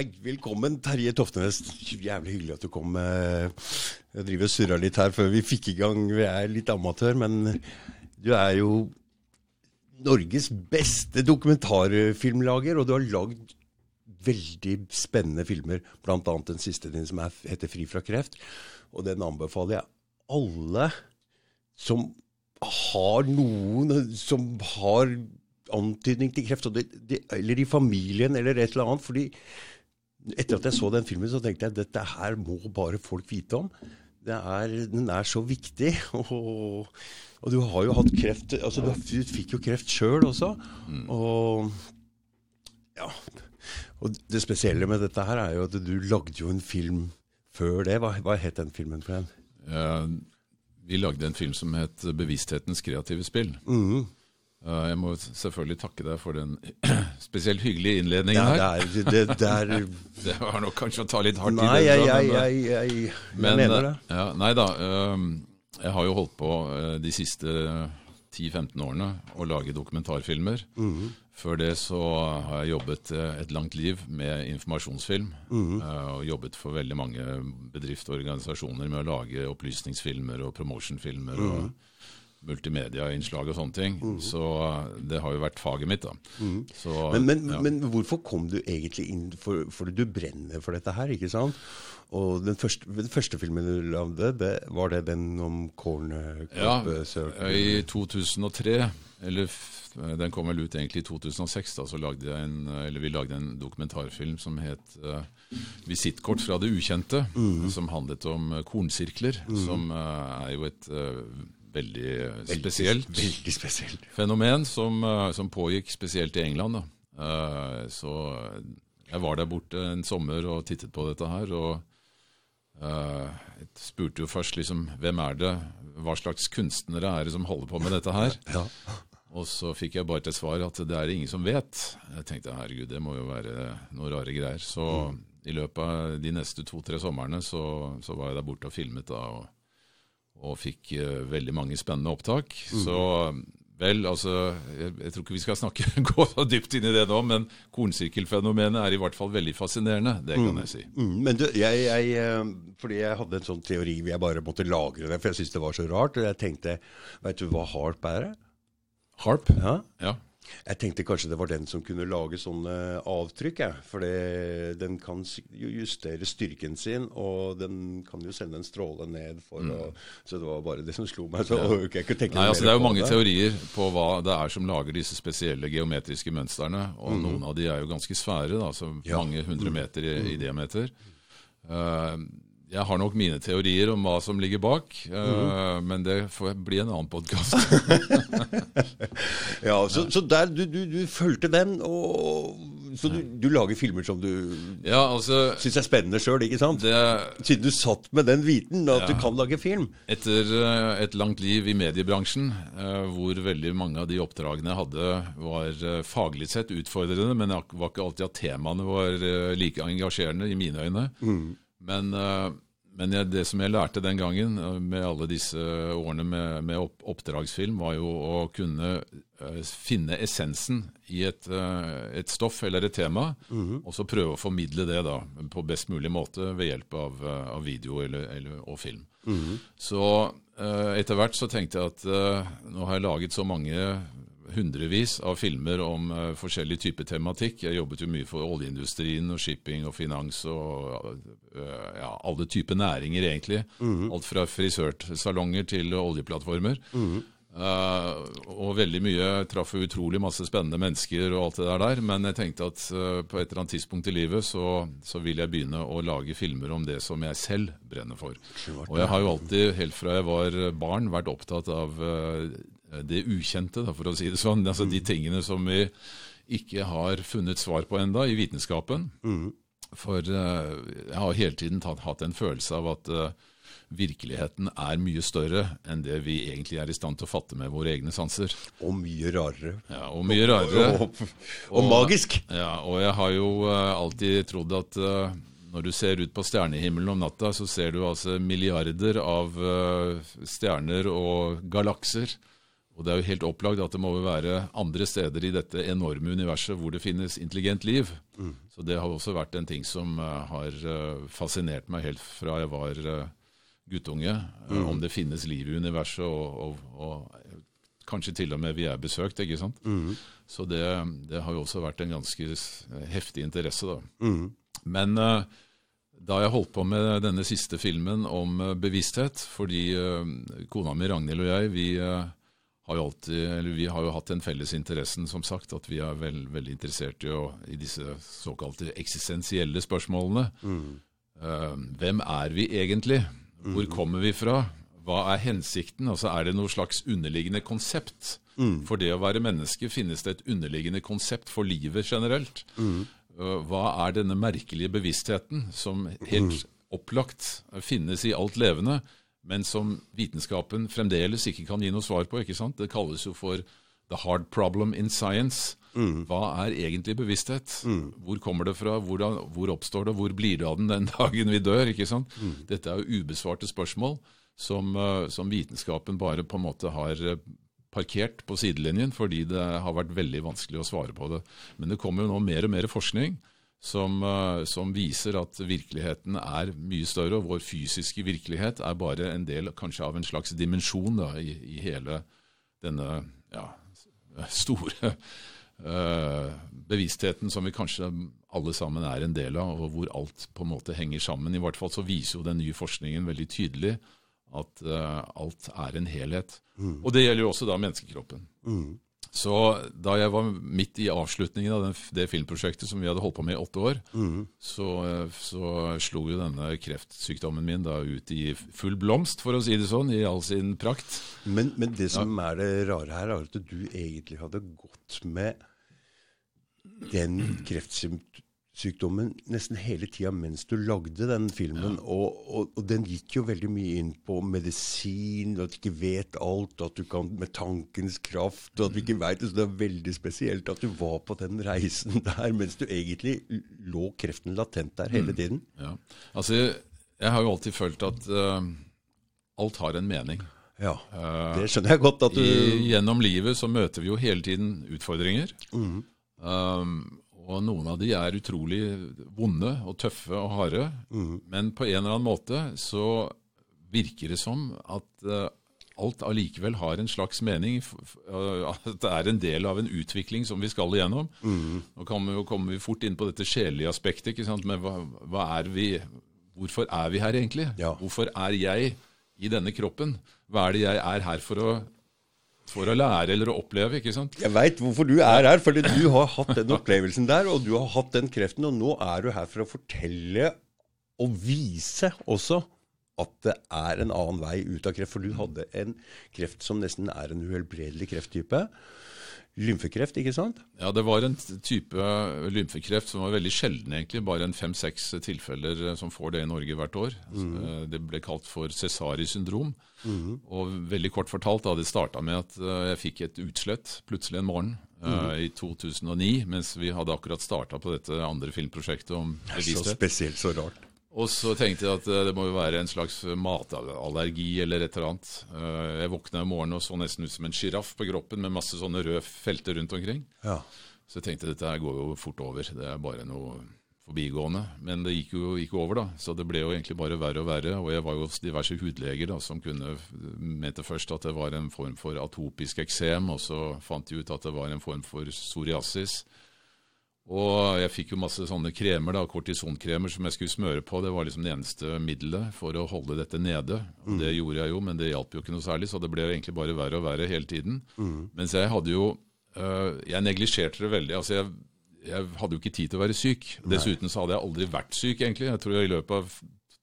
Hei, velkommen, Terje Toftenes. Jævlig hyggelig at du kom. eh, Jeg driver og surra litt her før vi fikk i gang. Vi er litt amatør, men du er jo Norges beste dokumentarfilmlager, og du har lagd veldig spennende filmer, bl.a. den siste din som er, heter 'Fri fra kreft'. Og den anbefaler jeg alle som har noen som har antydning til kreft, det, det, eller i familien eller et eller annet. fordi etter at jeg så den filmen, så tenkte jeg dette her må bare folk vite om. Det er, den er så viktig. Og, og du har jo hatt kreft altså Du, du fikk jo kreft sjøl også. Og ja. Og det spesielle med dette her er jo at du lagde jo en film før det. Hva, hva het den filmen for en? Ja, vi lagde en film som het 'Bevissthetens kreative spill'. Mhm. Eh, jeg må selvfølgelig takke deg for den spesielt hyggelige innledningen Ja, her. det er, det, det er Det var nok kanskje å ta litt hardt Nei, i det. Nei, jeg, eh, jeg, jeg, men, mener det. eh, Ja, nei da. eh, jeg har jo holdt på eh, de siste 10-15 årene å lage dokumentarfilmer. Mhm. Før det så har jeg jobbet eh, et langt liv med informasjonsfilm. Mm -hmm. Og jobbet for veldig mange bedrifter og organisasjoner med å lage opplysningsfilmer og promotionfilmer. Mhm. og multimediainnslag og sånne ting. Så eh, det har jo vært faget mitt, da. Så, Mhm. Men, men, ja. men hvorfor kom du egentlig inn For, for du brenner for dette her, ikke sant? Og den første, den første filmen du lagde, det, var det den om Corn Ja, I 2003, eller den kom vel ut egentlig i 2006, da, så lagde jeg en, eller vi lagde en dokumentarfilm som het uh, 'Visittkort fra det ukjente', mm. som handlet om eh, kornsirkler, som uh, er jo et eh, veldig Veldig- spesielt Veldig spesielt. fenomen som, eh, som pågikk spesielt i England. Eh, så jeg var der borte en sommer og tittet på dette her, og eh, jeg spurte jo først liksom hvem er det, hva slags kunstnere er det som holder på med dette her? Ja. Og så fikk jeg bare til svar at det er det ingen som vet. Jeg tenkte herregud, det må jo være noe rare greier. Så i løpet av de neste to-tre somrene så, så var jeg der borte og filmet da, og, og fikk eh, veldig mange spennende opptak. Så vel, altså jeg, jeg tror ikke vi skal snakke, gå så dypt inn i det nå, men kornsirkelfenomenet er i hvert fall veldig fascinerende, det kan jeg si. Mm, men du, jeg, jeg, eh, fordi jeg hadde en sånn teori hvor jeg bare måtte lagre det, for jeg syntes det var så rart. Og jeg tenkte, veit du hva harp er? Harp? Ja? Ja. Jeg tenkte kanskje det var den som kunne lage sånne avtrykk, jeg. For den kan justere styrken sin, og den kan jo sende en stråle ned for å Så det var bare det som slo meg. Så orker jeg ikke tenke Nei, altså Det er jo mange mange teorier på hva det er som lager disse spesielle geometriske mønstrene. Og noen av de er jo ganske svære, da, så Mhm. Ja. Mange hundre meter i, i diameter. Eh, jeg har nok mine teorier om hva som ligger bak, eh, uh, men det får bli en annen podkast. Ja, så, så der, du, du, du fulgte den, og så du, du lager filmer som du ja, altså syns er spennende sjøl, ikke sant? det, Siden du satt med den viten at du kan lage film. Etter eh, et langt liv i mediebransjen, uh, hvor veldig mange av de oppdragene jeg hadde, var faglig sett utfordrende, men det var ikke alltid at temaene var like engasjerende i mine øyne. Men, eh, men jeg, det som jeg lærte den gangen, eh, med alle disse årene med, med opp, oppdragsfilm, var jo å kunne eh, finne essensen i et, et stoff eller et tema, og så prøve å formidle det da på best mulig måte ved hjelp av, av video eller, eller, og film. Så eh, etter hvert så tenkte jeg at nå har jeg laget så mange hundrevis av filmer om uh, forskjellig type tematikk. Jeg jobbet jo mye for oljeindustrien og shipping og finans og uh, ja, alle typer næringer, egentlig. Alt fra frisørsalonger til oljeplattformer. Eh, og veldig mye traff utrolig masse spennende mennesker og alt det der der. Men jeg tenkte at uh, på et eller annet tidspunkt i livet så, så vil jeg begynne å lage filmer om det som jeg selv brenner for. Og jeg har jo alltid, helt fra jeg var barn, vært opptatt av eh, det ukjente, da, for å si det sånn. Altså de tingene som vi ikke har funnet svar på enda i vitenskapen. For eh, jeg har hele tiden tatt, hatt en følelse av at eh, virkeligheten er mye større enn det vi egentlig er i stand til å fatte med våre egne sanser. Og mye rarere. Ja, og mye rarere. Og, og magisk. Ja, og jeg har jo eh, alltid trodd at eh, når du ser ut på stjernehimmelen om natta, så ser du altså milliarder av eh, stjerner og galakser. Og det er jo helt opplagt at det må jo være andre steder i dette enorme universet hvor det finnes intelligent liv. Mm. Så det har også vært en ting som uh, har uh, fascinert meg helt fra jeg var uh, guttunge. Mm. Om det finnes liv i universet, og, og, og, kanskje til og med vi er besøkt. ikke sant? Mm. Så det, det, har jo også vært en ganske heftig interesse, da. Mm. Men da jeg holdt på med denne siste filmen om bevissthet, fordi kona mi Ragnhild og jeg, vi har alltid, eller vi har jo hatt den felles interessen, som sagt, at vi er vel, veldig interessert i, å, i disse såkalte eksistensielle spørsmålene. Mm. Uh, hvem er vi egentlig? Hvor mm. kommer vi fra? Hva er hensikten? Altså Er det noe slags underliggende konsept? Mm. For det å være menneske finnes det et underliggende konsept for livet generelt. Mm. hva er denne merkelige bevisstheten som helt mm. opplagt finnes i alt levende? Men som vitenskapen fremdeles ikke kan gi noe svar på. ikke sant? Det kalles jo for the hard problem in science. Mm. Hva er egentlig bevissthet? Mm. Hvor kommer det fra? Hvordan, hvor oppstår det? Hvor blir det av den den dagen vi dør? ikke sant? Mm. Dette er jo ubesvarte spørsmål som, uh, som, vitenskapen bare på en måte har uh, parkert på sidelinjen fordi det har vært veldig vanskelig å svare på det. Men det kommer jo nå mer og mer forskning som, eh, som, viser at virkeligheten er mye større, og vår fysiske virkelighet er bare en del kanskje av en slags dimensjon da, i, i, hele denne ja, store uh, bevisstheten som vi kanskje alle sammen er en del av, og hvor alt på en måte henger sammen. I hvert fall så viser jo den nye forskningen veldig tydelig at uh, alt er en helhet. Mm. Og det gjelder jo også da menneskekroppen. Mm. Så da jeg var midt i avslutningen av den, det filmprosjektet som vi hadde holdt på med i åtte år, mm. så, så, slo jo denne kreftsykdommen min da ut i full blomst, for å si det sånn, i all sin prakt. Men, men det som ja. er det rare her, er at du egentlig hadde gått med den kreftsymptomen sykdommen nesten hele tida mens du lagde den filmen. Ja. Og, og, og, den gikk jo veldig mye inn på medisin, at du ikke vet alt, at du kan med tankens kraft, og at du ikke vet det. Så det er veldig spesielt at du var på den reisen der mens du egentlig lå kreften latent der hele mm. tiden. Mm. Ja. Altså, jeg har jo alltid følt at uh, alt har en mening. Ja, eh, det skjønner jeg godt. at du... I, gjennom livet så møter vi jo hele tiden utfordringer. Mm. Um, og noen av de er utrolig vonde og tøffe og harde. Mm. Men på en eller annen måte så virker det som at uh, alt allikevel har en slags mening. Uh, at det er en del av en utvikling som vi skal igjennom. Mm. Nå kommer vi, kommer vi fort inn på dette sjelelige aspektet. ikke sant? Men hva, hva er vi, hvorfor er vi her egentlig? Ja. Hvorfor er jeg i denne kroppen? Hva er det jeg er her for å for å lære eller å oppleve. ikke sant? Jeg veit hvorfor du er her. Fordi du har hatt den opplevelsen der, og du har hatt den kreften. Og nå er du her for å fortelle og vise også at det er en annen vei ut av kreft. For du hadde en kreft som nesten er en uhelbredelig krefttype lymfekreft, ikke sant? Ja, det var en type lymfekreft som var veldig sjelden, egentlig. Bare en fem-seks tilfeller eh, som får det i Norge hvert år. Mm. Det ble kalt for Cesari syndrom. Mm. Og veldig kort fortalt, da det starta med at eh, jeg fikk et utslett plutselig en morgen mm. uh, i 2009, mens vi hadde akkurat starta på dette andre filmprosjektet om bevissthet. Så spesielt, så rart. Og så tenkte jeg at eh, det må jo være en slags matallergi eller et eller annet. Eh, jeg våkna i morgen og så nesten ut som en sjiraff på kroppen med masse sånne røde felter rundt omkring. Ja. Så jeg tenkte dette går jo fort over, det er bare noe forbigående. Men det gikk jo ikke over, da. Så det ble jo egentlig bare verre og verre. Og jeg var jo hos diverse hudleger da, som kunne mente først at det var en form for atopisk eksem, og så fant de ut at det var en form for psoriasis. Og jeg fikk jo masse sånne kremer, da, kortisonkremer som jeg skulle smøre på. Det var liksom det eneste middelet for å holde dette nede. Og Det mm. gjorde jeg jo, men det hjalp jo ikke noe særlig, så det ble egentlig bare verre og verre hele tiden. Mm. Mens jeg hadde jo øh, Jeg neglisjerte det veldig. altså jeg, jeg, hadde jo ikke tid til å være syk. Dessuten så hadde jeg aldri vært syk, egentlig. Jeg tror jeg i løpet av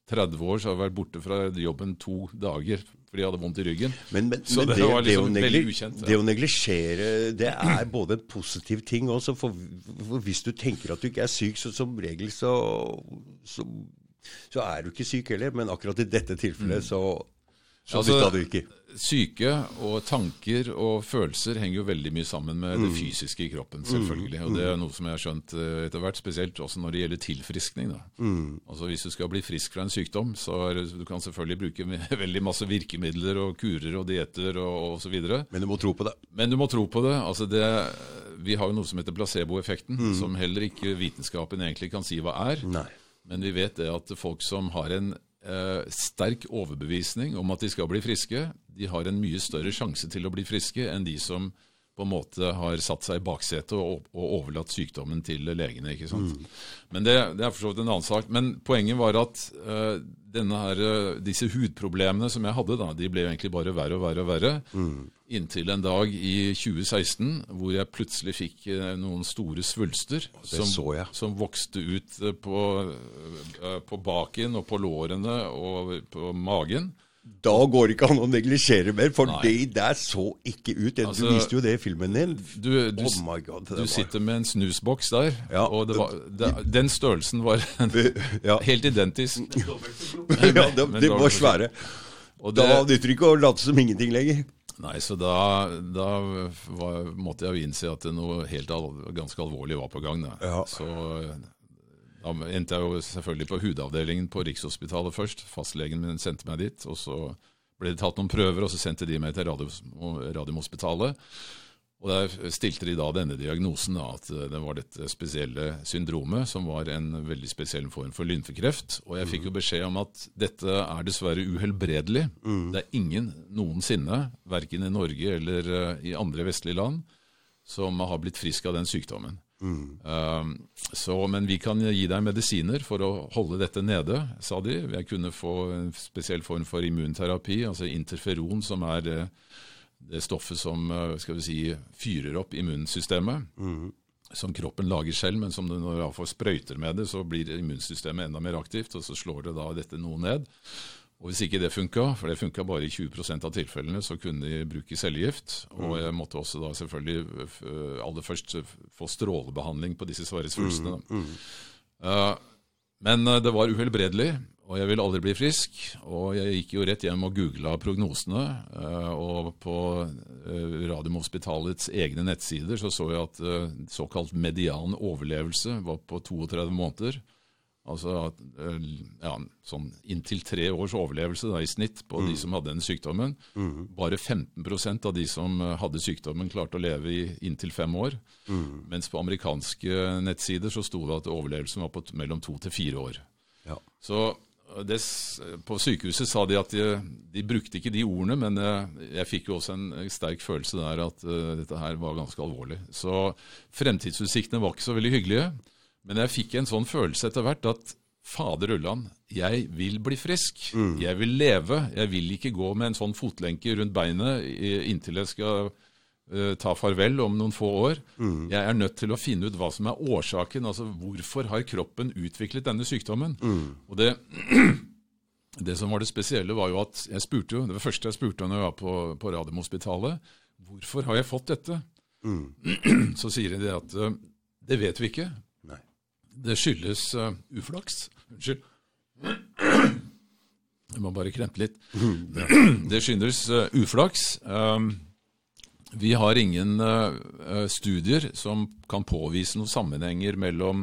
30 år så har jeg vært borte fra jobben to dager fordi jeg hadde vondt i ryggen. Men, men, så men det, det, var liksom det veldig ukjent. Det å neglisjere det er både en positiv ting også. For, for, hvis du tenker at du ikke er syk, så som regel så, så, så er du ikke syk heller. Men akkurat i dette tilfellet mm. så Så Altså- du ikke. Syke og tanker og følelser henger jo veldig mye sammen med det fysiske i kroppen, selvfølgelig. Og det er noe som jeg har skjønt eh, etter hvert, spesielt også når det gjelder tilfriskning. Da. Altså Hvis du skal bli frisk fra en sykdom, så er du kan selvfølgelig bruke veldig masse virkemidler og kurer og dietter og osv. Men du må tro på det. Men du må tro på det. altså det vi har jo noe som heter placeboeffekten, som heller ikke vitenskapen egentlig kan si hva er. Nei. Men vi vet det at folk som har en eh, sterk overbevisning om at de skal bli friske, de har en mye større sjanse til å bli friske enn de som på en måte har satt seg i baksetet og, og overlatt sykdommen til legene. ikke sant? Men det, det er for så vidt en annen sak. Men poenget var at uh, her, eh, disse hudproblemene som jeg hadde, da, de ble egentlig bare verre og verre og verre. Inntil en dag i 2016 hvor jeg plutselig fikk uh, noen store svulster som, som vokste ut uh, på, på baken og på lårene og på magen. Da går det ikke an å neglisjere mer, for Nei. det der så ikke ut. Du Altså, viste jo det i filmen din. Du, du, oh my god. Du sitter med en snusboks der, Ja. og det var, det, den størrelsen var ja. helt identisk. ja, de, men de var svære. Og Da det, nytter det ikke å late som ingenting lenger. nei, så da, da var, måtte jeg jo innse at noe helt al ganske alvorlig var på gang. Da. Ja. Så da endte jeg jo selvfølgelig på hudavdelingen på Rikshospitalet først. Fastlegen min sendte meg dit. og så ble det tatt noen prøver, og så sendte de meg til Radiumhospitalet. Og Der stilte de da denne diagnosen, da, at eh, det var dette spesielle syndromet, som var en veldig spesiell form for lymfekreft. Og jeg fikk jo beskjed om at dette er dessverre uhelbredelig. Det er ingen noensinne, verken i Norge eller eh, i andre vestlige land, som har blitt frisk av den sykdommen. Um, så, men vi kan gi deg medisiner for å holde dette nede, sa de. Jeg kunne få en spesiell form for immunterapi, altså interferon, som er det, det stoffet som eh, skal vi si, fyrer opp immunsystemet. Som kroppen lager selv, men som du når du fall sprøyter med det, så blir immunsystemet enda mer aktivt, og så slår det da dette noe ned. Og Hvis ikke det funka, for det funka bare i 20% av tilfellene, så kunne de bruke cellegift. Og jeg måtte også da selvfølgelig aller først få strålebehandling på disse svære svulstene. da. Eh, men eh, det var uhelbredelig, og jeg ville aldri bli frisk. Og jeg gikk jo rett hjem og googla prognosene. eh, Og på eh, Radiumhospitalets egne nettsider så så jeg at eh, såkalt median overlevelse var på 32 måneder. Altså eh, ja, sånn inntil tre års overlevelse da, i snitt på de som hadde den sykdommen. Bare 15% av de som eh, hadde sykdommen, klarte å leve i inntil fem år. Mens på amerikanske nettsider så sto det at overlevelsen var på mellom to til fire år. Ja. Så eh, det, på sykehuset sa de at de, de brukte ikke de ordene, men eh, jeg fikk jo også en sterk følelse der at uh, dette her var ganske alvorlig. Så fremtidsutsiktene var ikke så veldig hyggelige. Men jeg fikk en sånn følelse etter hvert at fader ulland, jeg vil bli frisk. Jeg vil leve. Jeg vil ikke gå med en sånn fotlenke rundt beinet inntil jeg skal eh, ta farvel om noen få år. Jeg er nødt til å finne ut hva som er årsaken. altså Hvorfor har kroppen utviklet denne sykdommen? Og det, det som var det spesielle, var jo at jeg spurte jo, det var første jeg spurte når jeg var på, på Radiumhospitalet, hvorfor har jeg fått dette? Så sier de det at eh, det vet vi ikke. Det skyldes uh, uflaks. Unnskyld. Jeg må bare kremte litt. Det skyldes uh, uflaks. Um, vi har ingen eh, studier som kan påvise noen sammenhenger mellom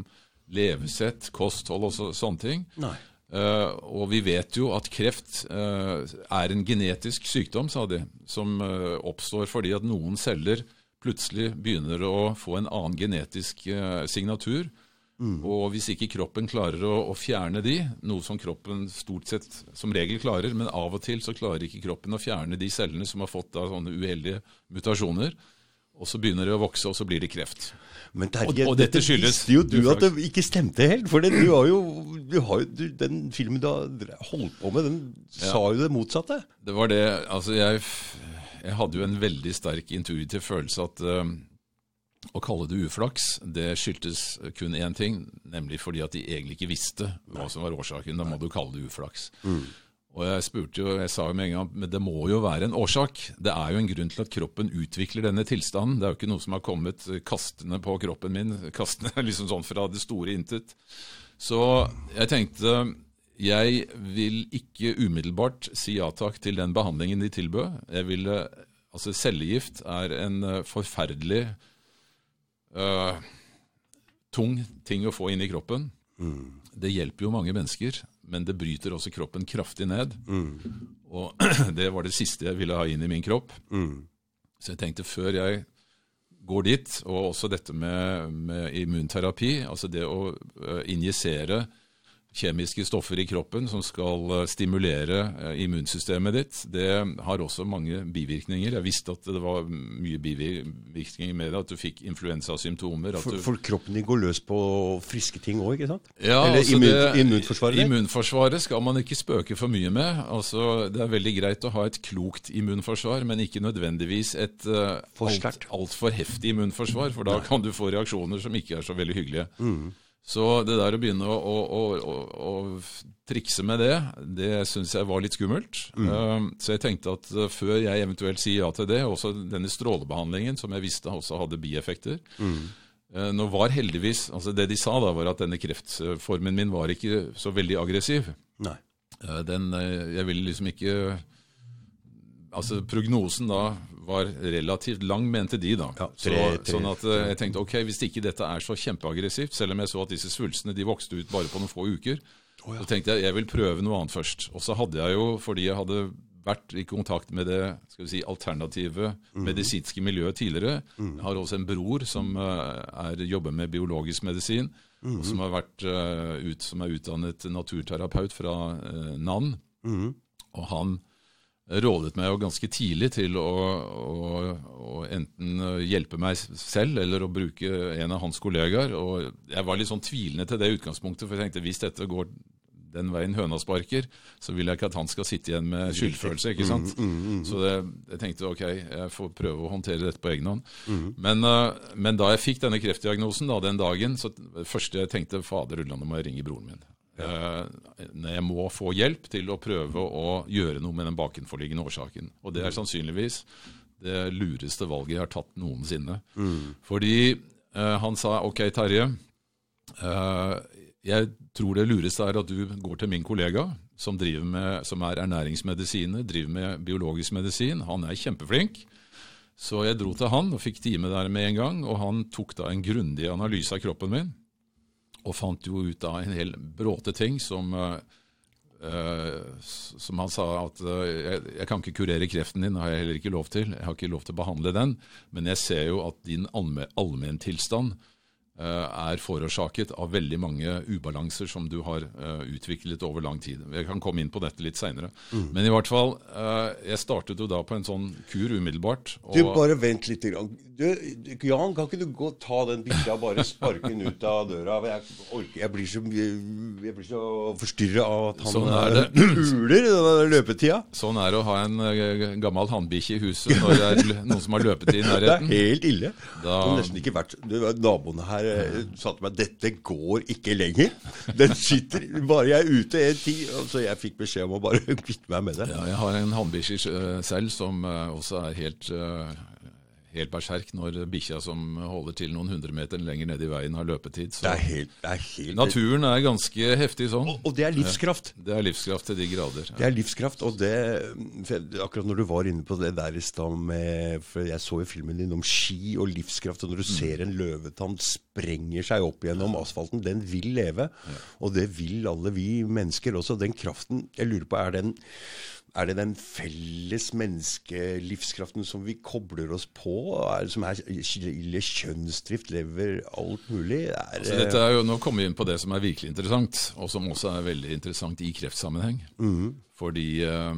levesett, kosthold og så, sånne ting. Eh, og vi vet jo at kreft er en genetisk sykdom, sa de, som oppstår fordi at noen celler plutselig begynner å få en annen genetisk eh, signatur. Og hvis ikke kroppen klarer å, å fjerne de, noe som kroppen stort sett som regel klarer, men av og til så klarer ikke kroppen å fjerne de cellene som har fått da, sånne uheldige mutasjoner, og så begynner det å vokse, og så blir det kreft. Men Terje, Og- og dette skyldes visste jo du at det ikke stemte helt. For det, du har jo, du har jo du, Den filmen du har holdt på med, den sa jo det motsatte. Det var det Altså, jeg, jeg hadde jo en veldig sterk intuitiv følelse at eh, å kalle det uflaks, det skyldtes kun én ting, nemlig fordi at de egentlig ikke visste hva som var årsaken. Da må du kalle det uflaks. Og jeg spurte jo, jeg sa jo med en gang men det må jo være en årsak. Det er jo en grunn til at kroppen utvikler denne tilstanden. Det er jo ikke noe som har kommet kastende på kroppen min, kastende liksom sånn fra det store intet. Så jeg tenkte jeg vil ikke umiddelbart si ja takk til den behandlingen de tilbød. Jeg ville, altså Cellegift er en uh, forferdelig uh, tung ting å få inn i kroppen. Mm. Det hjelper jo mange mennesker, men det bryter også kroppen kraftig ned. Mm. Og det var det siste jeg ville ha inn i min kropp. Mm. Så jeg tenkte før jeg går dit, og også dette med, med immunterapi, altså det å uh, injisere kjemiske stoffer i kroppen som skal eh, stimulere eh, immunsystemet ditt. Det har også mange bivirkninger. Jeg visste at det var mye bivirkninger med det, at du fikk influensasymptomer. For, for, kroppen din går løs på friske ting òg, ikke sant? Ja, Eller altså immun, det, immunforsvaret? Immunforsvaret skal man ikke spøke for mye med. Altså, det er veldig greit å ha et klokt immunforsvar, men ikke nødvendigvis et uh, altfor alt heftig immunforsvar, for da kan du få reaksjoner som ikke er så veldig hyggelige. Mm. Så det der å begynne å, å, å, å trikse med det, det syns jeg var litt skummelt. Mm. Uh, så jeg tenkte at uh, før jeg eventuelt sier ja til det, også denne strålebehandlingen, som jeg visste også hadde bieffekter mm. uh, Nå var heldigvis altså Det de sa da, var at denne kreftformen min var ikke så veldig aggressiv. Nei. Den, jeg ville liksom ikke Altså Prognosen da var relativt lang, mente de. da. Ja, tre, så, sånn at eh, jeg tenkte ok, hvis ikke dette er så kjempeaggressivt, selv om jeg så at disse svulstene de vokste ut bare på noen få uker, oh, ja. så tenkte jeg jeg vil prøve noe annet først. Og så hadde jeg jo, fordi jeg hadde vært i kontakt med det skal vi si, alternative mm. medisinske miljøet tidligere. Mm. Jeg har også en bror som uh, er, jobber med biologisk medisin, mm. og som, har vært, uh, ut, som er utdannet naturterapeut fra uh, NAN. Mm. Og han rådet meg jo ganske tidlig til å, å, å, enten hjelpe meg selv eller å bruke en av hans kollegaer. Og jeg var litt sånn tvilende til det utgangspunktet, for jeg tenkte hvis dette går den veien høna sparker, så vil jeg ikke at han skal sitte igjen med skyldfølelse. ikke sant? Mm, mm, mm. Så det, jeg tenkte ok, jeg får prøve å håndtere dette på egen hånd. Mm. Men, uh, men, da jeg fikk denne kreftdiagnosen da, den dagen, så det første jeg tenkte fader ulland, må jeg ringe broren min. Ja. Jeg må få hjelp til å prøve å gjøre noe med den bakenforliggende årsaken. Og det er sannsynligvis det lureste valget jeg har tatt noensinne. Mm. Fordi eh, han sa ok, Terje. Eh, jeg tror det lureste er at du går til min kollega, som, med, som er ernæringsmedisiner, driver med biologisk medisin. Han er kjempeflink. Så jeg dro til han og fikk time der med en gang. Og han tok da en grundig analyse av kroppen min og fant jo ut av en hel bråte ting som, uh, som han sa at uh, jeg, jeg, kan ikke kurere kreften din, det har jeg heller ikke lov til. Jeg har ikke lov til å behandle den, men jeg ser jo at din allmenntilstand uh, er forårsaket av veldig mange ubalanser som du har utviklet over lang tid. Jeg kan komme inn på dette litt seinere. Mm. Men i hvert fall, jeg startet jo da på en sånn kur umiddelbart. du, bare vent litt. Du, Jan, kan ikke du gå ta den bikkja og bare sparke den ut av døra? Jeg, orker, jeg blir så, jeg blir så forstyrra av at han sånn uler den løpetida. Sånn er det å ha en uh, gammel hannbikkje i huset når det er noen som har løpetid i nærheten. Det er helt ille. Da, det har nesten ikke vært Naboene her eh, sa til meg dette går ikke lenger. Den sitter Bare jeg er ute en tid Så jeg fikk beskjed om å bare kvitte meg med det. Ja, jeg har en hannbikkje eh, selv som eh, også er helt helt berserk når bikkja som holder til noen hundre meter lenger nede i veien, har løpetid. Så det er helt, det er helt, naturen er ganske heftig sånn. Og, og, det er livskraft. Det er livskraft til de grader. Ja. Det er livskraft, og det Akkurat når du var inne på det der i stad med For jeg så jo filmen din om ski og livskraft, og når du mm. ser en løvetann sprenger seg opp gjennom asfalten, den vil leve. Ja. Og det vil alle vi mennesker også. Den kraften Jeg lurer på, er den er det den felles menneskelivskraften som vi kobler oss på, er, som er kjønnsdrift, lever, alt mulig? Er, altså, er jo, nå kommer vi inn på det som er virkelig interessant, og som også er veldig interessant i kreftsammenheng. Mm. Fordi uh,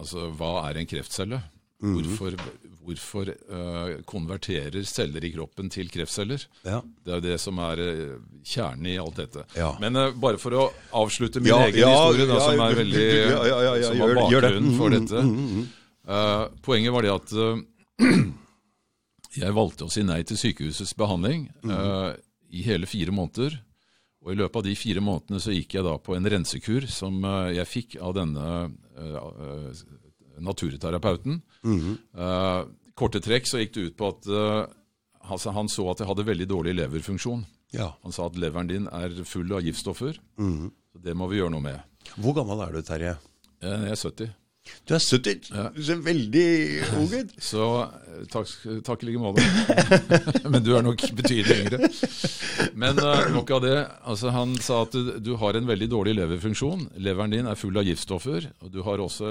altså, hva er en kreftcelle? Mm. Hvorfor, hvorfor uh, konverterer celler i kroppen til kreftceller? Ja. Det er det som er uh, kjernen i alt dette. Ja. Men uh, bare for å avslutte min egen historie, da, som er veldig som var bakgrunnen for mm, dette. Mm, mm, mm. poenget var det at jeg valgte å si nei til sykehusets behandling mm. i hele fire måneder. Og I løpet av de fire månedene så gikk jeg da på en rensekur som jeg fikk av denne naturterapeuten. Mm -hmm. uh, korte trekk så gikk det ut på at uh, altså, han så at jeg hadde veldig dårlig leverfunksjon. Ja. Han sa at leveren din er full av giftstoffer. Mm -hmm. så Det må vi gjøre noe med. Hvor gammel er du, Terje? Jeg er 70. Du er 70. Ja. Du ser veldig ung ut. Så eh, takk, takk i like måte. Men du er nok betydelig yngre. Men uh, nok av det. Altså, han sa at du, du, har en veldig dårlig leverfunksjon. Leveren din er full av giftstoffer. og Du har også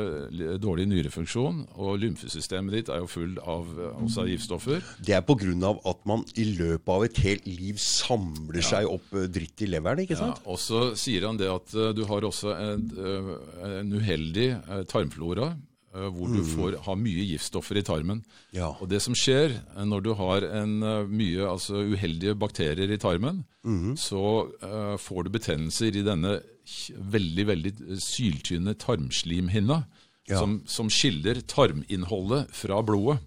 dårlig nyrefunksjon. Og lymfesystemet ditt er jo full av, også av giftstoffer. Det er pga. at man i løpet av et helt liv samler ja. seg opp dritt i leveren, ikke sant? Ja, og så sier han det at uh, du har også en, uh, en uheldig tarmflora tarmflora, hvor hvor du mm. får ha mye giftstoffer i tarmen. Ja. Og Det som skjer eh, når du har en, eh, mye altså, uheldige bakterier i tarmen, mm. så uh, får du betennelser i denne veldig veldig syltynne tarmslimhinna, ja. som, som, skiller tarminnholdet fra blodet.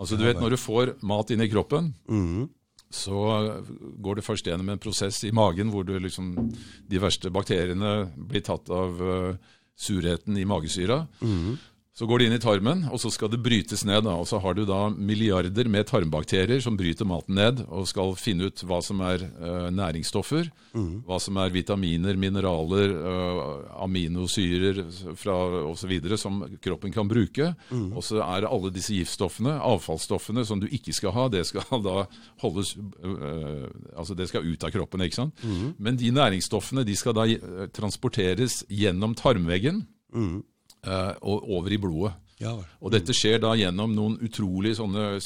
Altså du vet Når du får mat inn i kroppen, mm. så går det først gjennom en prosess i magen hvor du liksom, de verste bakteriene blir tatt av uh, surheten i magesyra. Mm. Så går det inn i tarmen, og så skal det brytes ned. Da. Og så har du da milliarder med tarmbakterier som bryter maten ned og skal finne ut hva som er uh, næringsstoffer, mm. hva som er vitaminer, mineraler, uh, aminosyrer osv. som kroppen kan bruke. Mm. Og så er alle disse giftstoffene, avfallsstoffene, som du ikke skal ha, det skal da holdes uh, Altså det skal ut av kroppen, ikke sant. Mm. Men de næringsstoffene de skal da transporteres gjennom tarmveggen. Mm. Eh, og over i blodet. Ja, og dette skjer da gjennom noen utrolig sånne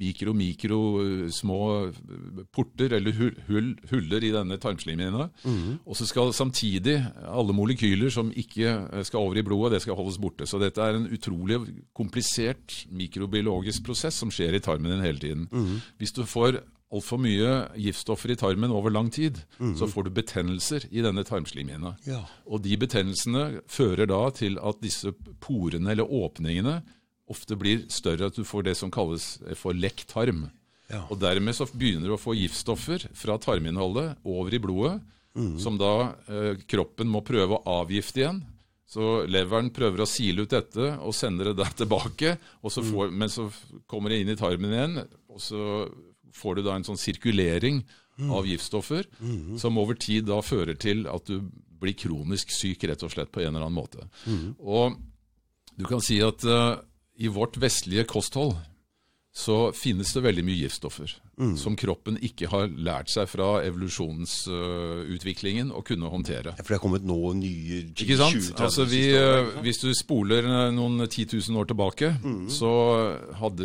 mikro, mikro eh, små eh, porter, eller hull, huller i denne tarmslimhinna. Mm. Og så skal samtidig alle molekyler som ikke skal over i blodet, det skal holdes borte. Så dette er en utrolig komplisert mikrobiologisk prosess som skjer i tarmen din hele tiden. Mm. Hvis du får altfor mye giftstoffer i tarmen over lang tid, mm. så får du betennelser i denne tarmslimhinna. Ja. Og de betennelsene fører da til at disse porene eller åpningene ofte blir større, at du får det som kalles for lekk tarm. Ja. Og dermed så begynner du å få giftstoffer fra tarminnholdet over i blodet, mm. som da eh, kroppen må prøve å avgifte igjen. Så leveren prøver å sile ut dette og sender det der tilbake, så mm. men så kommer det inn i tarmen igjen. og så får du da en sånn sirkulering mm. av giftstoffer mm. som over tid da fører til at du blir kronisk syk, rett og slett, på en eller annen måte. Mm. Og du kan si at uh, i vårt vestlige kosthold så finnes det veldig mye giftstoffer mm. som kroppen ikke har lært seg fra evolusjonsutviklingen uh, å kunne håndtere. Ja, for det har kommet nå nye 20 Ikke sant? 20, altså vi, Hvis du spoler eh, noen 10 000 år tilbake, mm. så hadde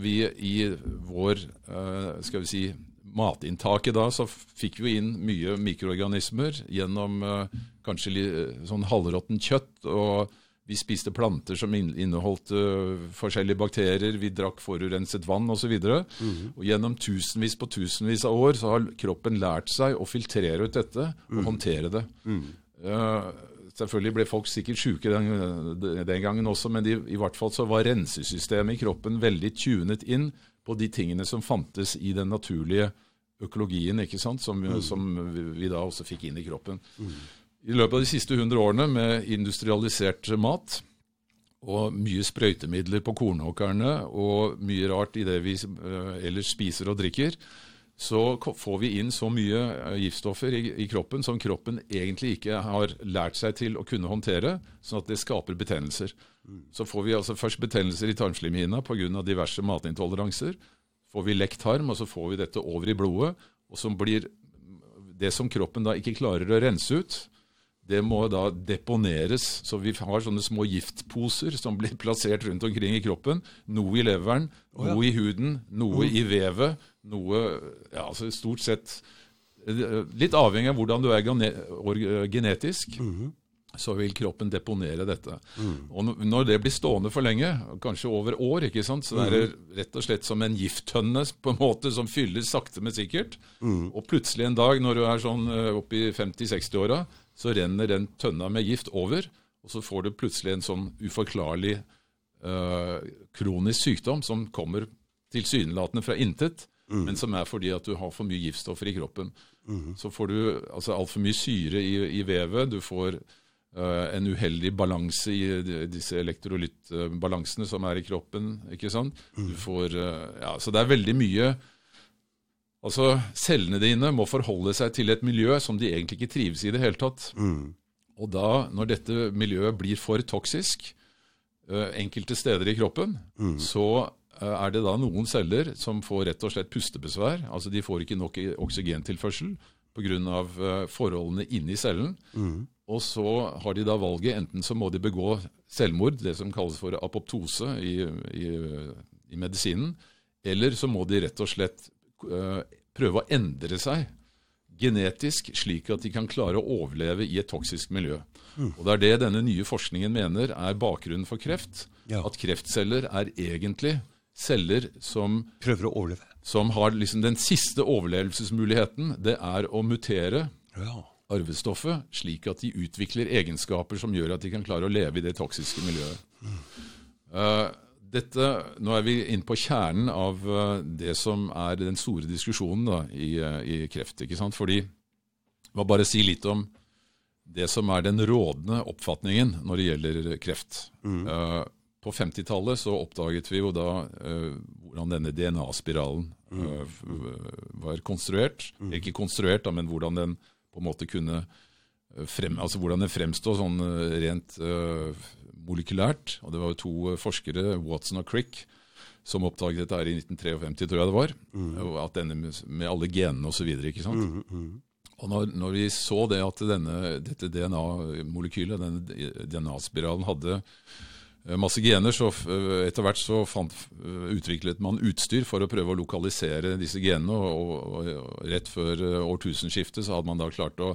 vi i vår skal vi si, matinntaket da, så fikk vi inn mye mikroorganismer gjennom kanskje sånn halvråttent kjøtt. og vi spiste planter som inneholdt uh, forskjellige bakterier, vi drakk forurenset vann osv. Mm. Og gjennom tusenvis på tusenvis av år så har kroppen lært seg å filtrere ut dette og mm. håndtere det. Mm. Uh, selvfølgelig ble folk sikkert syke den, den, gangen også, men de, i hvert fall så var rensesystemet i kroppen veldig tunet inn på de tingene som fantes i den naturlige økologien, ikke sant? Som, mm. som vi, vi, da også fikk inn i kroppen. I løpet av de siste 100 årene med industrialisert mat og mye sprøytemidler på kornåkrene og mye rart i det vi uh, ellers spiser og drikker, så får vi inn så mye uh, giftstoffer i, kroppen som kroppen egentlig ikke har lært seg til å kunne håndtere, sånn at det skaper betennelser. Så får vi altså først betennelser i tarmslimhinna pga. diverse matintoleranser. Får vi lekt tarm, og så får vi dette over i blodet. Og så blir det som kroppen da ikke klarer å rense ut, det må da deponeres. Så vi har sånne små giftposer som blir plassert rundt omkring i kroppen. Noe i leveren, oh, ja. noe i huden, noe mm. i vevet. Noe ja, altså Stort sett Litt avhengig av hvordan du er genetisk. Mm. Så vil kroppen deponere dette. Mm. Og Når det blir stående for lenge, kanskje over år, ikke sant, så det er det mm. rett og slett som en gifttønne på en måte som fylles sakte, men sikkert. Mm. Og plutselig en dag, når du er sånn eh, oppi 50-60-åra, så renner den tønna med gift over, og så får du plutselig en sånn uforklarlig øh, kronisk sykdom som kommer tilsynelatende fra intet, mm. men som er fordi at du har for mye giftstoffer i kroppen. Mm. Så får du altså altfor mye syre i, i, vevet, du får øh, en uheldig balanse i disse elektrolyttbalansene som er i kroppen. ikke sant? Mm. Du får, øh, ja, Så det er veldig mye Altså, Cellene dine må forholde seg til et miljø som de egentlig ikke trives i det hele tatt. Mm. Og da, når dette miljøet blir for toksisk uh, enkelte steder i kroppen, mm. så uh, er det da noen celler som får rett og slett pustebesvær. Altså de får ikke nok oksygentilførsel pga. Uh, forholdene inni cellen. Mm. Og så har de da valget enten så må de begå selvmord, det som kalles for apoptose i, i, i medisinen, eller så må de rett og slett prøve å endre seg genetisk, slik at de kan klare å overleve i et toksisk miljø. Mm. Og Det er det denne nye forskningen mener er bakgrunnen for kreft. Ja. At kreftceller er egentlig celler som Prøver å overleve. Som har liksom den siste overlevelsesmuligheten. Det er å mutere ja. arvestoffet slik at de utvikler egenskaper som gjør at de kan klare å leve i det toksiske miljøet. Mm. Uh, dette, nå er vi inne på kjernen av eh, det som er den store diskusjonen da, i, eh, i, kreft. ikke sant? Fordi, jeg må bare si litt om det som er den rådende oppfatningen når det gjelder kreft. Mm. Uh, på 50-tallet så oppdaget vi jo da uh, hvordan denne DNA-spiralen uh, var konstruert. Mm. Ikke konstruert, da, men hvordan den på en måte kunne frem, altså hvordan den fremstod sånn rent molekylært. og Det var jo to eh, forskere, Watson og Crick, som oppdaget dette her i 1953, tror jeg det var. Mm. at denne Med alle genene osv. Mm, mm. Og når, når, vi så det at denne, dette DNA-molekylet, denne DNA-spiralen, hadde eh, masse gener, så eh, etter hvert så fant, utviklet man utstyr for å prøve å lokalisere disse genene. Og, og, og rett før årtusenskiftet så hadde man da klart å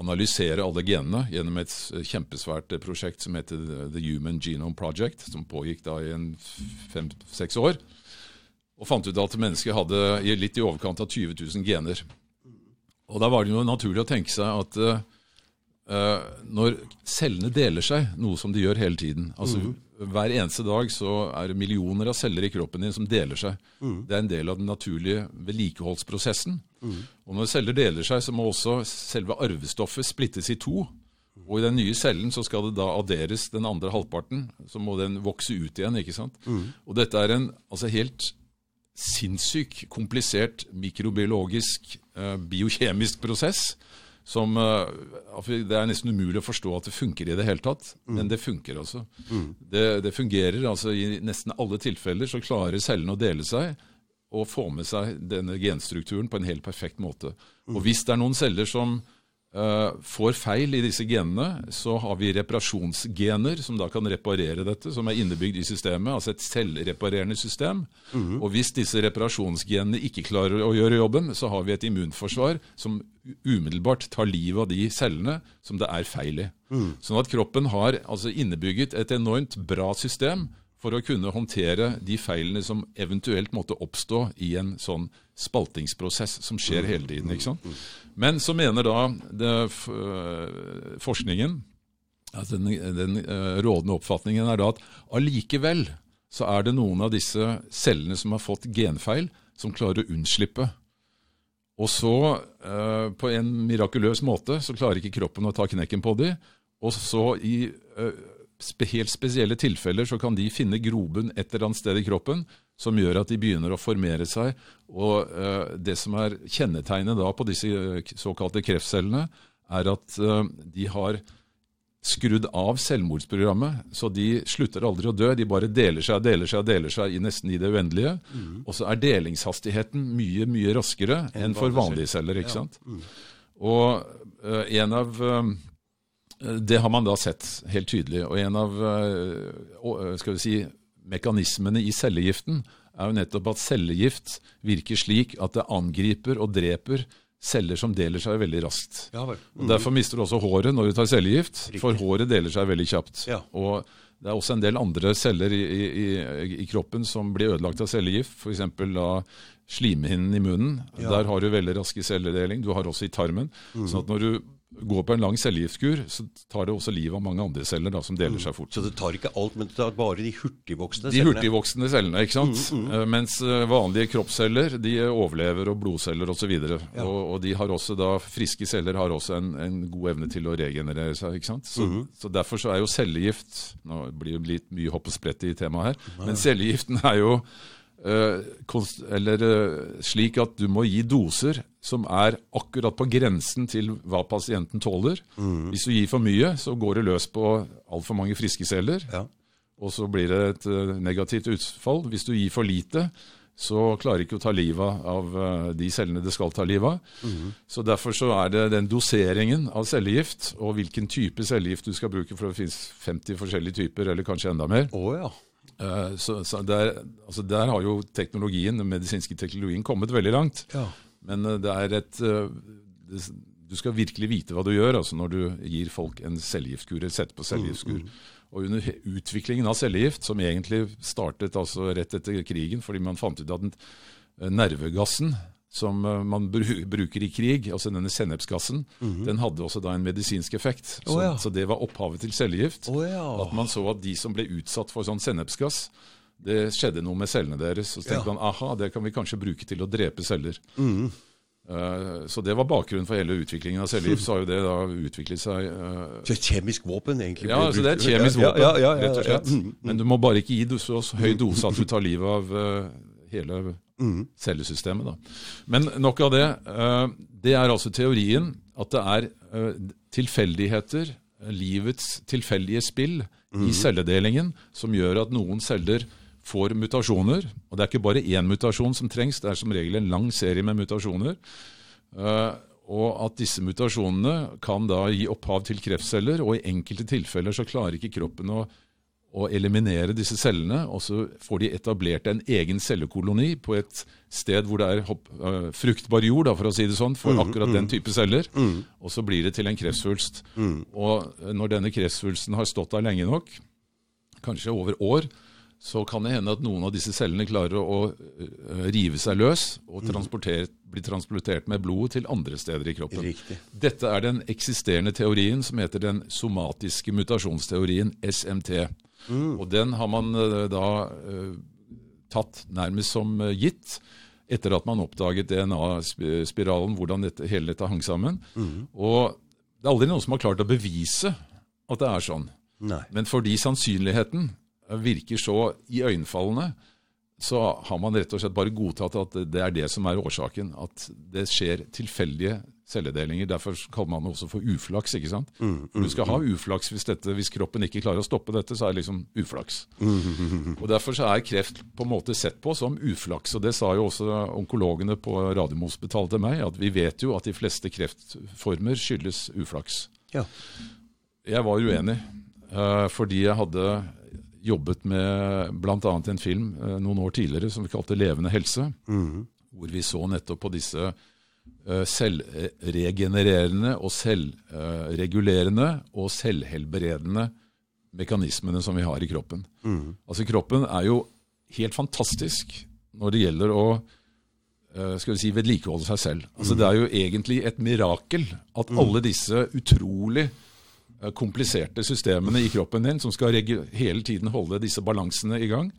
analysere alle genene gjennom et kjempesvært prosjekt som heter The Human Genome Project, som pågikk da i fem-seks år. Og fant ut at mennesket hadde litt i overkant av 20 000 gener. Og da var det jo naturlig å tenke seg at uh, når cellene deler seg, noe som de gjør hele tiden altså mm. Hver eneste dag så er det millioner av celler i kroppen din som deler seg. Mm. Det er en del av den naturlige vedlikeholdsprosessen. Mm. Og når celler deler seg, så må også selve arvestoffet splittes i to. Og i den nye cellen så skal det da adderes den andre halvparten. Så må den vokse ut igjen. ikke sant? Mm. Og dette er en altså helt sinnssyk, komplisert mikrobiologisk, eh, biokjemisk prosess som uh, Det er nesten umulig å forstå at det funker i det hele tatt, mm. men det funker altså. Mm. Det, det, fungerer altså i nesten alle tilfeller, så klarer cellene å dele seg og få med seg denne genstrukturen på en helt perfekt måte. Mm. Og hvis det er noen celler som får feil i disse genene, så har vi reparasjonsgener som da kan reparere dette, som er innebygd i systemet, altså et selvreparerende system. Mm. Og hvis disse reparasjonsgenene ikke klarer å gjøre jobben, så har vi et immunforsvar som umiddelbart tar livet av de cellene som det er feil i. Mm. Sånn at kroppen har altså innebygget et enormt bra system for å kunne håndtere de feilene som eventuelt måtte oppstå i en sånn spaltingsprosess som skjer hele tiden. ikke sant? Men så mener da det, øh, forskningen at den, den uh, rådende oppfatningen er da at allikevel så er det noen av disse cellene som har fått genfeil, som klarer å unnslippe. Og så, eh, på en mirakuløs måte, så klarer ikke kroppen å ta knekken på dem. Og så i eh, helt spesielle tilfeller så kan de finne grobunn et eller annet sted i kroppen som gjør at de begynner å formere seg. Og uh, Det som er kjennetegnet da på disse eh, såkalte kreftcellene, er at uh, de har skrudd av selvmordsprogrammet, så de slutter aldri å dø. De bare deler seg og deler seg og deler seg i nesten i det uendelige. Mm. Og så er delingshastigheten mye, mye raskere enn for vanlige celler. ikke sant? Ja. Mm. Og uh, en av det har man da sett helt tydelig. Og en av skal vi si, mekanismene i cellegiften er jo nettopp at cellegift virker slik at det angriper og dreper celler som deler seg veldig raskt. Ja, mm. Derfor mister du også håret når du tar cellegift, Riktig. for håret deler seg veldig kjapt. Ja. Og det er også en del andre celler i, i, i kroppen som blir ødelagt av cellegift, f.eks. slimhinnen i munnen. Ja. Der har du veldig raske celledeling. Du har også i tarmen. Mm. sånn at når du går på en lang cellegiftkur, så tar det også livet av mange andre celler da, som deler mm. seg fort. Så det tar ikke alt, men det tar bare de hurtigvoksende cellene? De hurtigvoksende cellene, ikke sant. Mm, mm. Eh, mens eh, vanlige kroppsceller de overlever, og blodceller osv. Og, ja. og, og de har også da, friske celler har også en, en god evne til å regenerere seg. ikke sant? Så, mm. så Derfor så er jo cellegift Nå blir det litt mye hopp og sprett i temaet her, men cellegiften er jo eller eh, slik at du må gi doser som er akkurat på grensen til hva pasienten tåler. Hvis du gir for mye, så går det løs på altfor mange friske celler, Ja. og så blir det et eh, negativt utfall. Hvis du gir for lite, så klarer ikke å ta livet av eh, de cellene det skal ta livet av. Så Derfor så er det den doseringen av cellegift, og hvilken type cellegift du skal bruke, for det finnes 50 forskjellige typer, eller kanskje enda mer. Oh, ja. Eh, Så, så der, altså der har jo teknologien, den medisinske teknologien kommet veldig langt. ja. Men eh, det er et eh, det, Du skal virkelig vite hva du gjør altså når du gir folk en cellegiftkur, eller setter på cellegiftkur. Og under utviklingen av cellegift, som egentlig startet altså rett etter krigen, fordi man fant ut at den, nervegassen som eh, man bru- bruker i krig, altså denne sennepsgassen, den hadde også da en medisinsk effekt. Så, Å, ja. så det var opphavet til cellegift. Oh, ja. At man så at de som ble utsatt for sånn sennepsgass, det skjedde noe med cellene deres. Og så tenkte Ja. man aha, det kan vi kanskje bruke til å drepe celler. Mm. Eh, så det var bakgrunnen for hele utviklingen av cellegift. Så har jo det da utviklet seg eh, Så et kjemisk våpen, egentlig? Ja, altså det er et kjemisk våpen, ja, ja, ja, rett og slett. Mm, Men du må bare ikke gi så høy dose at du tar livet av hele mm. cellesystemet. Da. Men nok av det. Eh, det er altså teorien at det er eh, tilfeldigheter, eh, livets tilfeldige spill i celledelingen, som gjør at noen celler får mutasjoner. Og det er ikke bare én mutasjon som trengs, det er som regel en lang serie med mutasjoner. Og at disse mutasjonene kan da gi opphav til kreftceller, og i enkelte tilfeller så klarer ikke kroppen å, å eliminere disse cellene, og så får de etablert en egen cellekoloni på et sted hvor det er hopp, uh, fruktbar jord, da, for å si det sånn, for akkurat den type celler, og så blir det til en kreftsvulst. Og øh, når denne kreftsvulsten har stått der lenge nok, kanskje over år, så kan det hende at noen av disse cellene klarer å uh, rive seg løs og transportert, bli transportert med blodet til andre steder i kroppen. Riktig. Dette er den eksisterende teorien som heter den somatiske mutasjonsteorien, SMT. Og den har man eh, da eh, tatt nærmest som eh, gitt etter at man oppdaget DNA-spiralen, hvordan dette, hele dette hang sammen. Og det er aldri noen som har klart å bevise at det er sånn. Nei. Men fordi sannsynligheten virker så iøynefallende, så har man rett og slett bare godtatt at det er det som er årsaken. At det skjer tilfeldige celledelinger. Derfor kaller man det også for uflaks. ikke sant? For Du skal ha uflaks hvis, dette, hvis kroppen ikke klarer å stoppe dette, så er det liksom uflaks. Og Derfor så er kreft på en måte sett på som uflaks. og Det sa jo også onkologene på Radiumhospitalet til meg, at vi vet jo at de fleste kreftformer skyldes uflaks. Ja. Jeg var uenig, eh, fordi jeg hadde jobbet med bl.a. en film eh, noen år tidligere som vi kalte Levende helse, hvor vi så nettopp på disse selvregenererende og selvregulerende og selvhelbredende mekanismene som vi har i kroppen. Altså Kroppen er jo helt fantastisk når det gjelder å eh, skal vi si, vedlikeholde seg selv. Altså Det er jo egentlig et mirakel at alle disse utrolig eh, kompliserte systemene i kroppen din, som skal hele tiden holde disse balansene i gang,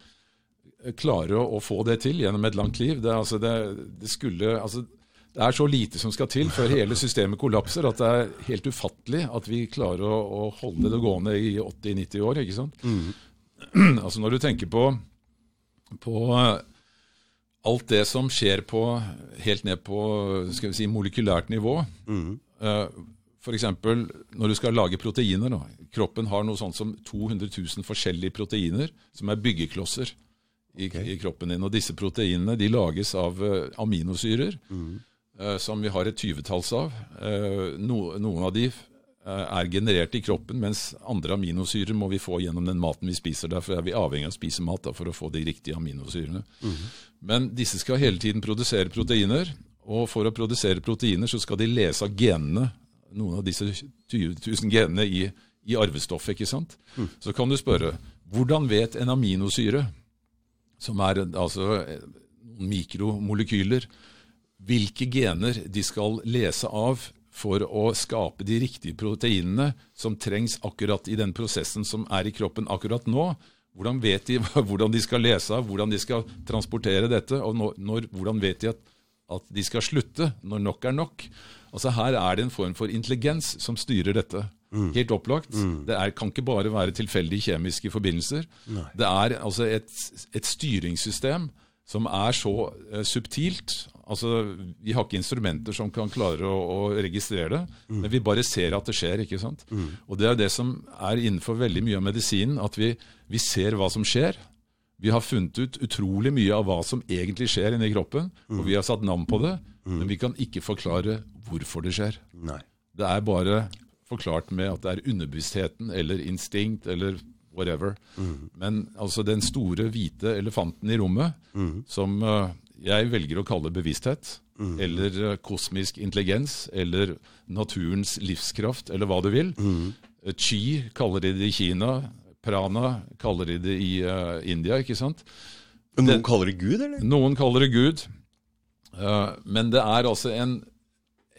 eh, klarer å, å få det til gjennom et langt liv. Det, altså, det, det, skulle, altså, det er så lite som skal til før hele systemet kollapser at det er helt ufattelig at vi klarer å, å holde det gående i 80-90 år. ikke sant? altså Når du tenker på, på eh, alt det som skjer på, helt ned på skal vi si, molekylært nivå mm. F.eks. når du skal lage proteiner. Da. Kroppen har noe sånt som 200 000 forskjellige proteiner som er byggeklosser i, i kroppen din. Og disse proteinene de lages av eh, aminosyrer, eh, som vi har et tyvetalls av. Eh, no, noen av de eh, er generert i kroppen, mens andre aminosyrer må vi få gjennom den maten vi spiser. Derfor er vi avhengig av å spise mat da, for å få de riktige aminosyrene. Men disse skal hele tiden produsere proteiner, og for å produsere proteiner så skal de lese av genene, noen av disse 20 000 genene i, i arvestoffet. ikke sant? Så kan du spørre, hvordan vet en aminosyre, som er altså eh, mikromolekyler, hvilke gener de skal lese av for å skape de riktige proteinene som trengs akkurat i den prosessen som er i kroppen akkurat nå. Hvordan vet de hvordan de skal lese av, hvordan de skal transportere dette, og når, når, hvordan vet de at, at de skal slutte når nok er nok? Altså Her er det en form for intelligens som styrer dette. Helt opplagt. Det er, kan ikke bare være tilfeldige kjemiske forbindelser. Det er altså et, et styringssystem som er så uh, subtilt. Altså, Vi har ikke instrumenter som kan klare å, å registrere det, men vi bare ser at det skjer. ikke sant? Og Det er det som er innenfor veldig mye av medisinen, at vi, vi ser hva som skjer. Vi har funnet ut utrolig mye av hva som egentlig skjer inni kroppen, og vi har satt navn på det, men vi kan ikke forklare hvorfor det skjer. Nei. Det er bare forklart med at det er underbevisstheten eller instinkt eller whatever. Men altså den store, hvite elefanten i rommet, som eh, jeg velger å kalle bevissthet, eller eh, kosmisk intelligens, eller naturens livskraft, eller hva du vil. Mm. Chi kaller de det i Kina. Prana kaller de det i uh, India, ikke sant? Men Noen kaller det Gud, eller? Noen kaller det Gud, Uh, men det er altså en,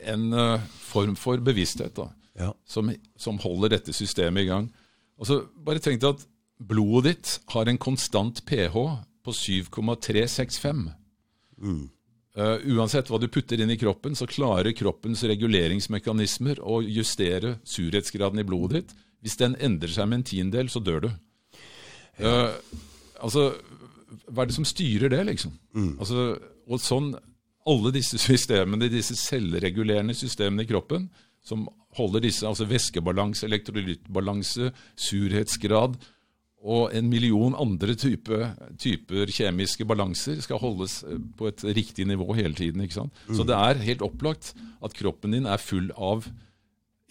en uh, form for bevissthet da, Ja. som, som holder dette systemet i gang. Altså, bare tenk deg at blodet ditt har en konstant pH på 7,365. Eh, uansett hva du putter inn i kroppen, så klarer kroppens reguleringsmekanismer å justere surhetsgraden i blodet ditt. Hvis den endrer seg med en tiendedel, så dør du. Uh, altså, hva er det som styrer det, liksom? Altså, og sånn, alle disse systemene, disse selvregulerende systemene i kroppen, som holder disse, altså væskebalanse, elektrolyttbalanse, surhetsgrad og en million andre type, typer kjemiske balanser skal holdes eh, på et riktig nivå hele tiden. ikke sant? Så det er helt opplagt at kroppen din er full av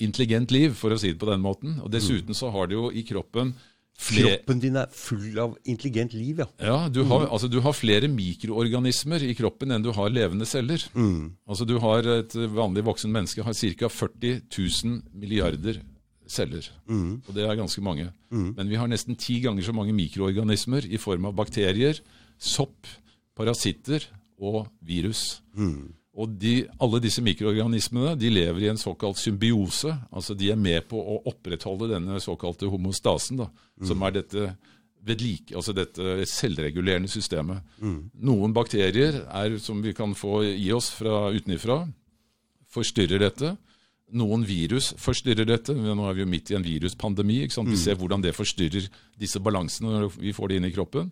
intelligent liv, for å si det på den måten. Og dessuten så har du jo i kroppen flere Kroppen din er full av intelligent liv, ja. ja, du har, altså, du har flere mikroorganismer i kroppen enn du har levende celler. Altså, du har Et vanlig voksen menneske har ca. 40 000 milliarder celler. Og det er ganske mange. Men vi har nesten ti ganger så mange mikroorganismer i form av bakterier, sopp, parasitter og virus. Og de, alle disse mikroorganismene de lever i en såkalt symbiose. altså De er med på å opprettholde denne såkalte homostasen, da, som er dette vedlike, altså dette selvregulerende systemet. Noen bakterier er, som vi kan få i oss fra utenifra, forstyrrer dette. Noen virus forstyrrer dette. Nå er vi jo midt i en viruspandemi. Vi ser hvordan det forstyrrer disse balansene når vi får det inn i kroppen.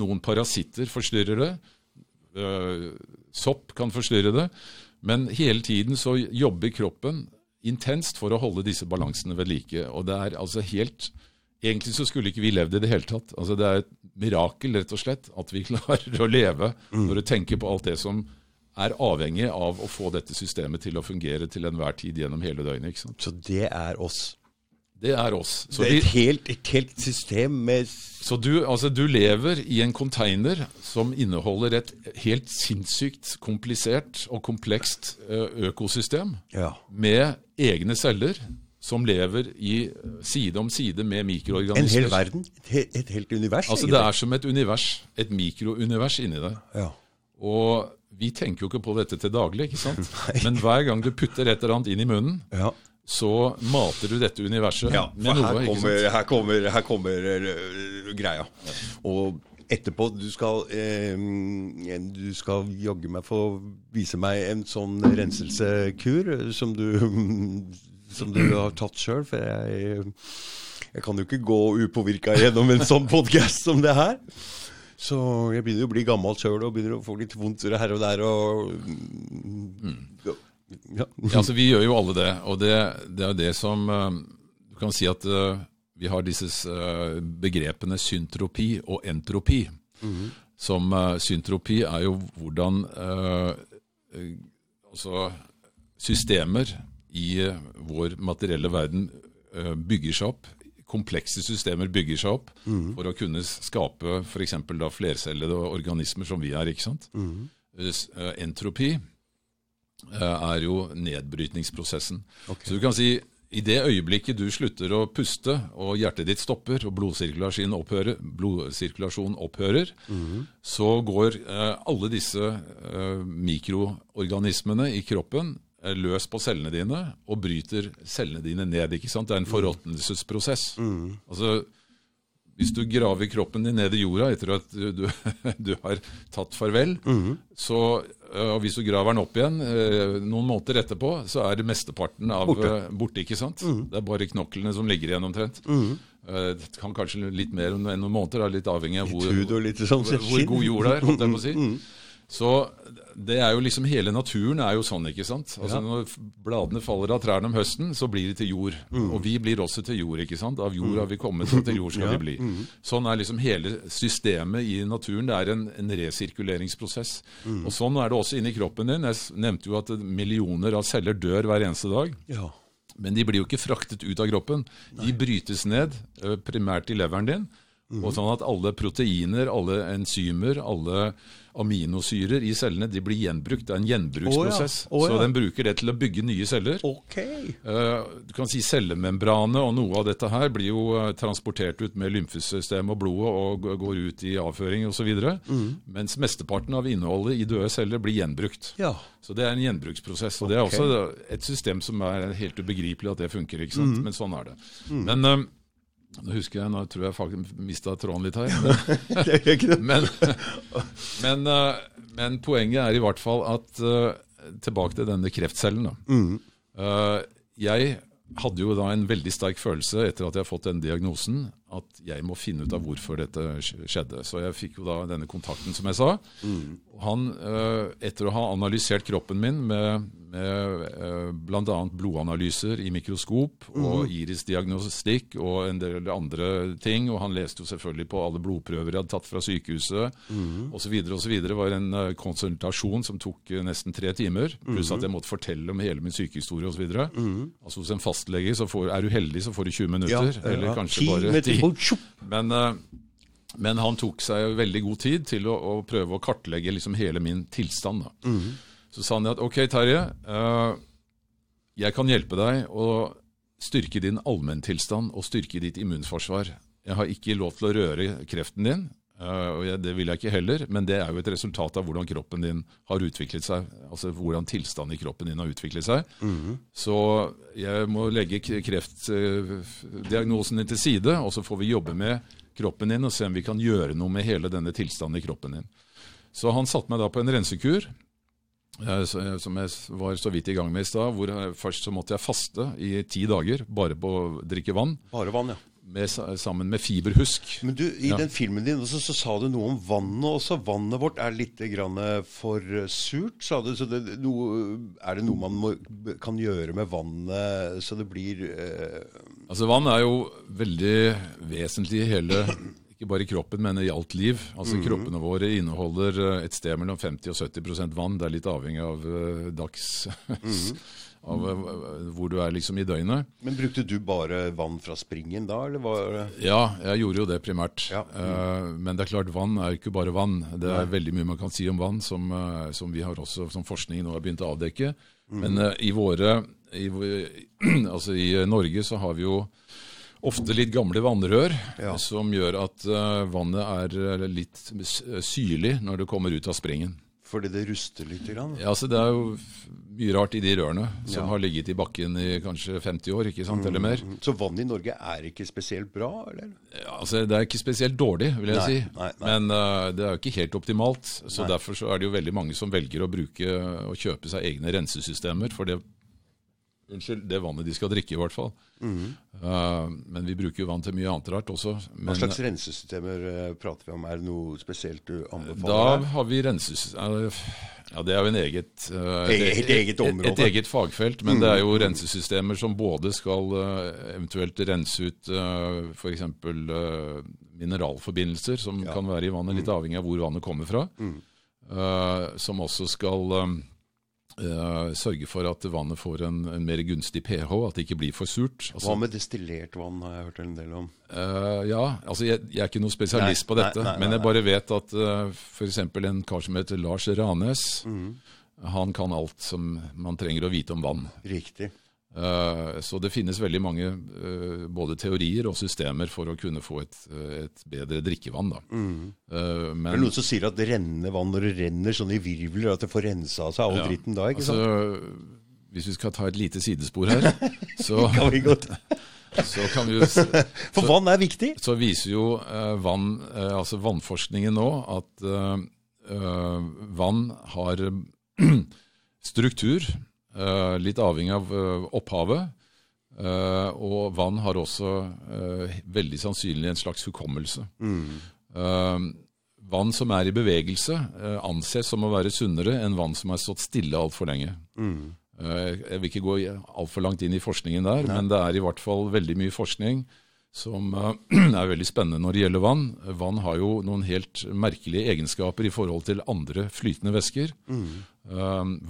Noen parasitter forstyrrer det. Øh, sopp kan forstyrre det. Men hele tiden så jobber kroppen intenst for å holde disse balansene ved like. Og det er altså helt Egentlig så skulle ikke vi levd i det hele tatt. Altså Det er et mirakel rett og slett at vi klarer å leve når du tenker på alt det som er avhengig av å få dette systemet til å fungere til enhver tid gjennom hele døgnet. ikke sant? Så det er oss. Det er oss. Så, Det er et helt, et helt system med så du, altså, du lever i en container som inneholder et helt sinnssykt komplisert og komplekst økosystem Ja. med egne celler som lever i side om side med En hel verden. Et, et helt univers. Altså Det er som et univers, et mikrounivers inni deg. Ja. Og vi tenker jo ikke på dette til daglig, ikke sant? Men hver gang du putter et eller annet inn i munnen, ja. så mater du dette universet Ja, med noe. her kommer, her kommer, her kommer uh, greia. Og etterpå du skal, eh, du skal jaggu meg få vise meg en sånn renselsekur som du, som du har tatt sjøl. For jeg, jeg kan jo ikke gå upåvirka gjennom en sånn podkast som det her. Så jeg begynner å bli gammel sjøl og begynner å få litt vondt her og der. Og, ja. Ja, altså Vi gjør jo alle det. Og det, det er det som eh, Du kan si at eh, vi har disse eh, begrepene syntropi og entropi. Som eh, syntropi er jo hvordan altså systemer i vår materielle verden bygger seg opp. Komplekse systemer bygger seg opp for å kunne skape f.eks. flercellede organismer som vi er. ikke sant? Mm. Entropi eh, er jo nedbrytningsprosessen. Så du kan si i det øyeblikket du slutter å puste, og hjertet ditt stopper, og blodsirkulasjonen opphører, blodsirkulasjon opphører så går alle disse mikroorganismene i kroppen løs på cellene dine og bryter cellene dine ned. ikke sant? Det er en forråtnelsesprosess. Altså, hvis du graver kroppen din ned i jorda etter at du, du, har tatt farvel, så eh, og hvis du graver den opp igjen eh, noen måneder etterpå, så er det mesteparten av Borte. eh, borte. ikke sant? Det er bare knoklene som ligger igjen omtrent. Mm. Det kan kanskje litt mer enn noen måneder, litt avhengig av hvor, og litt sånn hvor, hvor god jord det er. holdt jeg på å si. Mm. Så det er jo liksom Hele naturen er jo sånn, ikke sant. Altså Når bladene faller av trærne om høsten, så blir de til jord. Mm. Og vi blir også til jord, ikke sant. Av jord har vi kommet, og til jord skal vi bli. Mm. Sånn er liksom hele systemet i naturen. Det er en, en resirkuleringsprosess. Mm. Og sånn er det også inni kroppen din. Jeg nevnte jo at millioner av celler dør hver eneste dag. Ja. Men de blir jo ikke fraktet ut av kroppen. De brytes ned, primært i leveren din. Mhm. Og sånn at alle proteiner, alle enzymer, alle aminosyrer i cellene de blir gjenbrukt. Det er en gjenbruksprosess. Oh, ja, oh, ja. Så den bruker det til å bygge nye celler. Ok. Uh, Du kan si Cellemembranet og noe av dette her blir jo eh, transportert ut med lymfesystemet og blodet og går ut i avføring osv. Mm. Mens mesteparten av innholdet i døde celler blir gjenbrukt. Ja. Så det er en gjenbruksprosess. Og det er også et system som er helt ubegripelig at det funker. ikke sant? Mm. Men sånn er det. Men eh, nå husker jeg, nå tror jeg faktisk mista tråden litt her. Men, men, eh, men poenget er i hvert fall at eh, Tilbake til denne kreftcellen. da. Mm. Eh, jeg hadde jo da en veldig sterk følelse etter at jeg har fått den diagnosen, at jeg må finne ut av hvorfor dette skjedde. Så jeg fikk jo da denne kontakten, som jeg sa. Mm. Han, eh, etter å ha analysert kroppen min med, med eh, bl.a. blodanalyser i mikroskop og irisdiagnostikk og en del andre ting, og han leste jo selvfølgelig på alle blodprøver jeg hadde tatt fra sykehuset osv. osv. Det var en eh, konsultasjon som tok nesten tre timer, pluss at jeg måtte fortelle om hele min sykehistorie osv. Altså hos en fastlege så får, er du heldig, så får du 20 minutter, eller kanskje bare meter 10. Men, eh, men han tok seg veldig god tid til å, å prøve å kartlegge liksom hele min tilstand. Da. Så sa han at ok, Terje, eh, jeg kan hjelpe deg å styrke din allmenntilstand og styrke ditt immunforsvar. Jeg har ikke lov til å røre kreften din, eh, og jeg, det vil jeg ikke heller, men det er jo et resultat av hvordan kroppen din har utviklet seg, altså hvordan tilstanden i kroppen din har utviklet seg. Så jeg må legge kreftdiagnosen din til side, og så får vi jobbe med kroppen din og se om vi kan gjøre noe med hele denne tilstanden i kroppen din. Så han satte meg da på en rensekur, eh, som jeg var så vidt i gang med i stad. hvor jeg- Først så måtte jeg faste i ti dager, bare på å drikke vann, Bare vann, ja. Med, sammen med fiberhusk. Men du, i Ja. den filmen din også, så sa du noe om vannet også. Vannet vårt er litt grann for eh, surt, sa du. Så det, noe, er det noe man må, kan gjøre med vannet så det blir eh, Altså Vann er jo veldig vesentlig i hele ikke bare i kroppen, men i alt liv. Altså Kroppene våre inneholder eh, et sted mellom 50 og 70% vann. Det er litt avhengig av eh, dags Av eh, hvor du er liksom i døgnet. Men brukte du bare vann fra springen da, eller var det Ja, jeg gjorde jo det primært. Ja. Mm. men det er klart, vann er ikke bare vann. Det er veldig mye man kan si om vann, som, eh, som vi har også, som forskningen nå har begynt å avdekke. Men eh, i våre i, Altså i Norge så har vi jo ofte litt gamle vannrør Ja. som gjør at vannet er litt syrlig når det kommer ut av springen. Fordi det ruster litt? Grann? Ja, altså Det er jo mye rart i de rørene som Ja. har ligget i bakken i kanskje 50 år, ikke sant, eller mer. Så vannet i Norge er ikke spesielt bra, eller? Ja, altså Det er ikke spesielt dårlig, vil jeg Nei, si. nei, nei. Men uh, det er jo ikke helt optimalt. Så. Derfor så er det jo veldig mange som velger å bruke å kjøpe seg egne rensesystemer for det Unnskyld, det vannet de skal drikke, i hvert fall. Eh, men vi bruker jo vann til mye annet rart også. Hva slags rensesystemer uh, prater vi om? Er det noe spesielt du anbefaler? Da har vi rensesystemer Ja, det er jo en eget eh, et, helt eget område. Et, et eget fagfelt. Men det er jo rensesystemer som både skal eventuelt rense ut uh, f.eks. Uh, mineralforbindelser som Ja. kan være i vannet, litt avhengig av hvor vannet kommer fra. Eh, som også skal eh, sørge for at vannet får en, en mer gunstig pH, at det ikke blir for surt. Altså, Hva med destillert vann, har jeg hørt en del om. Uh, ja, altså jeg, jeg er ikke noen spesialist Nei, på dette, nei, nei, men jeg bare vet at uh, f.eks. en kar som heter Lars Ranes, Mm. han kan alt som man trenger å vite om vann. Riktig. Eh, så det finnes veldig mange eh, både teorier og systemer for å kunne få et, eh, et bedre drikkevann. Da. Mm. Men, Det er noen som sier at det renner vann når det renner sånn i virvler, at det får rensa seg all Ja, dritten da, ikke altså, sant? hvis vi skal ta et lite sidespor her, så, Kan vi godt. så kan vi jo For vann er viktig. så viser jo vann, altså vannforskningen nå at eh, eh, vann har struktur, litt avhengig av eh, opphavet. Eh, og vann har også eh, veldig sannsynlig en slags hukommelse. Eh, vann som er i bevegelse, eh, anses som å være sunnere enn vann som har stått stille altfor lenge. Eh, Jeg vil ikke gå altfor langt inn i forskningen der, men det er i hvert fall veldig mye forskning som eh, er veldig spennende når det gjelder vann. Vann har jo noen helt merkelige egenskaper i forhold til andre flytende væsker. Mm.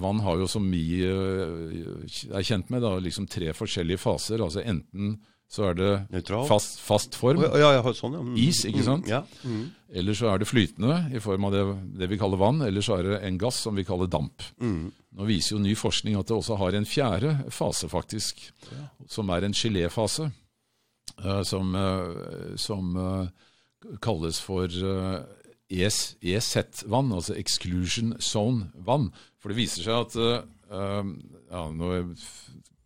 vann har jo, som vi eh, er kjent med, da, liksom tre forskjellige faser. altså Enten så er det fast, fast form, oh, Ja, ja, sånn, ja. Mm. is, ikke sant? Ja. Mm. Eller så er det flytende i form av det, det vi kaller vann, eller så er det en gass som vi kaller damp. Mm. Nå viser jo ny forskning at det også har en fjerde fase, faktisk, som er en geléfase, eh, som, eh, som eh, kalles for eh, ES EZ-vann, altså exclusion zone-vann. For det viser seg at eh, eh, ja, Nå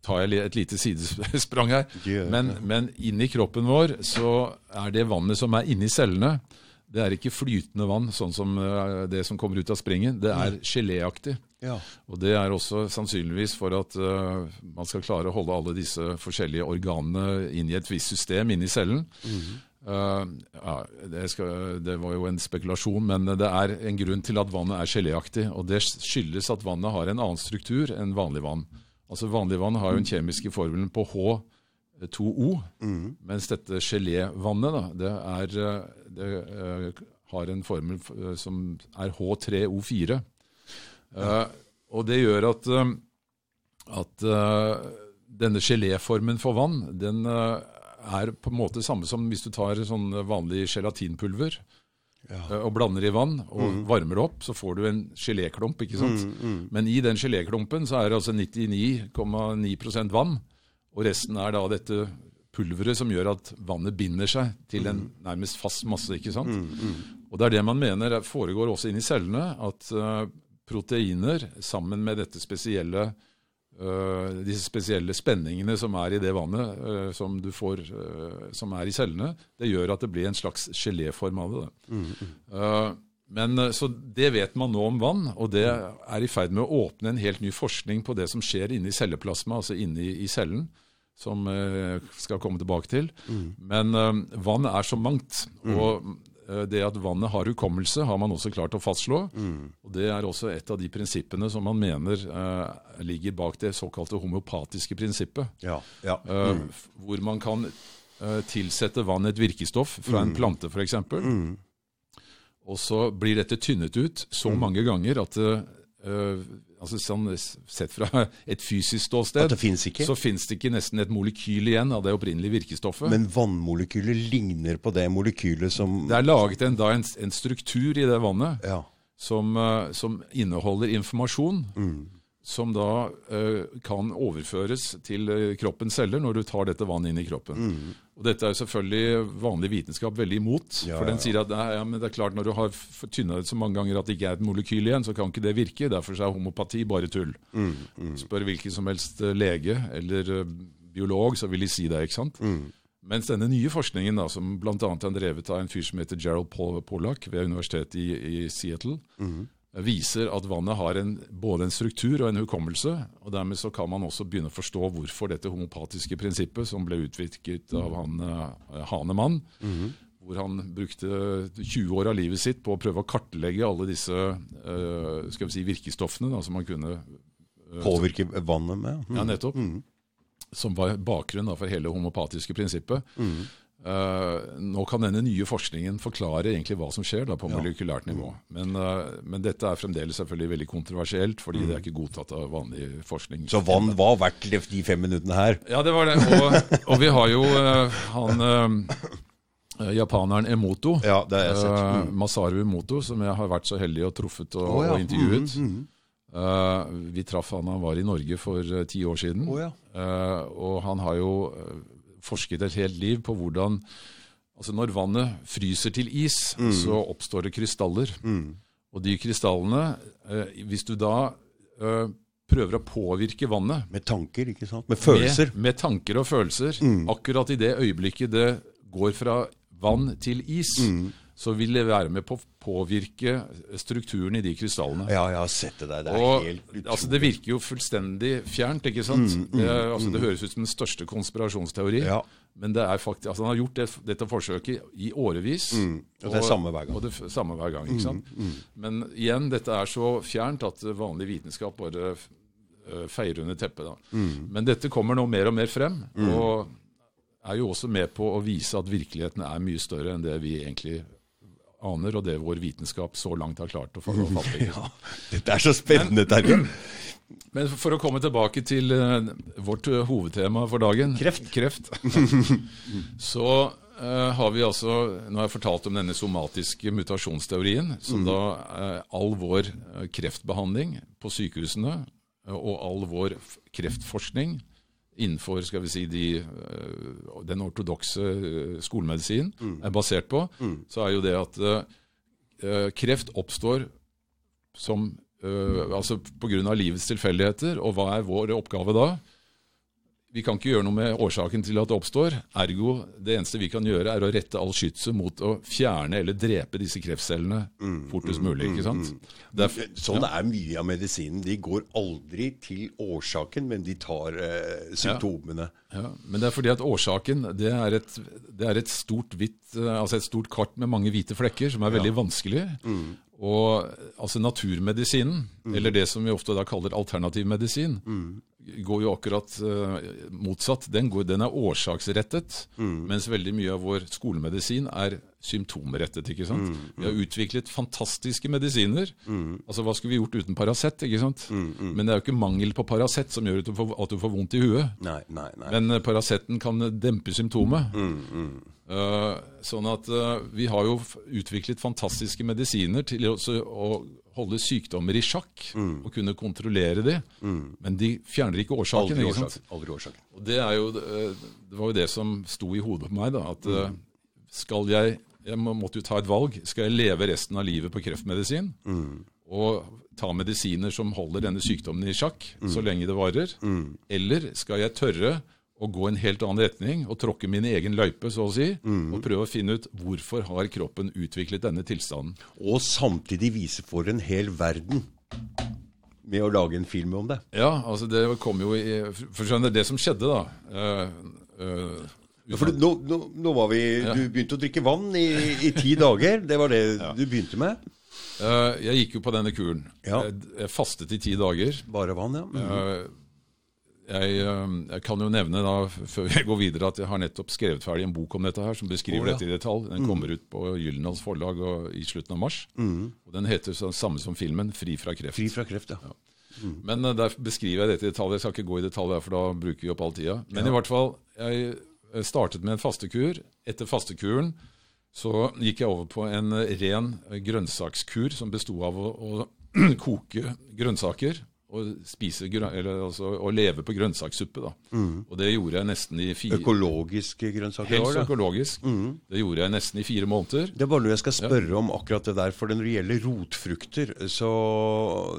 tar jeg et lite sidesprang her. Men, men inni kroppen vår så er det vannet som er inni cellene, det er ikke flytende vann, sånn som eh, det som kommer ut av springen. Det er geléaktig. Ja. Og Det er også sannsynligvis for at uh, man skal klare å holde alle disse forskjellige organene inn i et visst system inni cellen. Eh, ja, det, skal, det var jo en spekulasjon, men det er en grunn til at vannet er geléaktig. Og det skyldes at vannet har en annen struktur enn vanlig vann. Altså Vanlig vann har jo den kjemiske formelen på H2O, mens dette gelévannet da, det, er, eh, det uh, har en formel eh, som er H3O4. Og det gjør at, eh, at eh, denne geléformen for vann, den eh, er på en måte samme som hvis du tar sånn vanlig gelatinpulver Ja. og blander i vann og varmer det opp, så får du en geléklump. ikke sant? Men i den geléklumpen så er det altså 99,9% vann, og resten er da dette pulveret som gjør at vannet binder seg til en nærmest fast masse. ikke sant? Og det er det man mener er- foregår også inni cellene, at eh, proteiner sammen med dette spesielle uh, disse spesielle spenningene som er i det vannet uh, som du får, uh, som er i cellene, det gjør at det blir en slags geléform av det. Mm. Men Så det vet man nå om vann, og det er i ferd med å åpne en helt ny forskning på det som skjer inni celleplasma, altså inni i cellen, som jeg skal komme tilbake til. Men øh, vann er så mangt. og øh, det at vannet har hukommelse, har man også klart å fastslå. Og Det er også et av de prinsippene som man mener eh, ligger bak det såkalte homopatiske prinsippet. Ja. ja. eh, Hvor man kan eh, tilsette vann et virkestoff fra en plante f.eks. Mm. Og så blir dette tynnet ut så mange ganger at det eh, altså sånn, Sett fra et fysisk ståsted ikke. så fins det ikke nesten et molekyl igjen av det opprinnelige virkestoffet. Men vannmolekylet ligner på det molekylet som det er laget en, da en, en struktur i det vannet Ja. som, uh, som inneholder informasjon som da uh, kan overføres til kroppens celler når du tar dette vannet inn i kroppen. Og Dette er selvfølgelig vanlig vitenskap veldig imot. Ja, for den sier at nei, ja, men det er klart når du har tynna ut så mange ganger at det ikke er et molekyl igjen, så kan ikke det virke. Derfor er homopati bare tull. Spør hvilken som helst eh, lege eller eh, biolog, så vil de si det. ikke sant? Mens denne nye forskningen, da, som bl.a. er drevet av en fyr som heter Gerald Pollack ved universitetet i, i Seattle, viser at vannet har en, både en struktur og en hukommelse. og Dermed så kan man også begynne å forstå hvorfor dette homopatiske prinsippet, som ble utviklet av han eh, Hanemann, hvor han brukte 20 år av livet sitt på å prøve å kartlegge alle disse uh, skal vi si, virkestoffene da, som man kunne påvirke vannet med? Mm. ja, nettopp. Som var bakgrunnen da, for hele homopatiske prinsippet. Eh, nå kan denne nye forskningen forklare egentlig hva som skjer da, på molekylært nivå. Men, uh, men dette er fremdeles selvfølgelig veldig kontroversielt, fordi det er ikke godtatt av vanlig forskning. Så vann var verdt de fem minuttene her? Ja, det var det. Og, og vi har jo uh, han japaneren Emoto. Ja. Eh, Masaru Emoto, som jeg har vært så heldig og truffet og, oh, ja. og intervjuet. Mm, Eh, vi traff han han var i Norge for ti år siden. oh, ja. Og han har jo forsket et helt liv på hvordan Altså Når vannet fryser til is, Mm. så oppstår det krystaller. Og de krystallene, eh, hvis du da eh, prøver å påvirke vannet Med tanker, ikke sant? Med følelser. Mm. med, med tanker og følelser. Akkurat i det øyeblikket det går fra vann til is, Mm. Så vil det være med på å påvirke strukturen i de krystallene. Ja, jeg har sett det der. Det er Og, helt utrolig. altså, det virker jo fullstendig fjernt, ikke sant? det, er, altså, det høres ut som den største konspirasjonsteori. Ja. Men det er faktisk, altså, han har gjort det, dette forsøket i årevis. Og det er samme hver gang. Og det samme hver gang, ikke sant? Men igjen, dette er så fjernt at vanlig vitenskap bare eh, feier under teppet. Da. Men dette kommer nå mer og mer frem, og er jo også med på å vise at virkeligheten er mye større enn det vi egentlig aner, og det vår vitenskap så langt har klart å fatte. ikke? Dette er så spennende, Terje. Men for å komme tilbake til eh, vårt eh, hovedtema for dagen Kreft. kreft så uh, har vi altså Nå har jeg fortalt om denne somatiske mutasjonsteorien, som da uh, all vår eh, kreftbehandling på sykehusene eh, og all vår kreftforskning innenfor skal vi si, de, eh, den ortodokse skolemedisinen mm. er basert på, så er jo det at eh, eh, kreft oppstår som uh, altså pga. livets tilfeldigheter. Og hva er vår oppgave da? Vi kan ikke gjøre noe med årsaken til at det oppstår. Ergo, det eneste vi kan gjøre, er å rette all skytset mot å fjerne eller drepe disse kreftcellene fortest mulig. ikke sant? Derfor, Sånn er mye av medisinen. De går aldri til årsaken, men de tar eh, symptomene. ja, men det er fordi at årsaken det er et, det er et, stort, hvitt, øh, altså et stort kart med mange hvite flekker, som er veldig vanskelig. Og altså naturmedisinen, eller det som vi ofte da kaller alternativ medisin, går jo akkurat uh, motsatt. Den, går, den er årsaksrettet, mens veldig mye av vår skolemedisin er symptomrettet. ikke sant? Vi har utviklet fantastiske medisiner. Altså, Hva skulle vi gjort uten Paracet? ikke sant? Men det er jo ikke mangel på Paracet som gjør at du får, at du får vondt i huet. Nei, nei, nei. Men uh, Paraceten kan dempe symptomet. Uh, sånn at uh, vi har jo utviklet fantastiske medisiner til å, å holde sykdommer i sjakk og kunne kontrollere de. Men de fjerner ikke årsaken. Aldri ikke årsaken. Aldri årsaken. Og det, er jo, eh, det var jo det som sto i hodet på meg. da, at mm. skal jeg Jeg måtte jo ta et valg. Skal jeg leve resten av livet på kreftmedisin? Og ta medisiner som holder denne sykdommen i sjakk så lenge det varer? Eller skal jeg tørre å gå en helt annen retning og tråkke min egen løype, så å si, og prøve å finne ut hvorfor har kroppen utviklet denne tilstanden? Og samtidig vise for en hel verden med å lage en film om det. Ja, altså det kom jo i For skjønner, det som skjedde, da eh, eh, Ja, for nå, nå, nå var vi Du begynte å drikke vann i, i ti dager. Det var det du begynte med? Eh, Jeg gikk jo på denne kuren. Ja. Jeg, fastet i ti dager. Bare vann, ja. Mm. Eh, Jeg, eh, jeg kan jo nevne da, før jeg går videre, at jeg har nettopp skrevet ferdig en bok om dette her, som beskriver oh, ja. dette i detalj. Den kommer ut på Gyldendals forlag og, i slutten av mars. Og Den heter så, samme som filmen, 'Fri fra kreft'. Fri fra kreft, ja. Men uh, der beskriver jeg dette i detalj. Jeg skal ikke gå i detalj, her, for da bruker vi opp all tida. Men i hvert fall, jeg eh, startet med en fastekur. Etter fastekuren så gikk jeg over på en eh, ren grønnsakskur som besto av å, å koke grønnsaker og spise eller altså, og leve på grønnsakssuppe. da. Og det gjorde jeg nesten i fire Økologiske grønnsaker Helst økologisk. Det gjorde jeg nesten i fire måneder. Det er bare noe jeg skal spørre om akkurat det der. For når det gjelder rotfrukter, så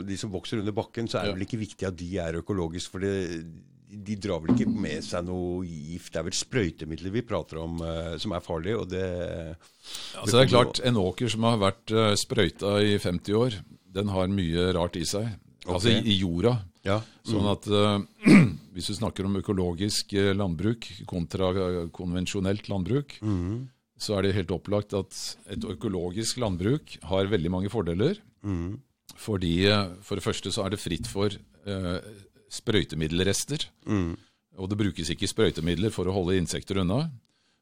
de som vokser under bakken, så er det Ja. vel ikke viktig at de er økologiske. For det, de drar vel ikke med seg noe gift. Det er vel sprøytemidler vi prater om uh, som er farlig, og det Altså det er klart, En åker som har vært uh, sprøyta i 50 år, den har mye rart i seg. Altså i, i jorda. Ja. Sånn at uh, hvis du snakker om økologisk eh, landbruk kontra eh, konvensjonelt landbruk, så er det helt opplagt at et økologisk landbruk har veldig mange fordeler. Fordi eh, for det første så er det fritt for uh, sprøytemiddelrester. Og det brukes ikke sprøytemidler for å holde insekter unna.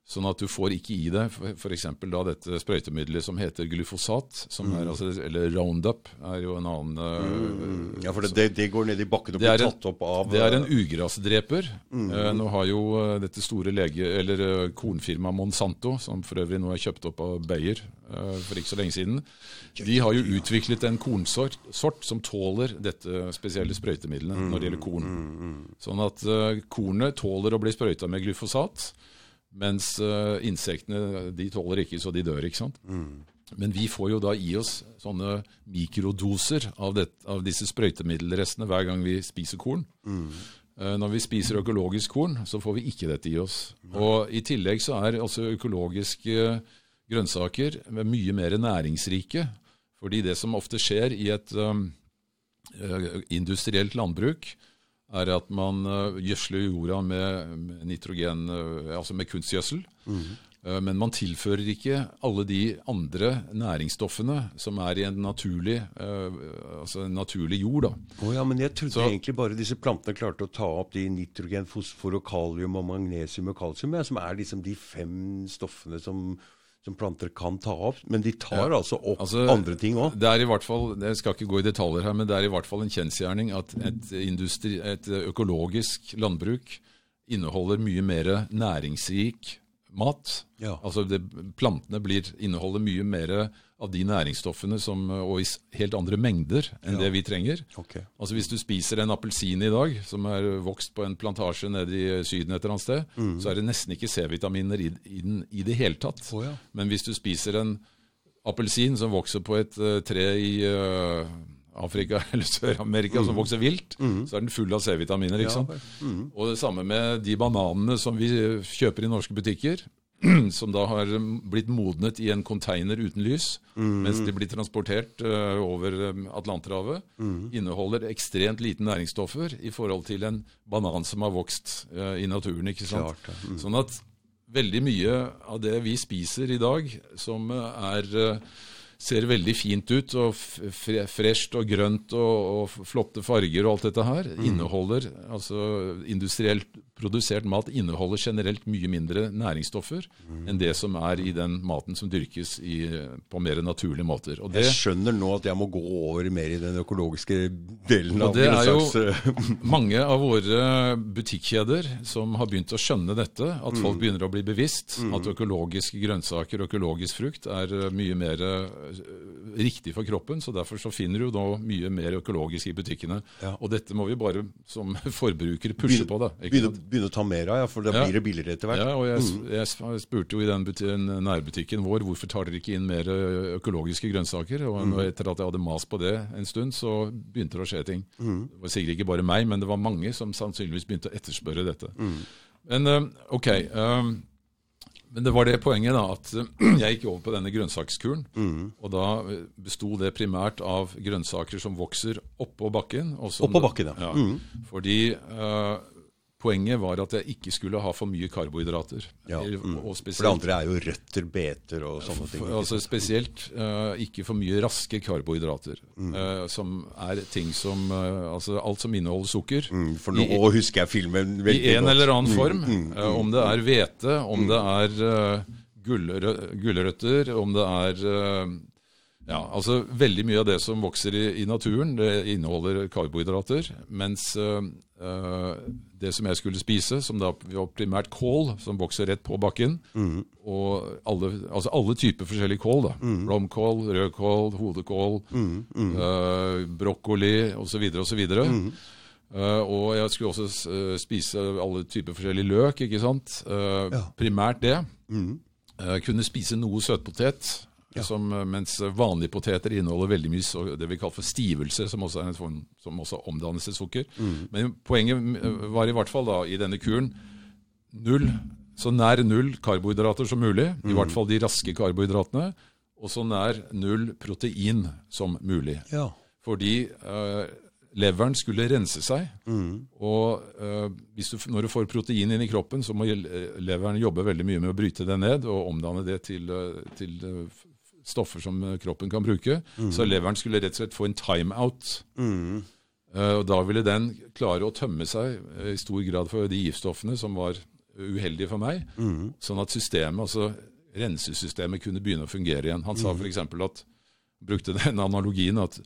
Sånn at du får ikke i deg f.eks. dette sprøytemiddelet som heter glyfosat, som er, altså, eller Roundup, er jo en annen eh, ja, for det, det, det går ned i bakken og blir tatt opp av Det er en ugrasdreper. Eh, nå har jo eh, dette store lege, eller eh, kornfirmaet Monsanto, som for øvrig nå er kjøpt opp av Bayer eh, for ikke så lenge siden, de har jo utviklet en kornsort sort som tåler dette spesielle sprøytemiddelet når det gjelder korn. Sånn at eh, kornet tåler å bli sprøyta med glyfosat, mens uh, insektene de tåler ikke, så de dør. ikke sant? Men vi får jo da i oss sånne mikrodoser av, det, av disse sprøytemiddelrestene hver gang vi spiser korn. Eh, Når vi spiser økologisk korn, så får vi ikke dette i oss. Og I tillegg så er altså økologiske grønnsaker mye mer næringsrike. Fordi det som ofte skjer i et um, industrielt landbruk, er at man uh, gjødsler jorda med, nitrogen, uh, altså med kunstgjødsel. Mm. Men man tilfører ikke alle de andre næringsstoffene som er i en naturlig, altså en naturlig jord. Oh, ja, men jeg trodde Så, egentlig bare disse plantene klarte å ta opp de nitrogen, fosfor, og kalium og magnesium og kalsium, ja, som er liksom de fem stoffene som som planter kan ta opp, men de tar ja, altså opp altså, andre ting òg. Det er i hvert fall, Jeg skal ikke gå i detaljer her, men det er i hvert fall en kjensgjerning at et, industri, et økologisk landbruk inneholder mye mer næringsrik mat. Ja. Altså det, Plantene blir, inneholder mye mer av de næringsstoffene som, og i helt andre mengder enn ja. det vi trenger. Okay. Altså Hvis du spiser en appelsin i dag som er vokst på en plantasje nede i Syden et eller annet sted, mm. så er det nesten ikke C-vitaminer i, i, den i det hele tatt. Oh, ja. Men hvis du spiser en appelsin som vokser på et uh, tre i uh, Afrika eller Sør-Amerika mm. som vokser vilt, mm. så er den full av C-vitaminer. ikke sant? Mm. Og det samme med de bananene som vi kjøper i norske butikker. som da har blitt modnet i en container uten lys, mm. mens de blir transportert uh, over Atlanterhavet, mm. inneholder ekstremt lite næringsstoffer i forhold til en banan som har vokst uh, i naturen. ikke sant? Klart, ja. mm. Sånn at veldig mye av det vi spiser i dag, som er uh, ser veldig fint ut, og fresht og grønt og, og, flotte farger og alt dette her, mm. inneholder altså industrielt produsert mat inneholder generelt mye mindre næringsstoffer mm. enn det som er i den maten som dyrkes i, på mer naturlige måter. Det, jeg skjønner nå at jeg må gå over mer i den økologiske delen av det er jo mange av våre butikkjeder som har begynt å skjønne dette, at folk mm. begynner å bli bevisst mm. at økologiske grønnsaker og økologisk frukt er mye mer eh, riktig for kroppen. så Derfor så finner du nå mye mer økologisk i butikkene. Ja. Og dette må vi bare som forbrukere pushe på. da. Begynne, begynne, å ta mer av, ja, for da ja. blir det billigere etter hvert. Ja, og jeg, mm. jeg spurte jo i den nærbutikken vår hvorfor tar dere ikke inn mer økologiske grønnsaker. Og mm. etter at jeg hadde mast på det en stund, så begynte det å skje ting. Mm. Det var sikkert ikke bare meg, men det var mange som sannsynligvis begynte å etterspørre dette. Mm. Men ok. Um, men det var det poenget, da, at jeg gikk over på denne grønnsakskuren. Mm. Og da besto det primært av grønnsaker som vokser oppå bakken. Oppå bakken, ja. ja mm. Fordi uh, Poenget var at jeg ikke skulle ha for mye karbohydrater. Ja, mm. for det andre er jo røtter, beter og sånne ting. Altså Spesielt uh, ikke for mye raske karbohydrater. Mm. Uh, som er ting som uh, Altså alt som inneholder sukker. Mm, for nå I, husker jeg filmen veldig godt. I en eller annen mm, form. Mm, mm. om det er hvete, om det er gulrøtter, om det er ja, altså Veldig mye av det som vokser i, i naturen, det inneholder karbohydrater. Mens øh, det som jeg skulle spise, som da var primært kål, som vokser rett på bakken, mm. og alle, altså alle typer forskjellige kål, da. Mm. Blomkål, rødkål, hodekål, mm. øh, brokkoli osv. osv. Mm. Uh, og jeg skulle også uh, spise alle typer forskjellig løk, ikke sant. Uh, ja. Primært det. Mm. kunne spise noe søtpotet. Ja. Som, eh, mens vanlige poteter inneholder veldig mye det vi kaller for stivelse, som også, er en form, som også omdannes til sukker. Mm. Men poenget eh, var i hvert fall da, i denne kuren null, så nær null karbohydrater som mulig. Mm. I hvert fall de raske karbohydratene. Og så nær null protein som mulig. Ja. Fordi uh, leveren skulle rense seg. Mm. Og uh, du, når du får protein inn i kroppen, så må leveren jobbe veldig mye med å bryte det ned og omdanne det til, til stoffer som eh, kroppen kan bruke. Mm. Så leveren skulle rett og slett få en timeout. Mm. Uh, og da ville den klare å tømme seg uh, i stor grad for de giftstoffene som var uheldige for meg, mm. sånn at systemet, altså rensesystemet kunne begynne å fungere igjen. Han sa mm. f.eks. at brukte den analogien at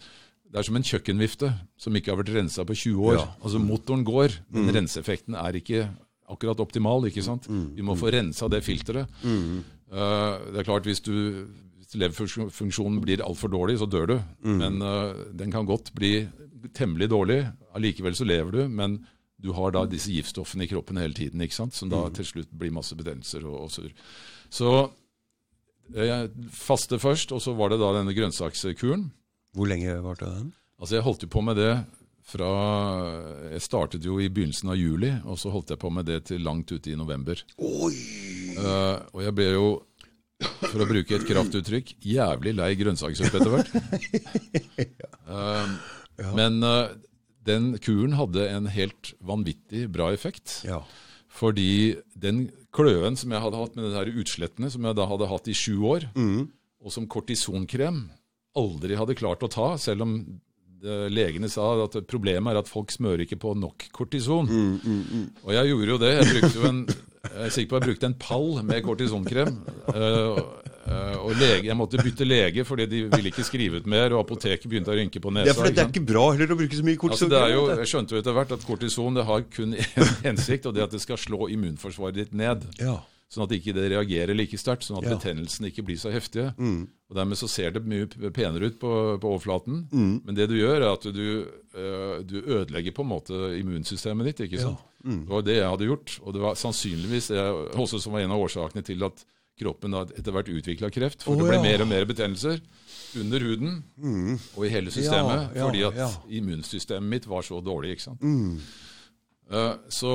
det er som en kjøkkenvifte som ikke har vært rensa på 20 år. Ja. Altså Motoren går, men mm. renseeffekten er ikke akkurat optimal. ikke sant? Mm. Vi må få rensa det filteret. Mm. Uh, det er klart Hvis du leverfunksjonen blir altfor dårlig, så dør du. Mm. Men uh, den kan godt bli temmelig dårlig. Allikevel så lever du, men du har da disse giftstoffene i kroppen hele tiden, ikke sant? som da mm. til slutt blir masse betennelser og, og surr. Så jeg faste først, og så var det da denne grønnsakskuren. Hvor lenge varte den? Altså Jeg holdt jo på med det fra Jeg startet jo i begynnelsen av juli, og så holdt jeg på med det til langt ute i november. Oi! Uh, og jeg ble jo for å bruke et kraftuttrykk, jævlig lei grønnsakssuppe etter hvert. Eh, Men uh, den kuren hadde en helt vanvittig bra effekt. Ja. Fordi den kløen som jeg hadde hatt med de utslettene, som jeg da hadde hatt i sju år, og som kortisonkrem aldri hadde klart å ta, selv om eh, legene sa at problemet er at folk smører ikke på nok kortison. Og jeg gjorde jo det. Jeg brukte jo en jeg er sikker på at jeg brukte en pall med kortisonkrem. eh, eh, og lege, jeg måtte bytte lege fordi de ville ikke skrive ut mer, og apoteket begynte å rynke på nesa. Ja, for det er ikke bra heller å bruke så mye Altså, kortison. det er jo, jeg skjønte jo etter hvert at kortison det har kun én hensikt, og det er at det skal slå immunforsvaret ditt ned. Ja. Sånn at ikke det reagerer like sterkt, sånn at Ja. betennelsene betennelsen ikke blir så heftige. Og Dermed så ser det mye penere ut på, på overflaten. Mm. Men det du gjør, er at du, øh, du ødelegger på en måte immunsystemet ditt. ikke sant? Mm. Det var det jeg hadde gjort. Og det var sannsynligvis det også som var en av årsakene til at kroppen da etter hvert utvikla kreft. For oh, det ble ja. mer og mer betennelser under huden og i hele systemet. Ja, ja, fordi at ja. Mm. immunsystemet mitt var så dårlig. ikke sant? Uh, så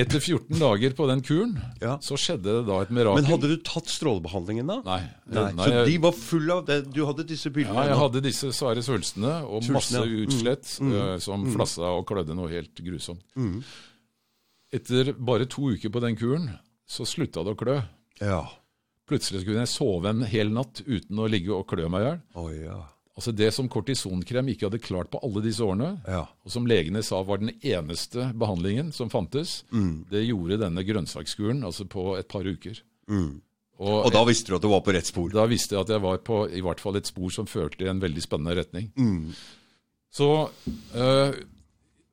etter 14 dager på den kuren, Ja. så skjedde det da et mirakel. Men hadde du tatt strålebehandlingen da? Nei. Nei. Nei, så de var fulle av det? Du hadde disse pillene? Ja, jeg hadde disse svære svulstene og Svulstene, masse utslett Mm. utslett eh, som flassa og klødde noe helt grusomt. Etter bare to uker på den kuren, så slutta det å klø. Ja. Plutselig kunne jeg sove en hel natt uten å ligge og klø meg i hjel. Oh, ja. Altså Det som kortisonkrem ikke hadde klart på alle disse årene, Ja. og som legene sa var den eneste behandlingen som fantes, Mm. det gjorde denne grønnsakskuren altså på et par uker. Mm. Og, Og da visste du at du var på rett spor? da visste jeg at jeg var på i hvert fall et spor som førte i en veldig spennende retning. Mm. Så øh,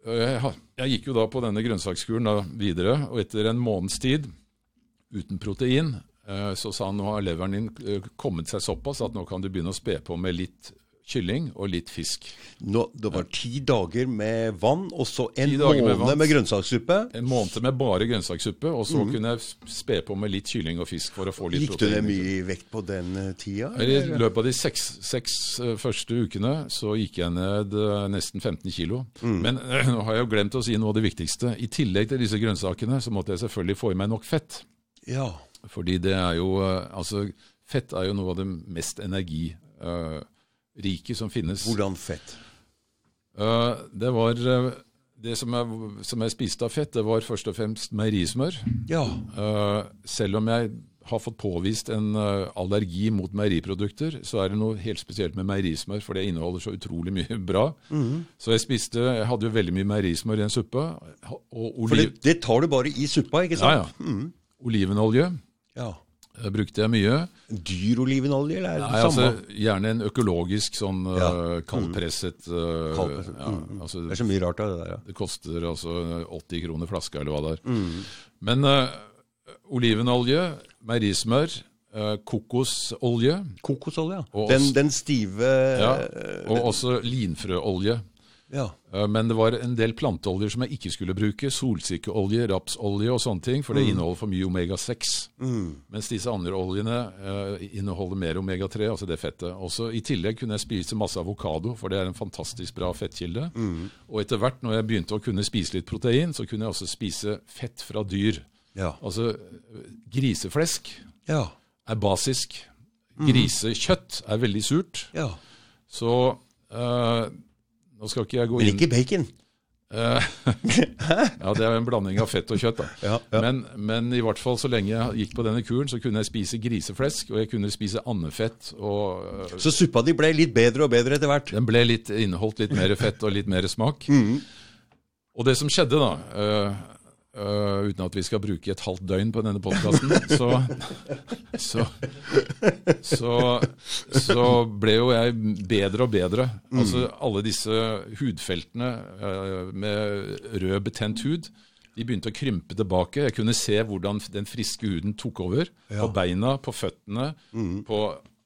øh, jeg, gikk jo da på denne grønnsakskuren da videre, og etter en måneds tid uten protein, øh, så sa han nå har leveren din kommet seg såpass at nå kan du begynne å spe på med litt kylling og litt fisk. Nå, det var ti dager med vann, og så en måned med med grønnsakssuppe. En måned med bare grønnsakssuppe, og så kunne jeg spe på med litt kylling og fisk for å få litt Gikk du ned mye i vekt på den tida? tida? I løpet av de seks, seks eh, første ukene så gikk jeg ned eh, nesten 15 kilo. Men eh, nå har jeg jo glemt å si noe av det viktigste. I tillegg til disse grønnsakene så måtte jeg selvfølgelig få i meg nok fett. Ja. Fordi det er jo eh, Altså, fett er jo noe av det mest energirike som finnes. Hvordan fett? Eh, det var eh, Det som jeg, som jeg spiste av fett, det var først og fremst meierismør. Ja. Eh, selv om jeg har fått påvist en allergi mot meieriprodukter, så er det noe helt spesielt med meierismør, for det inneholder så utrolig mye bra. Så jeg spiste Jeg hadde jo veldig mye meierismør i en suppe. For det, det tar du bare i suppa, ikke ja, ja. ja. Olivenolje Ja. Eh, brukte jeg mye. Dyr olivenolje, eller er Nei, altså, gjerne en økologisk sånn ja. uh, kaldpresset eh, Kaldpresset, ja, mm. altså, Det er så mye rart av det der, ja. Det koster altså 80 kroner flaska, eller hva det er. Mm. Men uh, olivenolje, meierismør, kokosolje Kokosolje, ja. Og Den, den stive ja, og også linfrøolje. Ja. Eh, Men det var en del planteoljer som jeg ikke skulle bruke. Solsikkeolje, rapsolje og sånne ting, for det inneholder for mye omega-6. Mens disse andre oljene uh, inneholder mer omega-3, altså det fettet. Også I tillegg kunne jeg spise masse avokado, for det er en fantastisk bra fettkilde. Og etter hvert, når jeg begynte å kunne spise litt protein, så kunne jeg også spise fett fra dyr. Ja. Altså griseflesk Ja. er basisk. Grisekjøtt er veldig surt. ja. Så eh, nå skal ikke jeg gå Men inn ikke bacon. Eh, ja, det er en blanding av fett og kjøtt. da. Ja, ja. Men, men i hvert fall så lenge jeg gikk på denne kuren, så kunne jeg spise griseflesk, og jeg kunne spise andefett. og eh, Så suppa di ble litt bedre og bedre etter hvert. Den ble litt inneholdt litt mer fett og litt mer smak. Og det som skjedde, da eh, uten at vi skal bruke et halvt døgn på denne podkasten, så, så, så, så ble jo jeg bedre og bedre. Altså Alle disse hudfeltene uh, med rød, betent hud, de begynte å krympe tilbake. Jeg kunne se hvordan den friske huden tok over. På beina, på føttene, på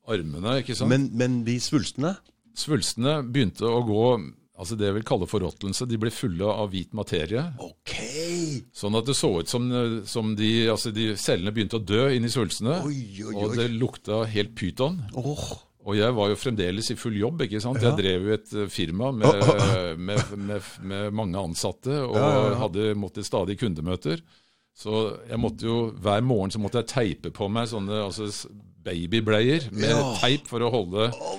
armene. ikke sant? Men, men de svulstene Svulstene begynte å gå altså det jeg vil kalle forråtnelse. De ble fulle av hvit materie. Ok! Sånn at det så ut som, som de, altså de cellene begynte å dø inni svulstene. Oi, oi, Og det lukta helt pyton. Oh. Og jeg var jo fremdeles i full jobb. ikke sant? Ja. Jeg drev jo et eh, firma med, med, med, med mange ansatte og ja, ja. hadde måttet stadig kundemøter. Så jeg måtte jo, hver morgen så måtte jeg teipe på meg sånne altså, babybleier med Ja. teip for å holde Oh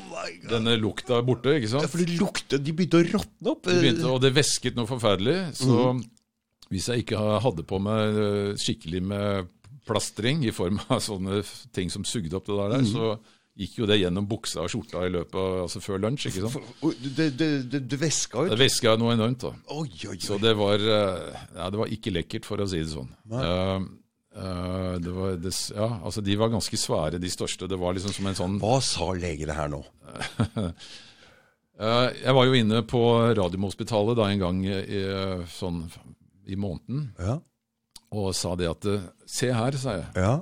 denne lukta borte. ikke sant? Ja, for det luktet De begynte å råtne opp. Det begynte, og det væsket noe forferdelig. Så hvis jeg ikke hadde på meg eh, skikkelig med plastring i form av sånne ting som sugde opp det der, så gikk jo det gjennom buksa og skjorta i løpet av, altså før lunsj. ikke sant? Det, det, det, det væska Det ut. noe enormt. da. Oi, oi, Så det var, eh, ja, det var ikke lekkert, for å si det sånn. Uh, det var, det, ja, altså De var ganske svære, de største. Det var liksom som en sånn Hva sa legene her nå? uh, Jeg var jo inne på Radiumhospitalet da en gang i, sånn, i måneden Ja. og sa det at Se her, sa jeg. Ja.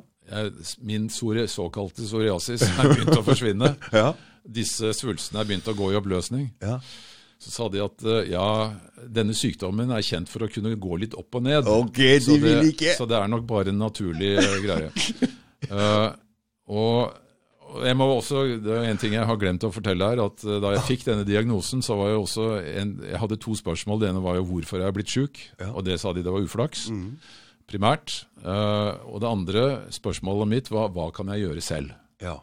Min såkalte psoriasis er begynt å forsvinne. Ja. Disse svulstene er begynt å gå i oppløsning. ja. Så sa de at eh, ja, denne sykdommen er kjent for å kunne gå litt opp og ned. Ok, de så det. Så det er nok bare en naturlig eh, greie. Uh, og, jeg må også, Det er en ting jeg har glemt å fortelle her. at Da jeg fikk denne diagnosen, så var jeg også en, jeg hadde to spørsmål. Det ene var jo hvorfor jeg er blitt sjuk, Ja. og det sa de det var uflaks. Mm. Primært. Uh, og det andre spørsmålet mitt var hva kan jeg gjøre selv? Ja.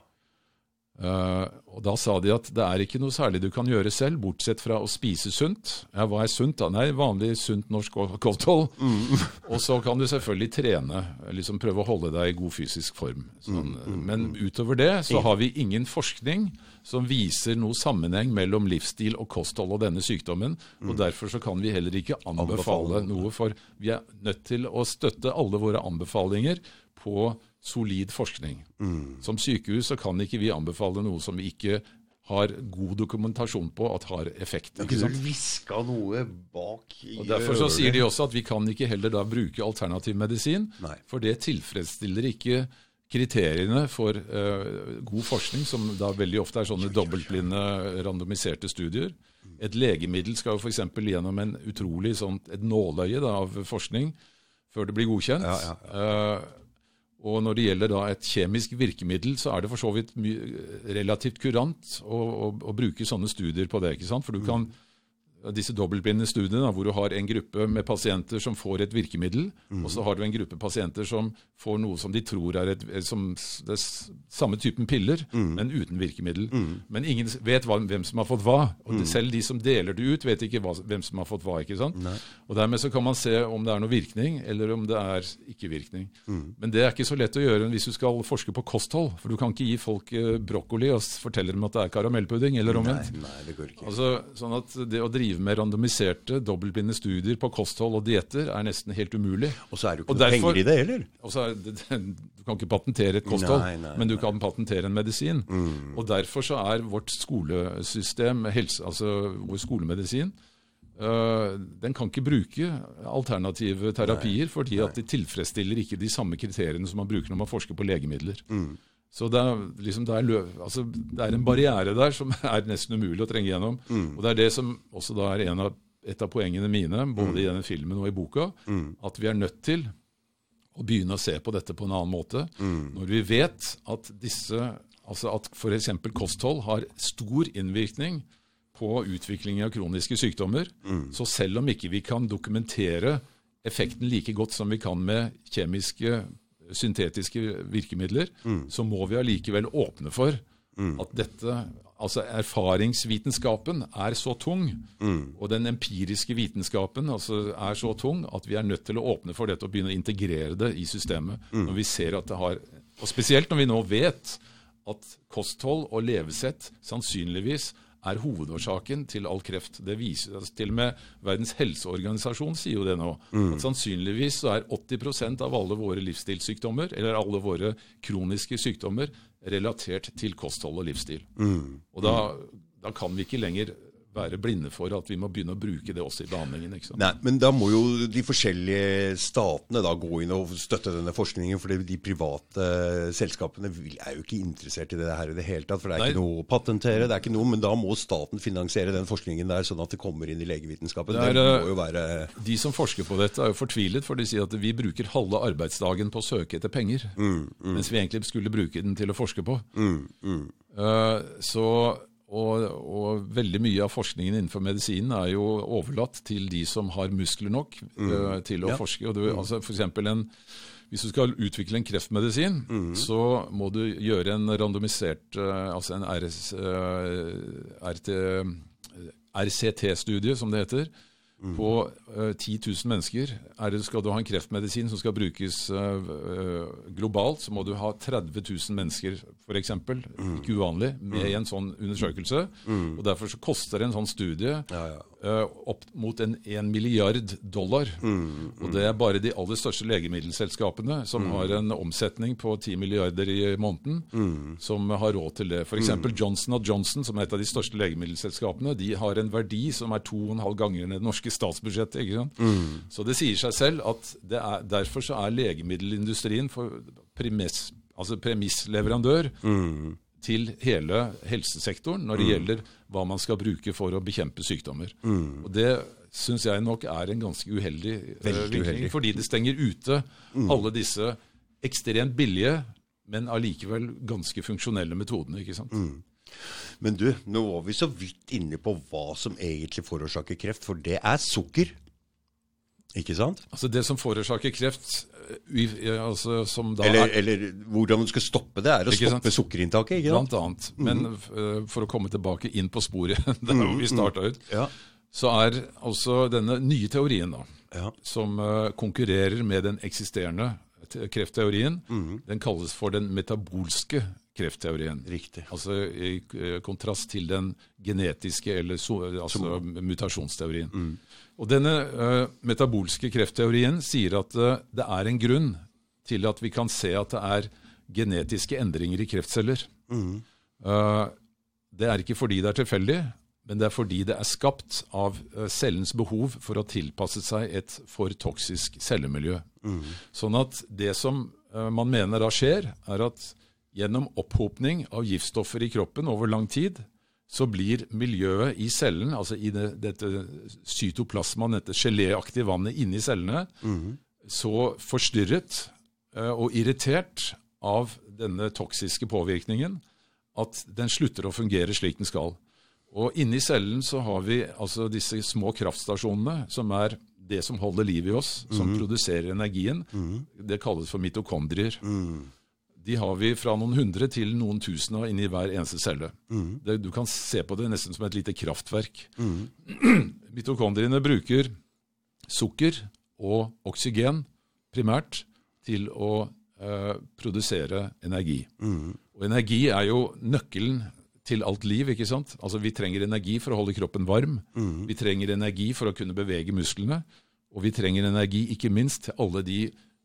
Uh, og da sa de at det er ikke noe særlig du kan gjøre selv, bortsett fra å spise sunt. Ja, hva er sunt da? Nei, vanlig sunt norsk kosthold. Mm. og så kan du selvfølgelig trene, liksom prøve å holde deg i god fysisk form. Sånn. Men utover det så har vi ingen forskning som viser noe sammenheng mellom livsstil og kosthold og denne sykdommen. Og derfor så kan vi heller ikke anbefale Anbefale. noe, for vi er nødt til å støtte alle våre anbefalinger på solid forskning. Som sykehus så kan ikke vi anbefale noe som vi ikke har god dokumentasjon på at har effekt. Ikke sant? du hviska noe bak i Og Derfor så sier de også at vi kan ikke heller da bruke alternativ medisin, Nei. for det tilfredsstiller ikke kriteriene for eh, god forskning, som da veldig ofte er sånne dobbeltblinde, randomiserte studier. Et legemiddel skal jo f.eks. gjennom en utrolig sånt, et nåløye da, av forskning før det blir godkjent. Ja, ja, Eh, og når det gjelder da et kjemisk virkemiddel, så er det for så vidt relativt kurant å, å, å bruke sånne studier på det. ikke sant? For du kan disse dobbeltblinde studiene hvor du har en gruppe med pasienter som får et virkemiddel, og så har du en gruppe pasienter som får noe som de tror er, et, er som s- samme typen piller, men uten virkemiddel. Men ingen vet hva, hvem som har fått hva. Og det, selv de som deler det ut, vet ikke hva, hvem som har fått hva. ikke sant? Og Dermed så kan man se om det er noe virkning, eller om det er ikke virkning. Men det er ikke så lett å gjøre hvis du skal forske på kosthold. For du kan ikke gi folk eh, brokkoli og fortelle dem at det er karamellpudding, eller omvendt. Nei, nei, det går ikke. Altså, sånn at Det å drive med randomiserte, dobbeltblinde studier på kosthold og dietter er nesten helt umulig. Og så er det jo ikke noe derfor- penger i det heller. Er det, Du kan ikke patentere et kosthold, Nei, nei, men du kan patentere en medisin. Og Derfor så er vårt skolesystem, helse, altså vår skolemedisin, Uh, den kan ikke bruke alternative terapier, fordi at de tilfredsstiller ikke de samme kriteriene som man bruker når man forsker på legemidler. Så det er, liksom, det, er løv, altså, det er en barriere der som er nesten umulig å trenge gjennom. Og det er det som også da er en av, et av poengene mine, både i denne filmen og i boka, at vi er nødt til å begynne å se på dette på en annen måte. Når vi vet at disse, altså at f.eks. kosthold har stor innvirkning på utviklingen av kroniske sykdommer, så selv om ikke vi kan dokumentere effekten like godt som vi kan med kjemiske, syntetiske virkemidler, så må vi allikevel åpne for at dette Altså erfaringsvitenskapen er så tung, og den empiriske vitenskapen altså, er så tung, at vi er nødt til å åpne for dette og begynne å integrere det i systemet. Når vi ser at det har Og spesielt når vi nå vet at kosthold og levesett sannsynligvis er hovedårsaken til all kreft. Det viser, altså Til og med Verdens helseorganisasjon sier jo det nå. At sannsynligvis så er 80% av alle våre livsstilssykdommer, eller alle våre kroniske sykdommer, relatert til kosthold og livsstil. Og da, da kan vi ikke lenger være blinde for at vi må begynne å bruke det også i behandlingen. ikke sant? Nei, men da må jo de forskjellige statene da gå inn og støtte denne forskningen, for de private selskapene er jo ikke interessert i det her i det hele tatt. For det er Nei. ikke noe å patentere, det er ikke noe, men da må staten finansiere den forskningen der, sånn at det kommer inn i legevitenskapen. Det Det, er, må jo være De som forsker på dette, er jo fortvilet, for de sier at vi bruker halve arbeidsdagen på å søke etter penger, mens vi egentlig skulle bruke den til å forske på. Eh, så, og, og, veldig mye av forskningen innenfor medisinen er jo overlatt til de som har muskler nok mm. uh, til å ja. forske. Og du, mm. altså for en, hvis du skal utvikle en kreftmedisin, mm. så må du gjøre en randomisert uh, altså en RS, uh, RCT-studie, som det heter. På uh, 10 000 mennesker er det, skal du ha en kreftmedisin som skal brukes uh, globalt, så må du ha 30 000 mennesker f.eks., mm. ikke uvanlig, med mm. i en sånn undersøkelse. Mm. og Derfor så koster en sånn studie ja, ja. Uh, opp mot en 1 milliard dollar. Mm. Og det er bare de aller største legemiddelselskapene som mm. har en omsetning på 10 milliarder i måneden, som har råd til det. F.eks. Johnson Johnson, som er et av de største legemiddelselskapene, de har en verdi som er to og en halv ganger det norske statsbudsjettet. ikke sant? Mm. Så det sier seg selv at er, derfor så er legemiddelindustrien premiss, altså premissleverandør mm. til hele helsesektoren når det mm. gjelder hva man skal bruke for å bekjempe sykdommer. Mm. Og Det syns jeg nok er en ganske uheldig uh, virkning, fordi det stenger ute mm. alle disse ekstremt billige, men allikevel ganske funksjonelle metodene. ikke sant? Mm. Men du, nå var vi så vidt inne på hva som egentlig forårsaker kreft, for det er sukker. Ikke sant? Altså Det som forårsaker kreft eh, altså eller, er, eller, hvordan du skal stoppe det, er å stoppe sant? sukkerinntaket. ikke sant? Blant annet. Men mm -hmm. for å komme tilbake inn på sporet der mm vi starta ut, ja. så er altså denne nye teorien, da, ja. som uh, konkurrerer med den eksisterende kreftteorien, mm den kalles for den metabolske kreftteorien. Riktig. Altså i eh, kontrast til den genetiske, eller altså mutasjonsteorien. Mm. Og denne uh, metabolske kreftteorien sier at uh, det er en grunn til at vi kan se at det er genetiske endringer i kreftceller. Mm. Uh, det er ikke fordi det er tilfeldig, men det er fordi det er skapt av cellens behov for å tilpasse seg et for toksisk cellemiljø. Mm. Sånn at det som man mener da skjer, er at Gjennom opphopning av giftstoffer i kroppen over lang tid så blir miljøet i cellen, altså i det, dette cytoplasmaen, dette geléaktige vannet inni cellene, mm. så forstyrret uh, og irritert av denne toksiske påvirkningen at den slutter å fungere slik den skal. Og inni cellen så har vi altså disse små kraftstasjonene, som er det som holder liv i oss, som mm. produserer energien. Mm. Det kalles for mitokondrier. Mm de har vi fra noen hundre til noen tusen av inni hver eneste celle. Mm. Det, du kan se på det nesten som et lite kraftverk. Mm. Mitokondriene bruker sukker og oksygen primært til å eh, produsere energi. Mm. Og energi er jo nøkkelen til alt liv. ikke sant? Altså Vi trenger energi for å holde kroppen varm. Mm. Vi trenger energi for å kunne bevege musklene. Og vi trenger energi ikke minst til alle de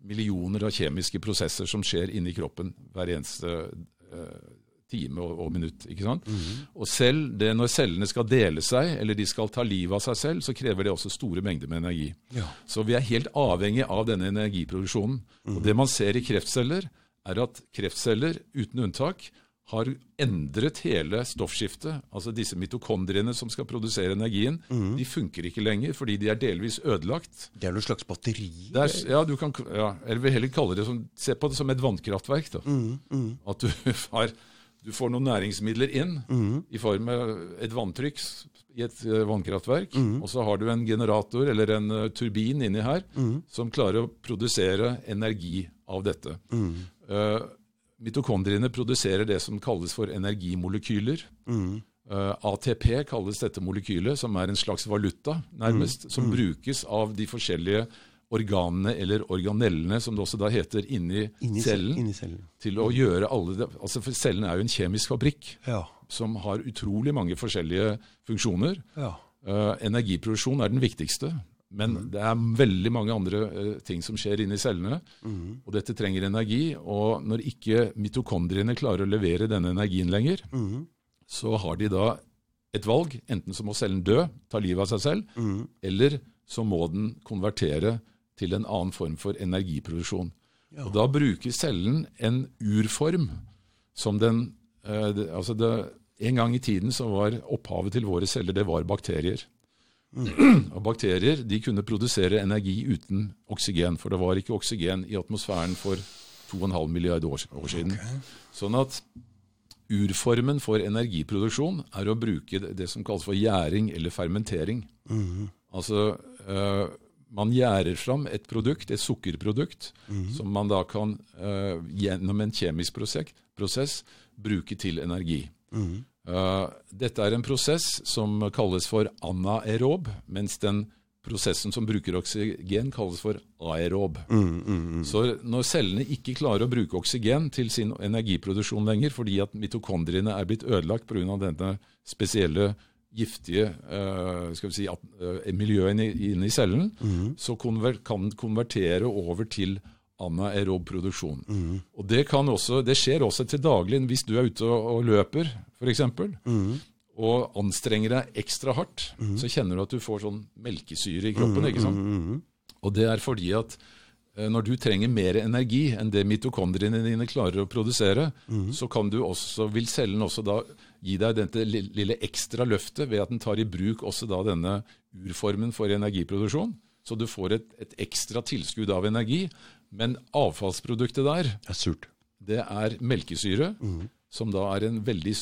millioner av kjemiske prosesser som skjer inni kroppen hver eneste uh, time og, og, minutt. ikke sant? Mm -hmm. Og selv det når cellene skal dele seg, eller de skal ta livet av seg selv, så krever det også store mengder med energi. Ja. Så vi er helt avhengig av denne energiproduksjonen. Mm -hmm. Og mhm. det man ser i kreftceller, er at kreftceller uten unntak har endret hele stoffskiftet. Altså disse mitokondriene som skal produsere energien, mm. de funker ikke lenger fordi de er delvis ødelagt. Det er noe slags batteri? Er, ja, du kan, ja, eller vil heller kalle det som, se på det som et vannkraftverk. da. Mm. Mm. At du, har, du, får noen næringsmidler inn mhm. i form av et vanntrykk i et uh, vannkraftverk, mhm. og så har du en generator eller en uh, turbin inni her mhm. som klarer å produsere energi av dette. Uh, Mitokondriene produserer det som kalles for energimolekyler. Mm. Uh, eh, ATP kalles dette molekylet, som er en slags valuta, nærmest, mm. som mm. brukes av de forskjellige organene, eller organellene, som det også da heter, inni, inni cellen, inni cellen. Til å gjøre alle det, altså For cellen er jo en kjemisk fabrikk ja. som har utrolig mange forskjellige funksjoner. Ja. Uh, energiproduksjon er den viktigste. Men mm. det er veldig mange andre uh, ting som skjer inni cellene. Mm. Og dette trenger energi. Og når ikke mitokondriene klarer å levere denne energien lenger, mm. så har de da et valg. Enten så må cellen dø, ta livet av seg selv, mm. eller så må den konvertere til en annen form for energiproduksjon. Ja. Og Da bruker cellen en urform som den uh, det, altså det, En gang i tiden så var opphavet til våre celler det var bakterier. Mm. Og bakterier de kunne produsere energi uten oksygen, for det var ikke oksygen i atmosfæren for 2,5 milliarder år, år siden. Okay. Sånn at urformen for energiproduksjon er å bruke det som kalles for gjæring eller fermentering. Altså, øh, man gjærer fram et produkt, et sukkerprodukt, som man da kan øh, gjennom en kjemisk prosess, prosess bruke til energi. Eh, dette er en prosess som kalles for anaerob, mens den prosessen som bruker oksygen, kalles for aerob. Så når cellene ikke klarer å bruke oksygen til sin energiproduksjon lenger, fordi at mitokondriene er blitt ødelagt pga. denne spesielle giftige uh, skal vi si, at, uh, miljøet inne i- cellen, så konver, kan konvertere over til anaerob produksjon. Og det, kan også, det skjer også til daglig hvis du er ute og, og løper, f.eks. Og anstrenger deg ekstra hardt, så kjenner du at du får sånn melkesyre i kroppen. ikke sant? Og det er fordi at eh, når du trenger mer energi enn det mitokondriene dine klarer å produsere, så kan du også, vil cellen også da gi deg dette lille ekstra løftet ved at den tar i bruk også da denne urformen for energiproduksjon. Så du får et, et ekstra tilskudd av energi. Men avfallsproduktet der, Det er surt. det er melkesyre, som da er en veldig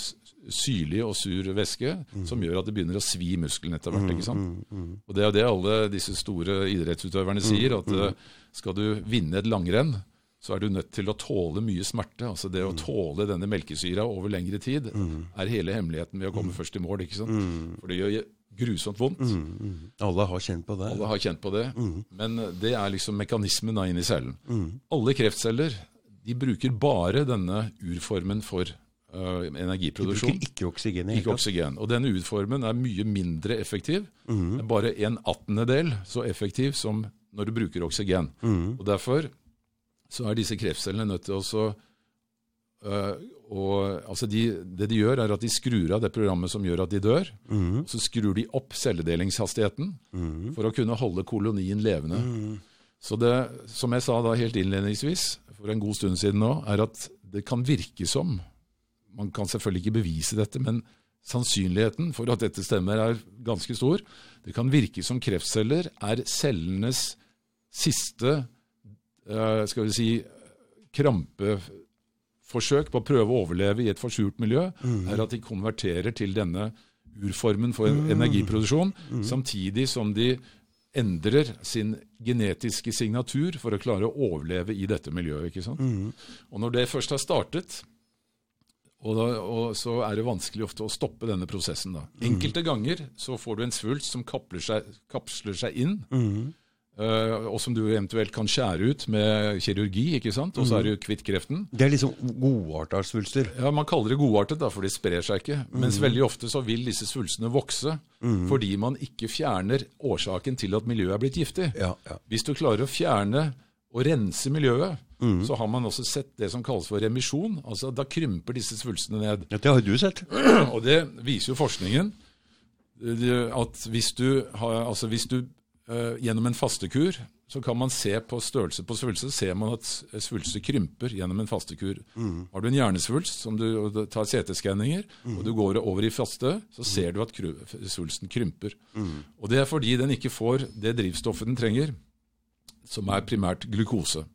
syrlig og sur væske, som gjør at det begynner å svi i musklene etter hvert. ikke sant? Og det er jo det alle disse store idrettsutøverne sier, at eh, skal du vinne et langrenn, så er du nødt til å tåle mye smerte. Altså Det å tåle denne melkesyra over lengre tid er hele hemmeligheten ved å komme først i mål. ikke sant? For det gjør grusomt vondt. Alle har kjent på det. Alle har kjent på det. Men det er liksom mekanismen da inn i cellen. Alle kreftceller de bruker bare denne urformen for energiproduksjon. De bruker ikke oksygen Ikke oksygen. Og denne urformen er mye mindre effektiv. Er bare en attendedel så effektiv som når du bruker oksygen. Og Derfor så er disse kreftcellene nødt til også øh, og, altså de, Det de gjør, er at de skrur av det programmet som gjør at de dør. og Så skrur de opp celledelingshastigheten for å kunne holde kolonien levende. Så det, som jeg sa da helt innledningsvis, for en god stund siden nå, er at det kan virke som Man kan selvfølgelig ikke bevise dette, men sannsynligheten for at dette stemmer, er ganske stor. Det kan virke som kreftceller er cellenes siste eh, skal vi si, krampeforsøk på å prøve å overleve i et forsurt miljø, er at de konverterer til denne urformen for energiproduksjon, samtidig som de endrer sin genetiske signatur for å klare å overleve i dette miljøet. ikke sant? Og når det først har startet, og, da, og så er det vanskelig ofte å stoppe denne prosessen. da. Enkelte ganger så får du en svulst som kapsler seg, kapsler seg inn, eh, og som du eventuelt kan skjære ut med kirurgi, ikke sant? og så er du kvitt kreften. Det er liksom godarta svulster. Ja, Man kaller det godartet, da, for de sprer seg ikke. Mens veldig ofte så vil disse svulstene vokse fordi man ikke fjerner årsaken til at miljøet er blitt giftig. Ja, ja. Hvis du klarer å fjerne og rense miljøet, så har man også sett det som kalles for remisjon. Altså Da krymper disse svulstene ned. Ja, Det har du sett. Og det viser jo forskningen. At hvis du, har, altså hvis du eh, gjennom en fastekur så kan man se på størrelse på svulster, ser man at svulster krymper gjennom en fastekur. Har du en hjernesvulst som du tar CT-skanninger, og du går over i faste, så ser du at svulsten krymper. Og det er fordi den ikke får det drivstoffet den trenger, som er primært glukose.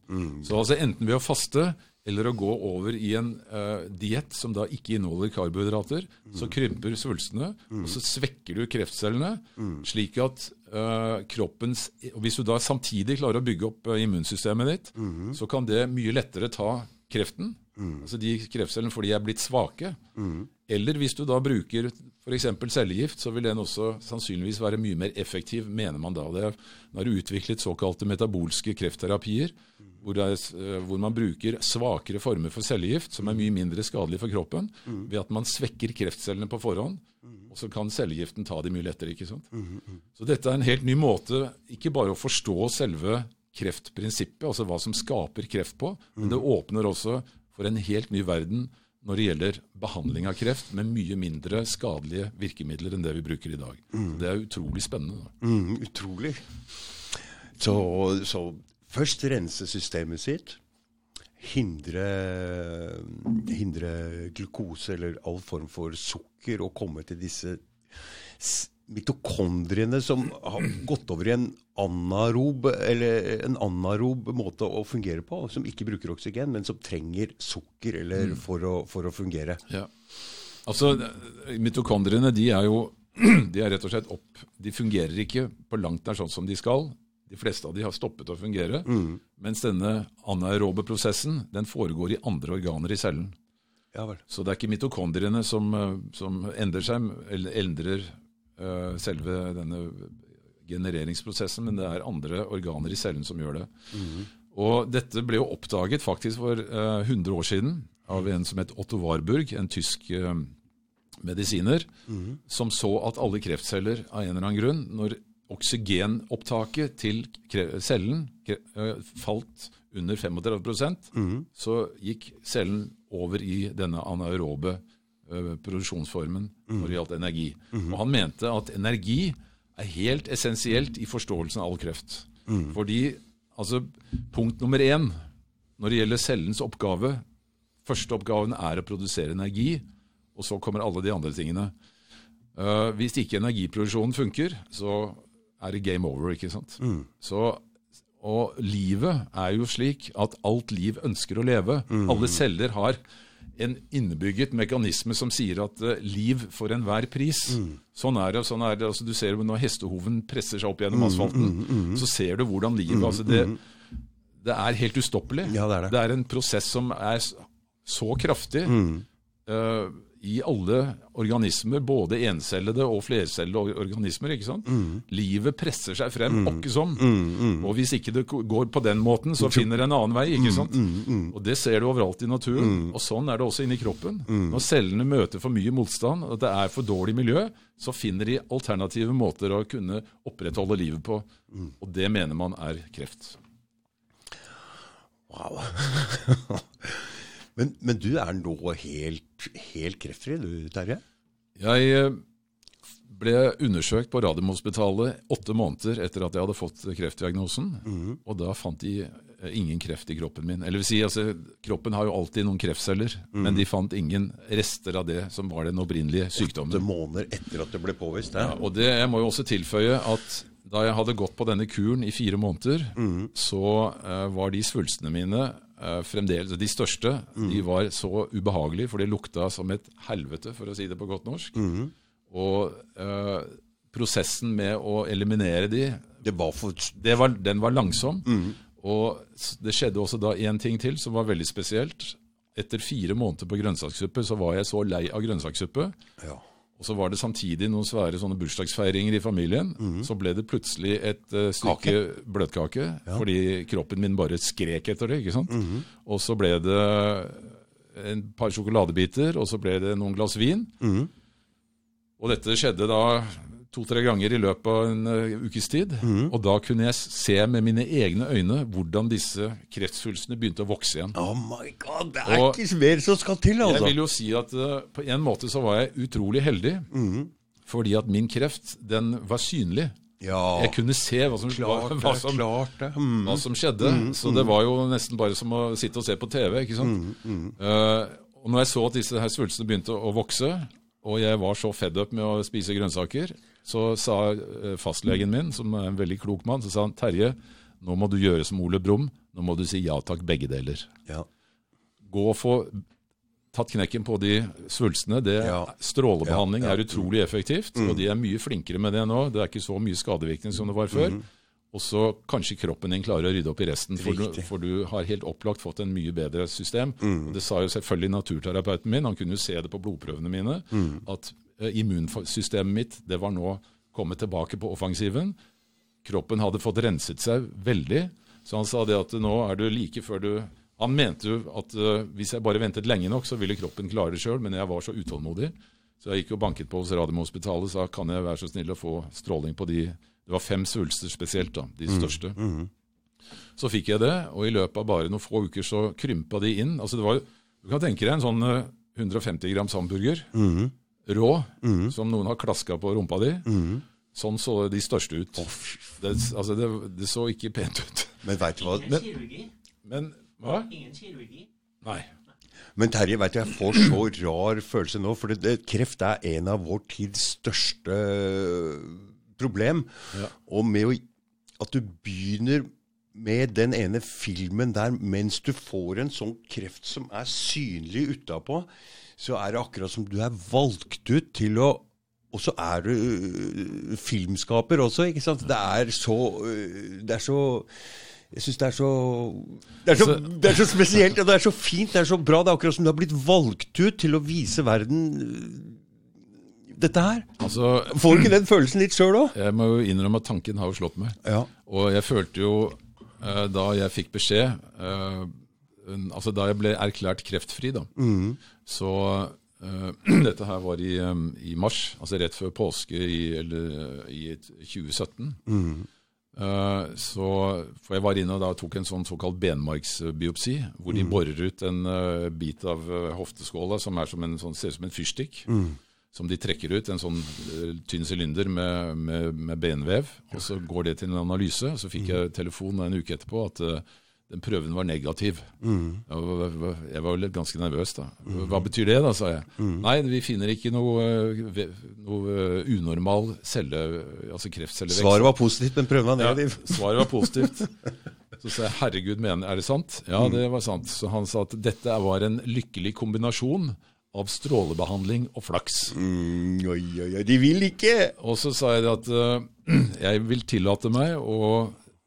Så altså enten ved å faste eller å gå over i en uh, diett som da ikke inneholder karbohydrater, så krymper svulstene, og så svekker du kreftcellene, slik at kroppens og Hvis du da samtidig klarer å bygge opp uh, immunsystemet ditt, så kan det mye lettere ta kreften, altså de kreftcellene fordi de er blitt svake. Eller hvis du da bruker f.eks. cellegift, så vil den også sannsynligvis være mye mer effektiv, mener man da. Det er, nå er det utviklet såkalte metabolske kreftterapier, hvor, det er, eh, hvor man bruker svakere former for cellegift, som er mye mindre skadelig for kroppen, ved at man svekker kreftcellene på forhånd, og så kan cellegiften ta de mye lettere. ikke sant? Så dette er en helt ny måte, ikke bare å forstå selve kreftprinsippet, altså hva som skaper kreft på, men det åpner også for en helt ny verden når det gjelder behandling av kreft, med mye mindre skadelige virkemidler enn det vi bruker i dag. Det er utrolig spennende. Da. Mm, utrolig. Så, så først rense systemet sitt. Hindre, hindre glukose eller all form for sukker å komme til disse mitokondriene som har gått over i en anarob, eller en anarob måte å fungere på, som ikke bruker oksygen, men som trenger sukker eller for, å, for å fungere. Ja. Altså, Mitokondriene de er jo de er rett og slett opp De fungerer ikke på langt nær sånn som de skal. De fleste av de har stoppet å fungere. Mens denne anaerobe prosessen den foregår i andre organer i cellen. Ja. Så det er ikke mitokondriene som, eh, som endrer seg, eller endrer uh, selve denne genereringsprosessen, men det er andre organer i cellen som gjør det. Og dette ble jo oppdaget faktisk for uh, 100 år siden av en som het Otto Warburg, en tysk uh, medisiner, som så at alle kreftceller av en eller annen grunn, når oksygenopptaket til cellen falt under 35 mm. så gikk cellen over i denne anaerobe produksjonsformen når det gjaldt energi. Og han mente at energi er helt essensielt i forståelsen av all kreft. Fordi altså, punkt nummer én når det gjelder cellens oppgave Første oppgaven er å produsere energi, og så kommer alle de andre tingene. Uh, hvis ikke energiproduksjonen funker, så er det game over, ikke sant? Så, og livet er jo slik at alt liv ønsker å leve. Alle celler har en innebygget mekanisme som sier at uh, liv for enhver pris. Sånn er det. sånn er det. Altså, du ser Når hestehoven presser seg opp gjennom asfalten, så ser du hvordan livet altså det, det er helt ustoppelig. Ja, det er det. det er en prosess som er så kraftig eh, i alle organismer, både encellede og flercellede organismer. ikke sant? Livet presser seg frem, åkke som. Og hvis ikke det går på den måten, så finner det en annen vei. ikke sant? Og Det ser du overalt i naturen. Og sånn er det også inni kroppen. Når cellene møter for mye motstand, og det er for dårlig miljø, så finner de alternative måter å kunne opprettholde livet på. Og det mener man er kreft. Wow. men, men du er nå helt, helt kreftfri, du Terje? Jeg eh, ble undersøkt på Radiumhospitalet åtte måneder etter at jeg hadde fått kreftdiagnosen. Og da fant de eh, ingen kreft i kroppen min. Eller vil si, altså, kroppen har jo alltid noen kreftceller, men de fant ingen rester av det som var den opprinnelige sykdommen. Åtte måneder etter at det ble påvist? Ja, og det, jeg må jo også tilføye at da jeg hadde gått på denne kuren i fire måneder, så uh, var de svulstene mine fremdeles De største de var så ubehagelige, for det lukta som et helvete, for å si det på godt norsk. Og eh, prosessen med å eliminere de, Det var for det var, den var langsom. Og det skjedde også da én ting til som var veldig spesielt. Etter fire måneder på grønnsakssuppe så var jeg så lei av grønnsakssuppe. ja. Og så var det samtidig noen svære sånne bursdagsfeiringer i familien. Så ble det plutselig et uh, stykke bløtkake, fordi kroppen min bare skrek etter det. ikke sant? Og så ble det en par sjokoladebiter, og så ble det noen glass vin. Og dette skjedde da to-tre ganger i løpet av en eh, ukes tid. Og da kunne jeg se med mine egne øyne hvordan disse kreftsvulstene begynte å vokse igjen. Oh my god, det er Og- ikke mer som skal til, altså! Jeg vil jo si at uh, på en måte så var jeg utrolig heldig. Fordi at min kreft, den var synlig. Ja, Jeg kunne se hva som, klart hva, hva som. Mm. hva som skjedde. Så det var jo nesten bare som å sitte og se på TV. ikke sant? Uh, og når jeg så at disse her svulstene begynte å vokse, og jeg var så fed up med å spise grønnsaker, så sa eh, fastlegen min, som er en veldig klok mann, så sa han Terje, nå må du gjøre som Ole Brumm. Nå må du si ja takk, begge deler. Ja. Gå og få tatt knekken på de svulstene. Det, Ja. Strålebehandling Ja, er utrolig effektivt, og de er mye flinkere med det nå. Det er ikke så mye skadevirkning som det var før. Og så kanskje kroppen din klarer å rydde opp i resten, for du, for du har helt opplagt fått en mye bedre system. Mm. det sa jo selvfølgelig naturterapeuten min, han kunne jo se det på blodprøvene mine, at eh, immunsystemet mitt det var nå kommet tilbake på offensiven. Kroppen hadde fått renset seg veldig, så han sa det at nå er du like før du Han mente jo at eh, hvis jeg bare ventet lenge nok, så ville kroppen klare det sjøl, men jeg var så utålmodig. Så jeg gikk og banket på hos Radiumhospitalet og sa kan jeg være så snill å få stråling på de Det var fem svulster spesielt, da, de største. Så fikk jeg det, og i løpet av bare noen få uker så krympa de inn. Altså det var, Du kan tenke deg en sånn eh, 150 grams hamburger, rå, som noen har klaska på rumpa di. Sånn så de største ut. Det, altså det, det så ikke pent ut. Men veit du hva Ingen kirurgi. Men hva? Ingen kirurgi. Nei. Men Terje, vet du, jeg får så rar følelse nå, for det, det, kreft er en av vår tids største problem. Og med å, at du begynner med den ene filmen der mens du får en sånn kreft som er synlig utapå, så er det akkurat som du er valgt ut til å og så er du øh, filmskaper også, ikke sant. Det er så øh, Det er så jeg syns det, det, det, er så spesielt, og det er så fint, det er så bra. Det er akkurat som du har blitt valgt ut til å vise verden øh, dette her. Altså, Får du ikke den følelsen litt sjøl òg? Jeg må jo innrømme at tanken har jo slått meg. Ja. Og jeg følte jo, uh, da jeg fikk beskjed uh, Altså da jeg ble erklært kreftfri, da, mm. så uh, Dette her var i, um, i, mars, altså rett før påske i, eller, i 2017. Mm. Uh, så, for Jeg var inne og da tok en sånn såkalt benmarksbiopsi, hvor de mm. borer ut en uh, bit av hofteskåla som er som en, sånn, ser ut som en fyrstikk. Mm. Som de trekker ut, en sånn tynn sylinder med, med, med, benvev. og Så går det til en analyse. Så fikk mm. jeg telefon en uke etterpå at den prøven var negativ. Mm. Jeg var litt ganske nervøs da. Hva betyr det, da, sa jeg. Mm. Nei, vi finner ikke noe, noe unormal celle, altså kreftcellevekst. Svaret var positivt, men prøven var negativ. Ja, svaret var positivt. Så sa jeg herregud, mener, er det sant? Ja, mm. det var sant. Så han sa at dette var en lykkelig kombinasjon av strålebehandling og flaks. Mm, oi, oi, oi, de vil ikke! Og så sa jeg at uh, jeg vil tillate meg å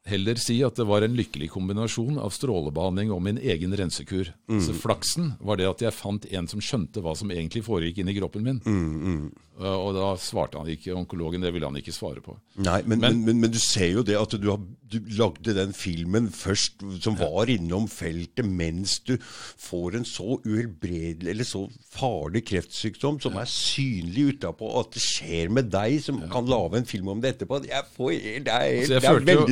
heller si at det var en lykkelig kombinasjon av strålebehandling og min egen rensekur. Mm. Så flaksen var det at jeg fant en som skjønte hva som egentlig foregikk inni kroppen min. Mm, mm. Og da svarte han ikke, onkologen, det ville han ikke svare på. Nei, Men, men, men, men du ser jo det at du, har, du lagde den filmen først som var innom feltet, mens du får en så uhelbredelig eller så farlig kreftsykdom som er synlig utapå, at det skjer med deg, som kan lage en film om det etterpå. Får, det er, altså, det er veldig jo...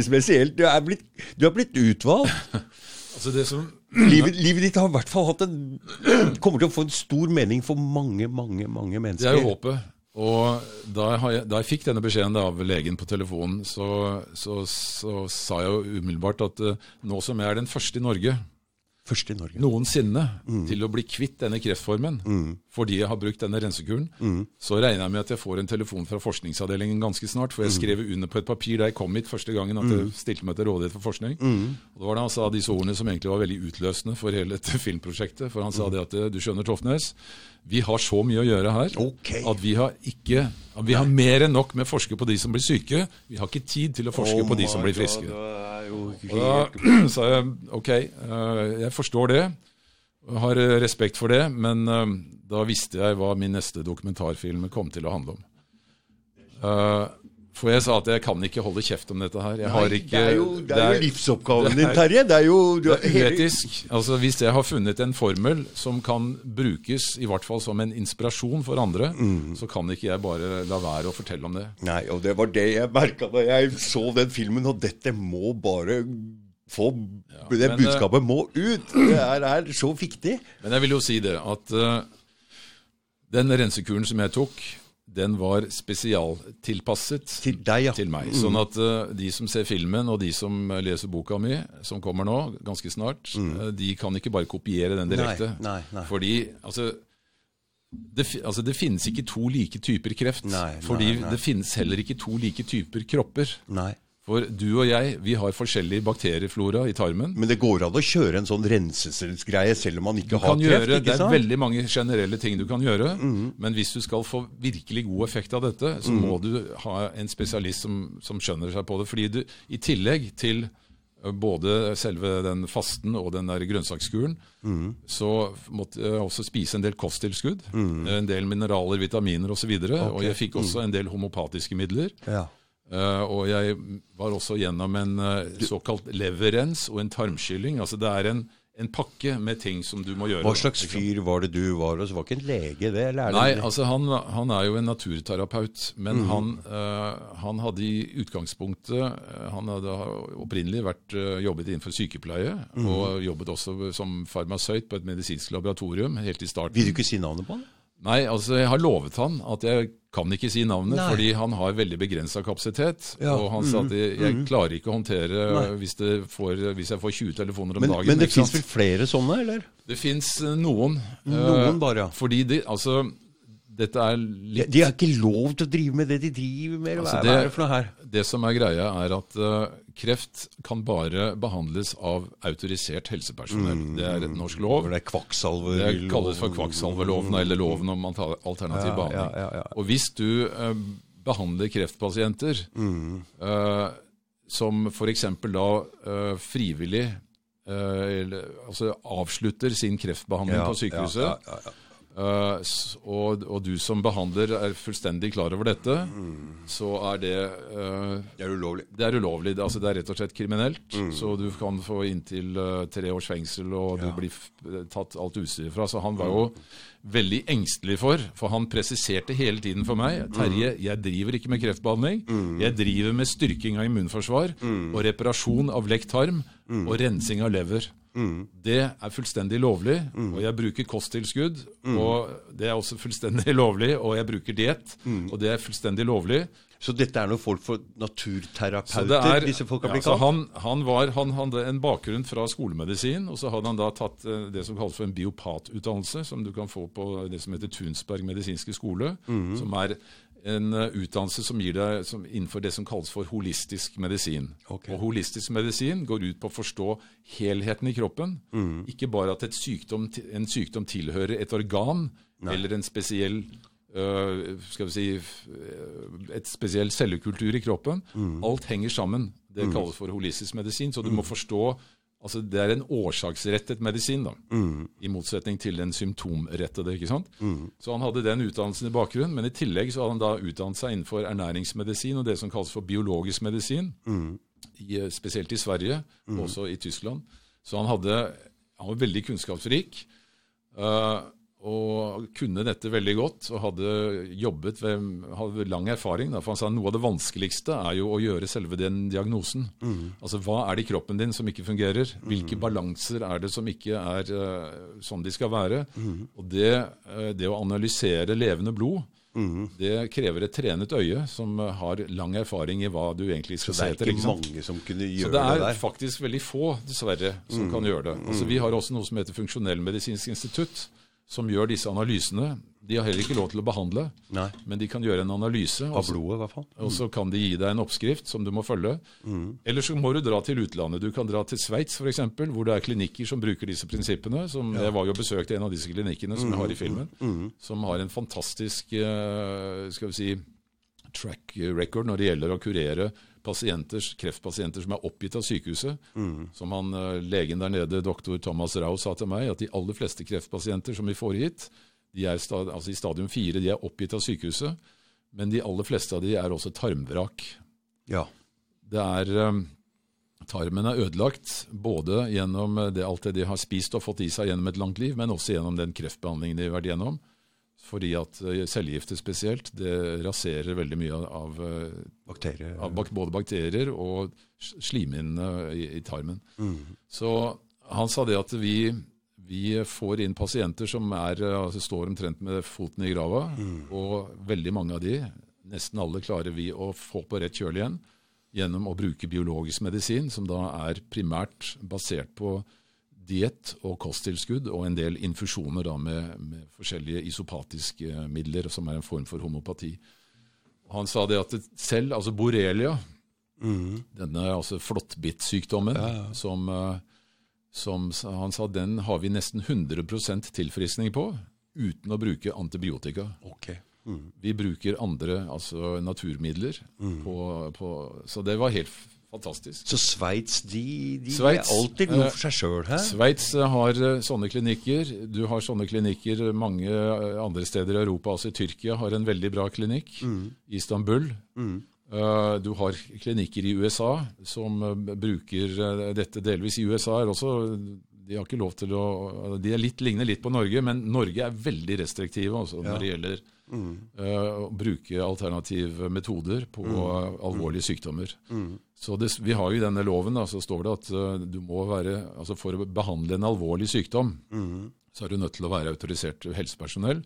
spesielt. Du er blitt, du er blitt utvalgt. altså det som livet, livet, ditt har i hvert fall hatt en kommer til å få en stor mening for mange, mange, mange mennesker. Det er jo håpet. Og da jeg, da jeg, fikk denne beskjeden av legen på telefonen, så, så, så sa jeg jo umiddelbart at uh, nå som jeg er den første i Norge Første i Norge. noensinne mm. til å bli kvitt denne kreftformen mm. fordi jeg har brukt denne rensekuren, mm. så regner jeg med at jeg får en telefon fra forskningsavdelingen ganske snart. For jeg mm. skrev under på et papir da jeg kom hit første gangen at jeg mm. stilte meg til rådighet for forskning. Mm. Og Det var da han sa disse ordene som egentlig var veldig utløsende for hele dette filmprosjektet. For han sa det at du skjønner, Toftnes, vi har så mye å gjøre her okay. at vi har ikke Vi har mer enn nok med å forske på de som blir syke. Vi har ikke tid til å forske oh på de som blir friske. God, da sa jeg ok, eh, jeg forstår det. Har respekt for det, men eh, da visste jeg hva min neste dokumentarfilm kom til å handle om. For jeg sa at jeg kan ikke holde kjeft om dette her. Nei, ikke, det er jo, det er jo livsoppgaven din, Terje. Det er jo det er etisk. Altså, hvis jeg har funnet en formel som kan brukes i hvert fall som en inspirasjon for andre, mm. så kan ikke jeg bare la være å fortelle om det. Nei, og det var det jeg merka da jeg så den filmen, og dette må bare få ja, Det men, budskapet må ut! Det er, er, så viktig. Men jeg vil jo si det, at uh, den rensekuren som jeg tok den var spesialtilpasset til, deg, ja. til meg. Mm. Sånn at uh, de som ser filmen, og de som leser boka mi, som kommer nå, ganske snart, mm. uh, de kan ikke bare kopiere den direkte. Nei, nei, nei. Fordi altså det, altså det, finnes ikke to like typer kreft. Nei, fordi det finnes heller ikke to like typer kropper. Nei. For du og jeg vi har forskjellig bakterieflora i tarmen. Men det går an å kjøre en sånn renselsesgreie selv om man ikke har kreft? Gjøre, ikke det er veldig mange generelle ting du kan gjøre. Mm. Men hvis du skal få virkelig god effekt av dette, så mm. må du ha en spesialist som, som, skjønner seg på det. Fordi du i tillegg til både selve den fasten og den der grønnsakskuren, mm. så måtte jeg også spise en del kosttilskudd. Mm. En del mineraler, vitaminer osv. Og, så okay. og jeg fikk også mm. en del homopatiske midler. Ja. Uh, og jeg var også gjennom en uh, såkalt leverens og en tarmskylling. Altså det er en, en, pakke med ting som du må gjøre. Hva slags fyr var det du var hos? Var ikke en lege, det? Nei, altså han, han, er jo en naturterapeut. Men mm. han, uh, han, hadde i utgangspunktet Han hadde opprinnelig vært, jobbet innenfor sykepleie. Mm. Og jobbet også som farmasøyt på et medisinsk laboratorium helt i starten. Vil du ikke si navnet på han? Nei, altså jeg har lovet han at jeg kan ikke si navnet, Nei. fordi han har veldig begrensa kapasitet. Ja, Og han sa at jeg, jeg mm. klarer ikke å håndtere hvis, det får, hvis jeg får 20 telefoner om Men, dagen. men det fins vel flere sånne, eller? Det fins noen. Noen eh, bare, ja. Fordi de, altså, dette er litt de har ikke lov til å drive med det de driver med. Altså, det- hva er det for noe her? Det som er greia, er at uh, kreft kan bare behandles av autorisert helsepersonell. Det er et norsk lov. Det er kvakksalver Det kalles for kvakksalverloven, eller loven om alternativ Ja, behandling. ja, ja. Og hvis du uh, behandler kreftpasienter Mm. uh, som f.eks. da uh, frivillig uh, eller, altså avslutter sin kreftbehandling Ja, på sykehuset, ja, ja, ja. s- og, og du som behandler er fullstendig klar over dette, så er det uh, Det er ulovlig. det er ulovlig. Det, altså, det er rett og slett kriminelt. Så du kan få inntil uh, tre års fengsel, og du blir tatt alt utstyret fra. Så han var jo veldig engstelig for, for han presiserte hele tiden for meg Terje, jeg driver ikke med kreftbehandling. Jeg driver med styrking av immunforsvar og reparasjon av lekt tarm og rensing av lever. Det er fullstendig lovlig, og jeg bruker kosttilskudd. Og det er også fullstendig lovlig, og jeg bruker diett, og det er fullstendig lovlig. Så dette er noen folk for naturterapeuter, er, disse folk ja, blitt kalt? han, han, var, han hadde en bakgrunn fra skolemedisin, og så hadde han da tatt eh, det som kalles for en biopatutdannelse, som du kan få på det som heter Tunsberg medisinske skole, som er en eh, utdannelse som gir deg som, innenfor det som kalles for holistisk medisin. Okay. Og holistisk medisin går ut på å forstå helheten i kroppen, Mm. ikke bare at et sykdom, en sykdom tilhører et organ eller en spesiell øh, skal vi si, øh, et spesiell cellekultur i kroppen. Alt henger sammen. Det kalles for holistisk medisin. Så du må forstå altså Det er en årsaksrettet medisin, da, i motsetning til den symptomrettede. ikke sant? Så han hadde den utdannelsen i bakgrunnen, men i tillegg så hadde han da utdannet seg innenfor ernæringsmedisin og det som kalles for biologisk medisin, i, eh, spesielt i Sverige, og også i Tyskland. Så han, hadde, han var veldig kunnskapsrik. eh, og kunne dette veldig godt og hadde jobbet ved, hadde lang erfaring. Da, for han sa Noe av det vanskeligste er jo å gjøre selve den diagnosen. Altså Hva er det i kroppen din som ikke fungerer? Hvilke balanser er det som ikke er uh, sånn de skal være? Og det, uh, det å analysere levende blod det krever et trenet øye som eh, har lang erfaring i hva du egentlig skal Det etter. Så etter. ikke ikke sant? mange som kunne gjøre det der? Så det, er faktisk veldig få, dessverre, som kan gjøre det. Altså, vi har også noe som heter Funksjonellmedisinsk institutt, som gjør disse analysene. De har heller ikke lov til å behandle, Nei. men de kan gjøre en analyse. Av blodet, i hvert fall. og så kan de gi deg en oppskrift som du må følge. Eller så må du dra til utlandet. Du kan dra til Sveits f.eks., hvor det er klinikker som bruker disse prinsippene. Som, Jeg var jo og besøkte en av disse klinikkene som jeg har i filmen, som har en fantastisk eh, skal vi si, track record når det gjelder å kurere kreftpasienter som er oppgitt av sykehuset. Som han, eh, legen der nede, doktor Thomas Rau, sa til meg, at de aller fleste kreftpasienter som vi får hit, de er sta, altså i stadium 4, de er oppgitt av sykehuset. Men de aller fleste av de er også tarmvrak. Ja. Det er eh, Tarmen er ødelagt både gjennom eh, det, alt det de har spist og fått i seg gjennom et langt liv, men også gjennom den kreftbehandlingen de har vært gjennom. Fordi at eh, cellegifter spesielt, det raserer veldig mye av, eh, Bakterier. av bak, både bakterier og slimhinnene i, i tarmen. Mm. Så han sa det at vi, vi får inn pasienter som er, eh, altså står omtrent med foten i grava, og veldig mange av de, nesten alle, klarer vi å få på rett kjøl igjen gjennom å bruke biologisk medisin, som da er primært basert på diett og kosttilskudd og en del infusjoner da med, med forskjellige isopatiske midler, som er en form for homopati. Han sa det at det selv, altså borrelia, denne altså flåttbittsykdommen, som, ja. som som han sa den har vi nesten 100% tilfriskning på uten å bruke antibiotika. Ok. Vi bruker andre altså naturmidler. På, på, så det var helt fantastisk. Så Sveits, de, de Schweiz, er alltid noe eh, for seg sjøl her? Sveits eh, har eh, sånne klinikker. Du har sånne klinikker mange andre steder i Europa, altså Tyrkia har en veldig bra klinikk. Istanbul. Mm. Du har klinikker i USA som bruker dette delvis. I USA er også De har ikke lov til å De er litt, ligner litt på Norge, men Norge er veldig restriktive altså, når det gjelder eh, å bruke alternative metoder på mm. alvorlige sykdommer. Så det, Vi har jo i denne loven da, så står det at uh, du må være, altså for å behandle en alvorlig sykdom, så er du nødt til å være autorisert helsepersonell.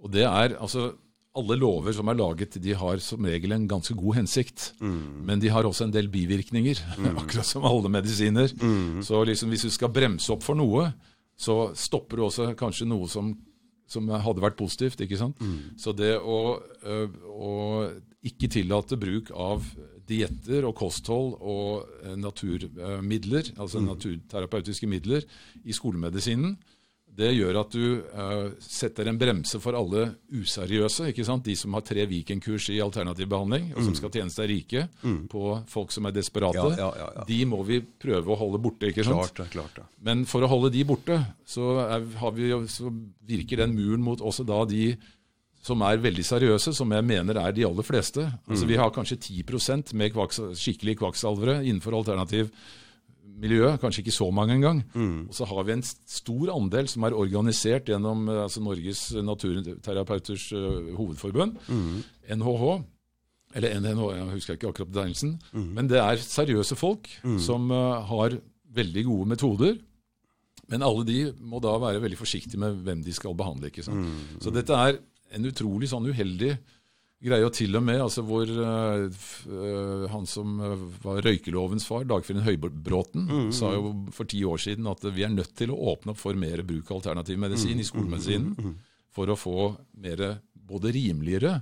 Og det er altså alle lover som er laget, de har som regel en ganske god hensikt. Men de har også en del bivirkninger, akkurat som alle medisiner. Så liksom hvis du skal bremse opp for noe, så stopper du også kanskje noe som, som hadde vært positivt. ikke sant? Så det å, å ikke tillate bruk av dietter og kosthold og eh, naturmidler, altså naturterapeutiske midler, i skolemedisinen, det gjør at du uh, setter en bremse for alle useriøse. ikke sant? De som har tre Viken-kurs i alternativ behandling, og som skal tjene seg rike på folk som er desperate. Ja, ja, ja. De må vi prøve å holde borte. ikke sant? Klart det, klart det. Men for å holde de borte, så, er, har vi, så virker den muren mot også da de som er veldig seriøse, som jeg mener er de aller fleste. Altså Vi har kanskje 10% med kvaks, skikkelige kvakksalvere innenfor alternativ miljø, kanskje ikke så mange engang. Og så har vi en stor andel som er organisert gjennom eh, altså Norges naturterapeuters uh, hovedforbund, NHH. Eller NNH, jeg husker ikke akkurat betegnelsen. Men det er seriøse folk som uh, har veldig gode metoder. Men alle de må da være veldig forsiktige med hvem de skal behandle. ikke sant? Så dette er en utrolig sånn uheldig greie. Og til og med altså hvor uh, han som eh, var røykelovens far, Dagfinn Høybråten, sa jo for ti år siden at vi er nødt til å åpne opp for mer bruk av alternativ medisin i skolemedisinen for å få mer både rimeligere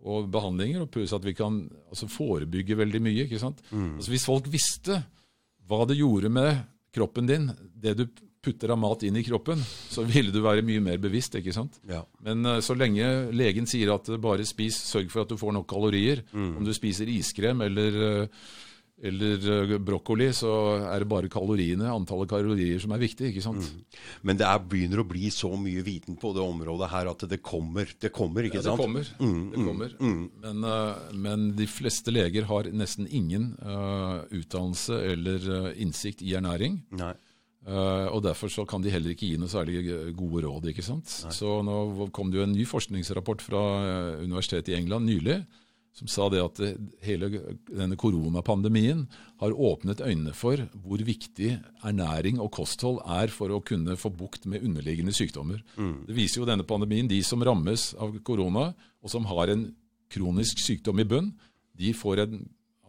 og behandlinger, og pluss at vi kan altså, forebygge veldig mye. ikke sant? Altså, hvis folk visste hva det gjorde med kroppen din, det du putter av mat inn i kroppen, så ville du være mye mer bevisst. ikke sant? Ja. Men uh, så lenge legen sier at eh, bare spis, sørg for at du får nok kalorier, om du spiser iskrem eller, eh, eller brokkoli, så er det bare kaloriene, antallet kalorier som er viktig. ikke sant? Men det er, begynner å bli så mye viten på det området her at det kommer, det kommer ikke Ja, det sant? kommer. det kommer. Men, eh, men de fleste leger har nesten ingen utdannelse eller innsikt i ernæring. Nei. Eh, og Derfor så kan de heller ikke gi noe særlig gode råd. ikke sant? Så Nå kom det jo en ny forskningsrapport fra eh, universitetet i England nylig som sa det at hele denne koronapandemien har åpnet øynene for hvor viktig ernæring og kosthold er for å kunne få bukt med underliggende sykdommer. Det viser jo denne pandemien. De som rammes av korona, og som har en kronisk sykdom i bunn, de, får en,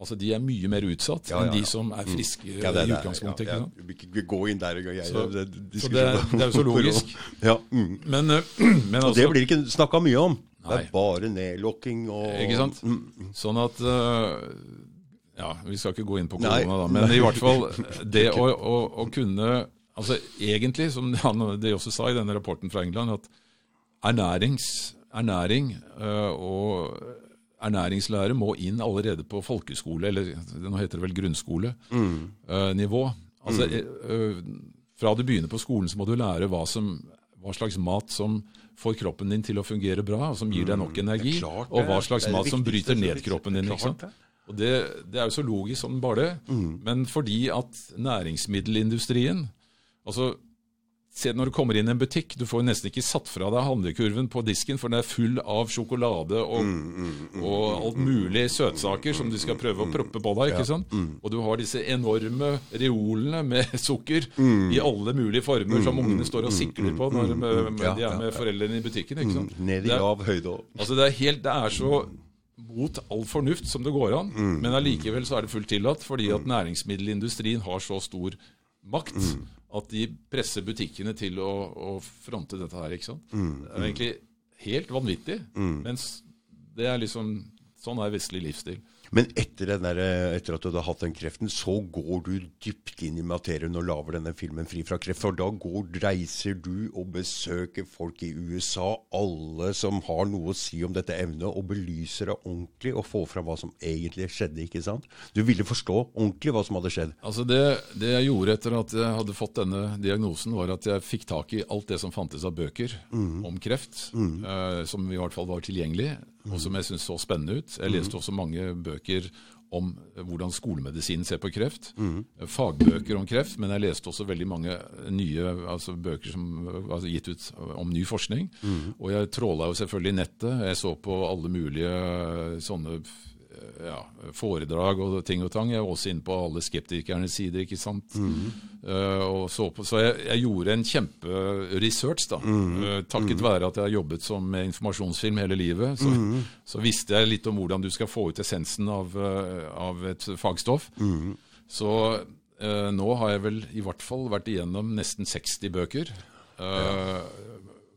altså de er mye mer utsatt Ja, ja, enn de som er friske Ja, det, i utgangspunktet. ja, ikke sant? Vi ikke gå inn der. Jeg, Så- det, så det- det er jo så logisk. Ja, mm. Men, uh, men Og det altså, blir ikke snakka mye om. Det er bare nedlokking og Ikke sant? Mm. Sånn at uh, Ja, vi skal ikke gå inn på korona, da. Men i hvert fall det å, å, å kunne Altså egentlig, som han, de også sa i denne rapporten fra England, at ernærings, ernæring uh, og ernæringslære må inn allerede på folkeskole, eller nå heter det vel grunnskolenivå. Altså, eh, eh, fra du begynner på skolen, så må du lære hva, som, hva slags mat som får kroppen din til å fungere bra, og som gir deg nok energi, Mm. klart og hva slags mat som bryter ned kroppen din. Ikke sant? Og det, det er jo så logisk som bare det. Men fordi at næringsmiddelindustrien altså Se når du kommer inn i en butikk, du får nesten ikke satt fra deg handlekurven på disken, for den er full av sjokolade og, og alt mulig søtsaker som du skal prøve å proppe på deg. ikke sant? Og du har disse enorme reolene med sukker i alle mulige former som ungene står og sikler på når de, er med foreldrene i butikken. ikke sant? Ned i lav høyde òg. Altså det er, helt, det er så mot all fornuft som det går an, men allikevel så er det fullt tillatt, fordi at næringsmiddelindustrien har så stor makt at de presser butikkene til å, å fronte dette her. ikke sant? Det er egentlig helt vanvittig, mens det er liksom Sånn er vestlig livsstil. Men etter, den der, etter at du hadde hatt den kreften, så går du dypt inn i materien og lager denne filmen Fri fra kreft. For da går, reiser du og besøker folk i USA, alle som har noe å si om dette emnet, og belyser det ordentlig og får fram hva som egentlig skjedde. ikke sant? Du ville forstå ordentlig hva som hadde skjedd. Altså det, det jeg gjorde etter at jeg hadde fått denne diagnosen, var at jeg fikk tak i alt det som fantes av bøker om kreft, eh, som i hvert fall var tilgjengelig, og som jeg syns så spennende ut. Jeg leste også mange bøker om eh, hvordan skolemedisinen ser på kreft. Mm. Fagbøker om kreft, men jeg leste også veldig mange nye altså bøker som var gitt ut om ny forskning. Og jeg tråla jo selvfølgelig nettet. Jeg så på alle mulige eh, sånne ja, foredrag og ting og tang. Jeg var også inne på alle skeptikernes sider, ikke sant. Eh, og så på, så jeg, jeg gjorde en kjemperesearch, da. Eh, takket være at jeg har jobbet som med informasjonsfilm hele livet. Så, så visste jeg litt om hvordan du skal få ut essensen av, uh, av et fagstoff. Så eh, nå har jeg vel i hvert fall vært igjennom nesten 60 bøker. Ja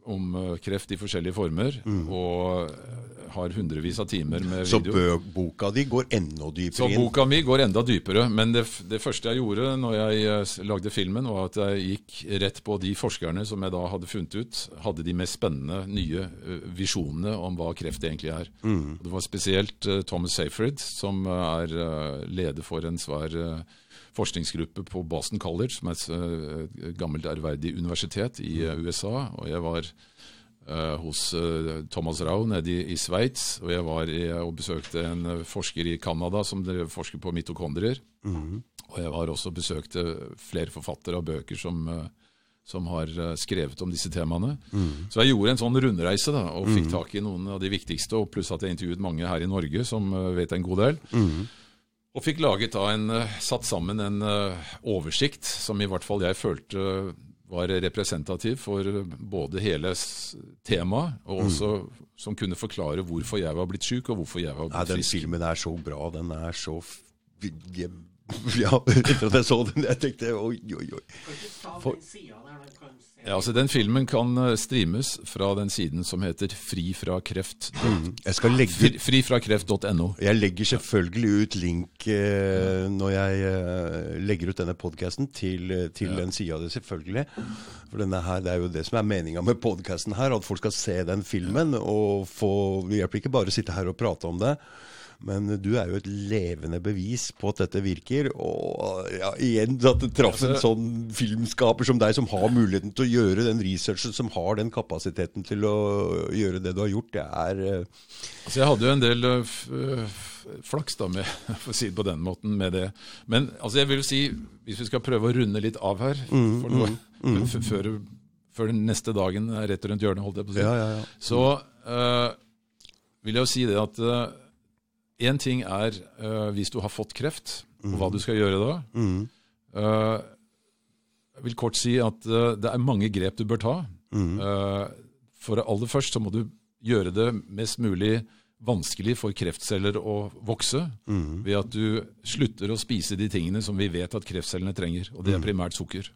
Om kreft i forskjellige former, og eh, har hundrevis av timer med Så video. Så boka di går enda Så dypere inn. boka mi går enda dypere. Men det, det første jeg gjorde når jeg eh, lagde filmen, var at jeg gikk rett på de forskerne som jeg da hadde funnet ut hadde de mest spennende nye eh, visjonene om hva kreft egentlig er. Mm. Det var spesielt eh, Thomas Seyfried, som er leder for en svær forskningsgruppe på Boston College, som er et gammelt ærverdig universitet i eh, USA. Og jeg var hos eh, Thomas Rau nede i, i Sveits, og jeg var i, og besøkte en eh, forsker i Canada som forsker på mitokondrier. Og jeg var også besøkte flere forfattere av bøker som, eh, som har eh, skrevet om disse temaene. Så jeg gjorde en sånn rundreise da, og fikk tak i noen av de viktigste, og pluss at jeg intervjuet mange her i Norge som eh, vet en god del. Og fikk laget da en, eh, satt sammen en eh, oversikt som i hvert fall jeg følte var representativ for både hele temaet, og også som kunne forklare hvorfor jeg var blitt syk, og hvorfor jeg var blitt blitt den filmen er så bra. Den er så Ja, etter at jeg så den, jeg tenkte oi, oi, oi. For- Ja, altså Den filmen kan eh, streames fra den siden som heter Fri Jeg skal legge Fri- Frifrakreft.no. Jeg legger selvfølgelig ut link eh, når jeg eh, legger ut denne podkasten til, til ja. den sida di, selvfølgelig. For denne her, Det er jo det som er meninga med podkasten her, at folk skal se den filmen. og få, Vi hjelper ikke bare å sitte her og prate om det. Men du er jo et levende bevis på at dette virker. Og ja, igjen at det traff en sånn filmskaper som deg, som har muligheten til å gjøre den researchen, som har den kapasiteten til å gjøre det du har gjort. Det er eh, Altså Jeg hadde jo en del øh, f- flaks, da, med, for å si det på den måten, med det. Men altså jeg vil si, hvis vi skal prøve å runde litt av her for noe, mm, mm. Før, før den neste dagen er rett rundt hjørnet, holdt jeg på å si, Ja, ja, ja. så uh, vil jeg jo si det at én ting er uh, hvis du har fått kreft, og hva du skal gjøre da. Øh, jeg vil kort si at uh, det er mange grep du bør ta. Eh, for aller først så må du gjøre det mest mulig vanskelig for kreftceller å vokse ved at du slutter å spise de tingene som vi vet at kreftcellene trenger, og det er primært sukker.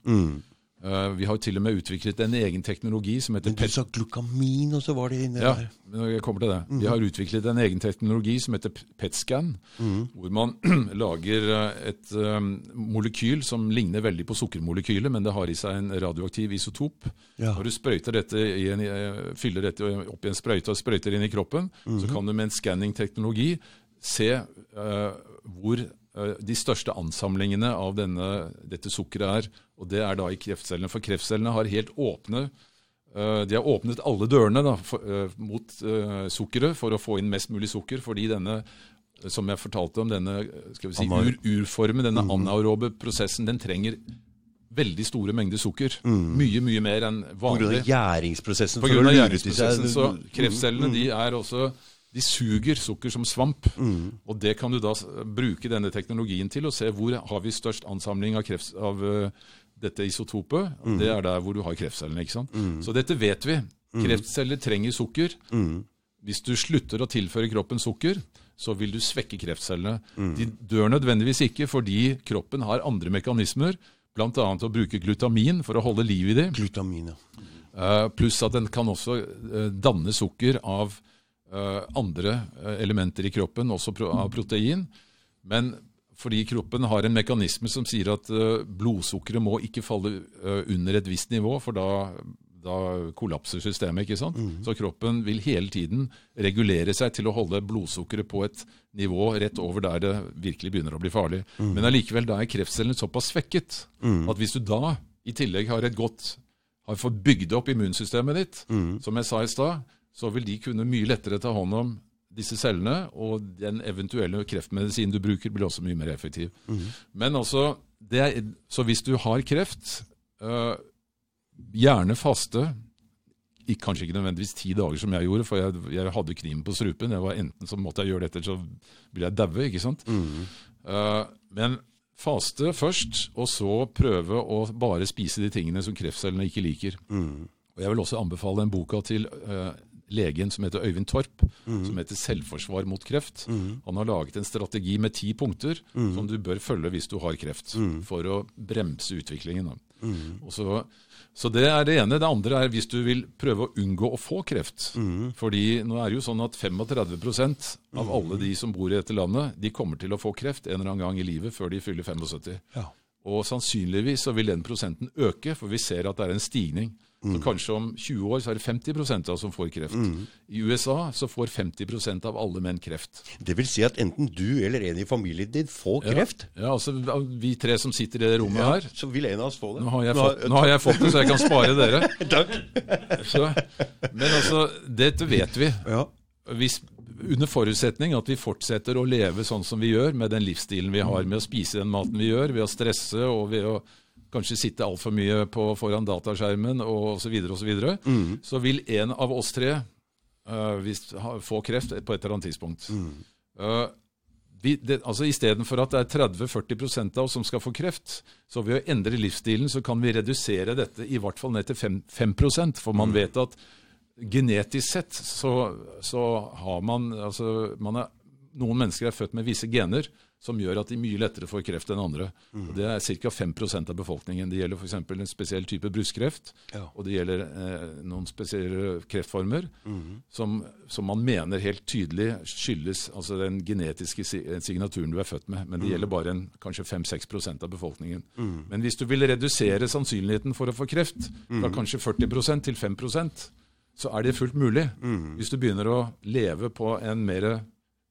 Eh, vi har jo til og med utviklet en egen teknologi som heter Men du sa glukamin, og så var det inni Ja, der. jeg kommer til det. Vi har utviklet en egen teknologi som heter PET-scan, hvor man lager eh, et um, molekyl som ligner veldig på sukkermolekylet, men det har i seg en radioaktiv isotop. Ja. Når du dette i en, fyller dette opp i en sprøyte og sprøyter inn i kroppen, så kan du med en scanning-teknologi se uh, hvor de største ansamlingene av denne, dette sukkeret er. Og det er da i kreftcellene. For kreftcellene har helt åpne eh, De har åpnet alle dørene da, for, eh, mot eh, sukkeret for å få inn mest mulig sukker, fordi denne eh, som jeg fortalte om, denne eh, skal vi si, ur, urformen, denne anaerobe prosessen, den trenger veldig store mengder sukker. Mye, mye mer enn vanlig. Pga. gjæringsprosessen. På grunn av gjæringsprosessen. Så kreftcellene de er også de suger sukker som svamp. Og det kan du da bruke denne teknologien til, og se hvor har vi størst ansamling av, kreft, av uh, dette isotopet. Og Det er der hvor du har kreftcellene. ikke sant? Så dette vet vi. Kreftceller trenger sukker. Hvis du slutter å tilføre kroppen sukker, så vil du svekke kreftcellene. De dør nødvendigvis ikke fordi kroppen har andre mekanismer, bl.a. å bruke glutamin for å holde liv i dem. Glutamin, ja. Eh, Pluss at den kan også uh, danne sukker av andre eh, elementer i kroppen, også av protein. Men fordi kroppen har en mekanisme som sier at eh, blodsukkeret må ikke falle eh, under et visst nivå, for da, da kollapser systemet. ikke sant? Så kroppen vil hele tiden regulere seg til å holde blodsukkeret på et nivå rett over der det virkelig begynner å bli farlig. Men allikevel, da er kreftcellene såpass svekket at hvis du da i tillegg har et godt har fått bygd opp immunsystemet ditt, som jeg sa i stad, så vil de kunne mye lettere ta hånd om disse cellene, og den eventuelle kreftmedisinen du bruker, blir også mye mer effektiv. Men altså, det er, Så hvis du har kreft, øh, gjerne faste ikke, kanskje ikke nødvendigvis ti dager som jeg gjorde, for jeg, jeg hadde kniven på strupen. Jeg var Enten så måtte jeg gjøre dette, så ville jeg daue. ikke sant? Eh, men faste først, og så prøve å bare spise de tingene som kreftcellene ikke liker. Og Jeg vil også anbefale en boka til eh, legen som heter Øyvind Torp, som heter 'Selvforsvar mot kreft'. Han har laget en strategi med ti punkter som du bør følge hvis du har kreft, for å bremse utviklingen. Og så, så det er det ene. Det andre er hvis du vil prøve å unngå å få kreft. Fordi nå er det jo sånn at 35% av alle de som bor i dette landet, de kommer til å få kreft en eller annen gang i livet før de fyller 75. Ja. Og sannsynligvis så vil den prosenten øke, for vi ser at det er en stigning. Så kanskje om 20 år så er det 50 av som får kreft. I USA så får 50% av alle menn kreft. Det vil si at enten du eller en i familien din får kreft, Ja, altså Vi tre som sitter i det rommet her. så vil en av oss få det. Nå har, jeg fått, nå har jeg fått det, så jeg kan spare dere. Takk. Så, men altså, dette vet vi. Ja. Hvis, under forutsetning at vi fortsetter å leve sånn som vi gjør, med den livsstilen vi har, med å spise den maten vi gjør, ved å stresse og ved å kanskje sitte altfor mye på, foran dataskjermen og osv., så, videre, og så, videre, så vil en av oss tre uh, hvis, ha, få kreft på et eller annet tidspunkt. Uh, vi, det, altså Istedenfor at det er 30-40% av oss som skal få kreft, så ved å endre livsstilen så kan vi redusere dette i hvert fall ned til 5, 5 For man vet at genetisk sett så, så har man altså man er, Noen mennesker er født med visse gener som gjør at de mye lettere får kreft enn andre. Mm. Det er ca. 5% av befolkningen. Det gjelder f.eks. en spesiell type brystkreft. Ja. Og det gjelder eh, noen spesielle kreftformer som, som man mener helt tydelig skyldes altså den genetiske signaturen du er født med. Men det gjelder bare en, kanskje 5-6% av befolkningen. Men hvis du vil redusere sannsynligheten for å få kreft fra kanskje 40% til 5% så er det fullt mulig. Hvis du begynner å leve på en mer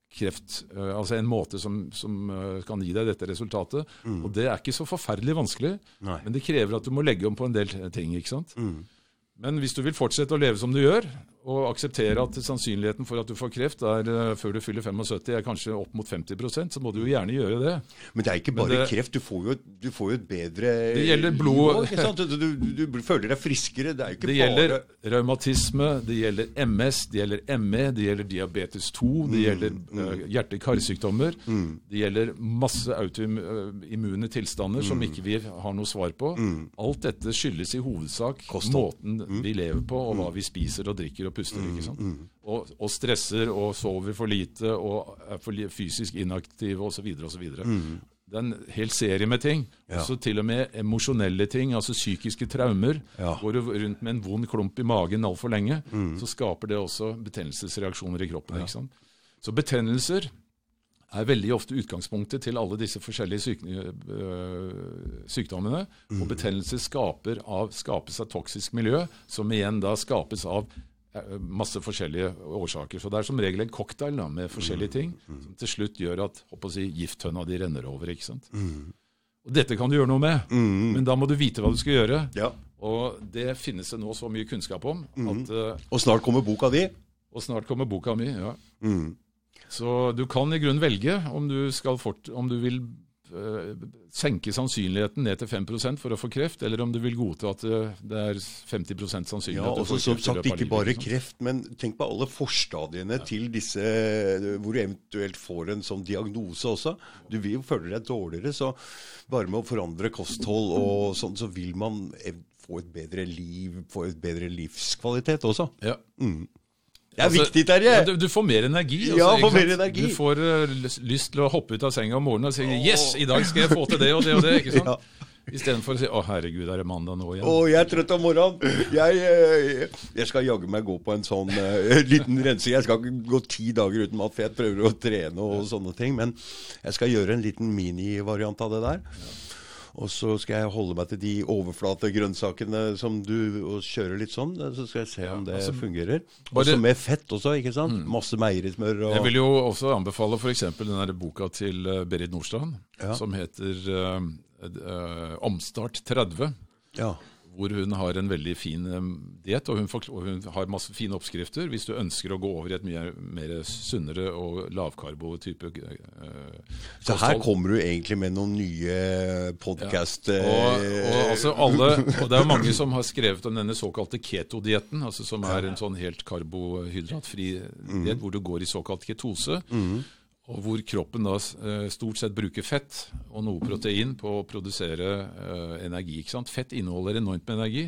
kreft, eh, altså en måte som, som eh, kan gi deg dette resultatet. Og det er ikke så forferdelig vanskelig, Nei. men det krever at du må legge om på en del ting. ikke sant? Men hvis du vil fortsette å leve som du gjør, og akseptere at sannsynligheten for at du får kreft er eh, før du fyller 75 er kanskje opp mot 50% så må du jo gjerne gjøre det. Men det er ikke bare det- kreft. Du får, jo, du får jo et bedre Det gjelder blod-? Du, du, du føler deg friskere. Det er jo ikke Det bare gjelder revmatisme, det gjelder MS, det gjelder ME, det gjelder diabetes 2, det gjelder mm. hjerte-karsykdommer. Det gjelder masse autoimmune tilstander som ikke vi har noe svar på. Alt dette skyldes i hovedsak måten vi lever på, og hva vi spiser og drikker og puster. ikke sant? Og, og stresser og sover for lite og er for li- fysisk inaktive osv. osv. Det er en hel serie med ting. Ja. Også til og med emosjonelle ting, altså psykiske traumer. Ja. Går du rundt med en vond klump i magen altfor lenge, så skaper det også betennelsesreaksjoner i kroppen. ikke sant? Så betennelser er veldig ofte utgangspunktet til alle disse forskjellige syk øh, sykdommene. Og betennelser skaper av, skapes av toksisk miljø, som igjen da skapes av masse forskjellige årsaker. Så det er som regel en cocktail da, med forskjellige ting som til slutt gjør at si, gifttønna di renner over. ikke sant? Og Dette kan du gjøre noe med, men da må du vite hva du skal gjøre. Ja. Og det finnes det nå så mye kunnskap om. at... øh, Og snart kommer boka di. og snart kommer boka mi. ja. Mm. Så du kan i grunnen velge om du, skal fort, om du vil senke sannsynligheten ned til 5% for å få kreft, eller om du vil godta at det, det er 50 sannsynlighet. Ja, også som sagt ikke bare kreft, men tenk på alle forstadiene til disse hvor du eventuelt får en sånn diagnose også. Du vil jo føle deg dårligere, så bare med å forandre kosthold og sånn, så vil man få et bedre liv, få et bedre livskvalitet også. Ja. Det er Altså, viktig, Terje! Ja, du, du får mer energi. altså, Ja, får mer energi. Du får uh, lyst til å hoppe ut av senga om morgenen og si 'yes, i dag skal jeg få til det og det og det'. ikke sant? Ja. Istedenfor å si 'å herregud, er det mandag nå igjen'? Å, jeg er trøtt om morgenen. Jeg, jeg, jeg skal jaggu meg gå på en sånn uh, liten rensing. Jeg skal ikke gå ti dager uten mat, for jeg prøver å trene og sånne ting. Men jeg skal gjøre en liten minivariant av det der. Og så skal jeg holde meg til de overflategrønnsakene som du og kjører litt sånn. Så skal jeg se om det altså, fungerer. Også med fett også, ikke sant? Masse meierismør og Jeg vil jo også anbefale f.eks. den der boka til eh, Berit Nordstrand, Ja. som heter uh, uh, Omstart 30. Ja. Hvor hun har en veldig fin eh, diett, og, og hun har masse fine oppskrifter. Hvis du ønsker å gå over i et mye mer sunnere og lavkarbo-type eh, Så her kommer du egentlig med noen nye podkast... Og, og, altså alle, og det er mange som har skrevet om denne såkalte keto-dietten, altså som er en sånn helt karbohydratfri diett hvor du går i såkalt ketose. Og hvor kroppen da eh, stort sett bruker fett og noe protein på å produsere uh, energi. ikke sant? Fett inneholder enormt med energi,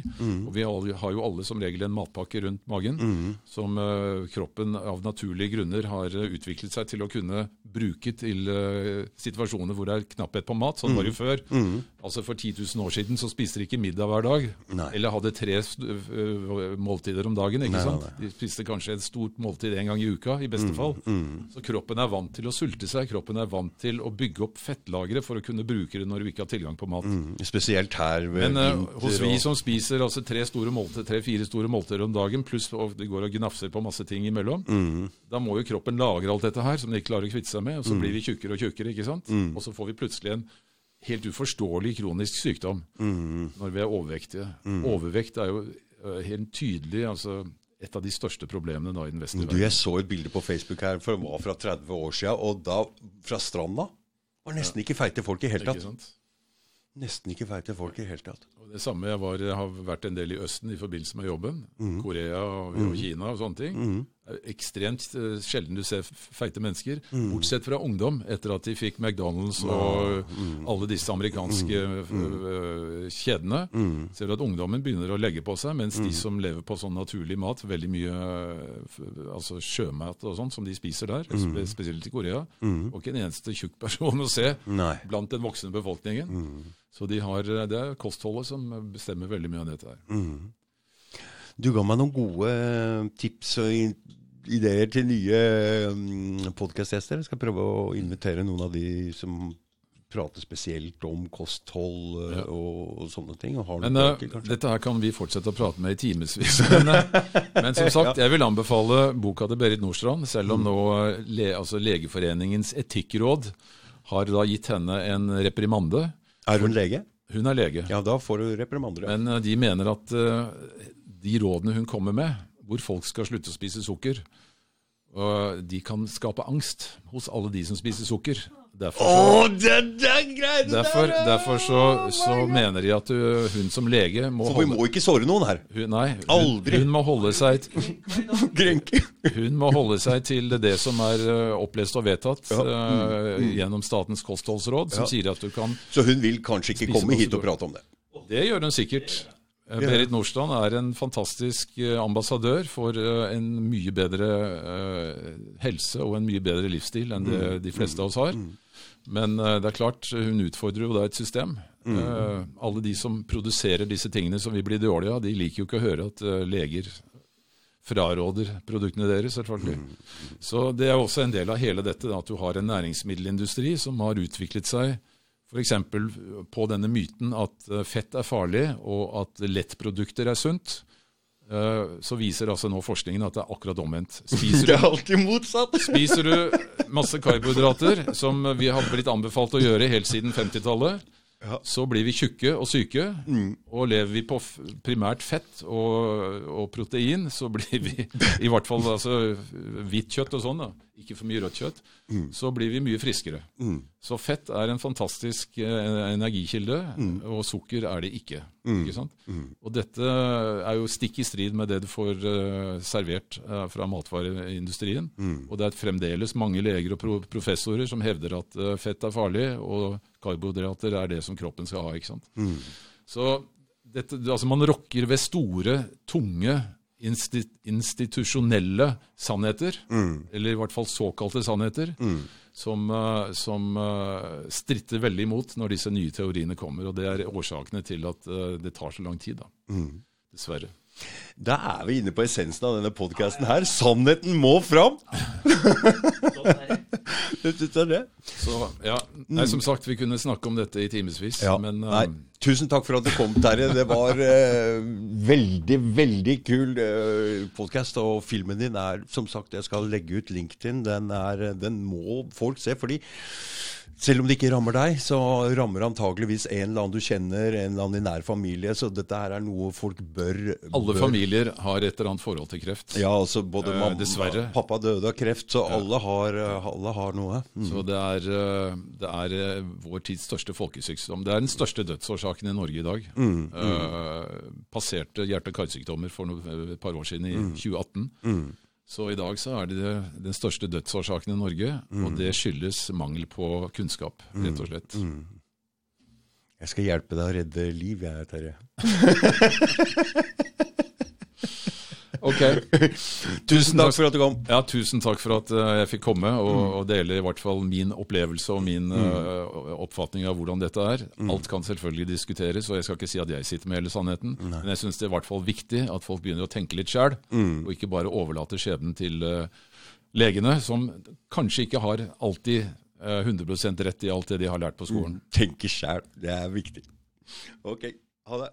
og vi har jo alle som regel en matpakke rundt magen som uh, kroppen av naturlige grunner har utviklet seg til å kunne bruke til uh, situasjoner hvor det er knapphet på mat. Sånn var det jo før. Altså For 10 000 år siden så spiste de ikke middag hver dag, Nei. eller hadde tre måltider om dagen. ikke Nei, sant? nei, De spiste kanskje et stort måltid en gang i uka, i beste fall. Så kroppen er vant til å sulte seg. Kroppen er vant til å bygge opp fettlagre for å kunne bruke det når vi ikke har tilgang på mat. Mm, Spesielt her ved Men uh, hos vi som spiser altså tre store måltider, tre-fire store måltider om dagen, pluss og det går og gnafser på masse ting imellom, Mm. da må jo kroppen lagre alt dette her som de ikke klarer å kvitte seg med, og så Mm. blir vi tjukkere og tjukkere, ikke sant? Og så får vi plutselig en helt uforståelig kronisk sykdom Mm. når vi er overvektige. Overvekt er jo eh, helt tydelig altså, et av de største problemene da i den vestlige Du, verden. jeg så et bilde på Facebook her, for det var fra 30 år siden, og da, fra stranda, var nesten ikke feite folk i hele Ikke sant? Nesten ikke feite folk i hele tatt. Og det samme, jeg, var, har vært en del i Østen i forbindelse med jobben. Mm. Korea og, og Kina og sånne ting. Det er ekstremt eh, sjelden du ser feite mennesker, Mm. bortsett fra ungdom, etter at de fikk McDonald's og Mm. alle disse amerikanske mm. kjedene. Ser du at ungdommen begynner å legge på seg, mens Mm. de som lever på sånn naturlig mat, veldig mye altså sjømat og sånn, som de spiser der, Mm. spesielt i Korea, og ikke en eneste tjukk person å se Nei. blant den voksne befolkningen. Mm. Så de har, det er kostholdet som bestemmer veldig mye av dette her. Mm. Du ga meg noen gode eh, tips og ideer til nye um, podkastgjester. Jeg skal prøve å invitere noen av de som prater spesielt om kosthold eh, og, og sånne ting. Og har Men eh, bøker, dette her kan vi fortsette å prate med i timevis. Men, eh, men som sagt, jeg vil anbefale boka til Berit Nordstrand, selv om nå eh, le, altså Legeforeningens etikkråd har da gitt henne en reprimande. Er hun lege? Hun er lege, Ja, da får du reprimander. men eh, de mener at eh, de rådene hun kommer med, hvor folk skal slutte å spise sukker, og de kan skape angst hos alle de som spiser sukker. Derfor så, Å, den der derfor, der! derfor så, så mener de at uh, hun som lege må Så vi holde må ikke såre noen her. hun, Nei, hun, Aldri. hun må holde seg. Hun må holde seg til det som er uh, opplest og vedtatt Ja. uh, gjennom Statens kostholdsråd, som Ja. sier at du kan Så hun vil kanskje ikke komme hit og prate om det. Det gjør hun sikkert. Uh, Berit Nordstrand er en fantastisk uh, ambassadør for uh, en mye bedre helse og en mye bedre livsstil enn det de fleste av oss har. Men uh, det er klart, hun utfordrer jo da et system. Uh, alle de som produserer disse tingene som vi blir dårlige av, de liker jo ikke å høre at leger fraråder produktene deres, selvfølgelig. Så det er også en del av hele dette, at du har en næringsmiddelindustri som har utviklet seg f.eks. på denne myten at eh, fett er farlig, og at lettprodukter er sunt. Eh, Så viser altså nå forskningen at det er akkurat omvendt. Spiser Det er alltid motsatt. spiser du masse karbohydrater, som vi har blitt anbefalt å gjøre helt siden 50-tallet, Ja. så blir vi tjukke og syke. Og lever vi på primært fett og, og protein, så blir vi i hvert fall altså, hvitt kjøtt og sånn, da. Ikke for mye rødt kjøtt, så blir vi mye friskere. Så fett er en fantastisk eh, energikilde, og sukker er det ikke. ikke sant? Og dette er jo stikk i strid med det du får eh, servert eh, fra matvareindustrien. Og det er fremdeles mange leger og pro professorer som hevder at eh, fett er farlig, og karbohydrater er det som kroppen skal ha. ikke sant? Så dette, altså man rokker ved store, tunge, institusjonelle sannheter, eller i hvert fall såkalte sannheter, som, eh, som eh, stritter veldig imot når disse nye teoriene kommer. Og det er årsakene til at eh, det tar så lang tid, da. Dessverre. Da er vi inne på essensen av denne podkasten her. Sannheten må fram! Er. Så ja, nei, Som sagt, vi kunne snakke om dette i timevis, Ja, men nei. eh, Tusen takk for at du kom, Terje. Det var uh, veldig, veldig kul uh, podkast. Og filmen din er, som sagt, jeg skal legge ut LinkedIn. Den, er, den må folk se. fordi selv om det ikke rammer deg, så rammer antageligvis en eller annen du kjenner, en eller annen i nær familie. Så dette her er noe folk bør Alle bør. familier har et eller annet forhold til kreft. Ja, altså både Eh, mamma dessverre. Pappa døde av kreft, så alle, har, eh, alle har noe. Mm. Så det er, eh, det er vår tids største folkesykdom. Det er den største dødsårsaken i Norge i dag. Mm, Eh, passerte hjerte- og karsykdommer for noe, et par år siden, i Mm. 2018. Så i dag så er det den største dødsårsaken i Norge, Mm. og det skyldes mangel på kunnskap, rett og slett. mm. Jeg skal hjelpe deg å redde liv, jeg, Terje. Ok. Tusen takk for at du kom. Ja, tusen takk for at eh, jeg fikk komme og, og dele i hvert fall min opplevelse og min uh, oppfatning av hvordan dette er. Alt kan selvfølgelig diskuteres, og jeg skal ikke si at jeg sitter med hele sannheten. Men jeg syns det er i hvert fall viktig at folk begynner å tenke litt sjæl, og ikke bare overlater skjebnen til uh, legene, som kanskje ikke har alltid uh, 100 rett i alt det de har lært på skolen. Tenke sjæl, det er viktig. Ok. Ha det.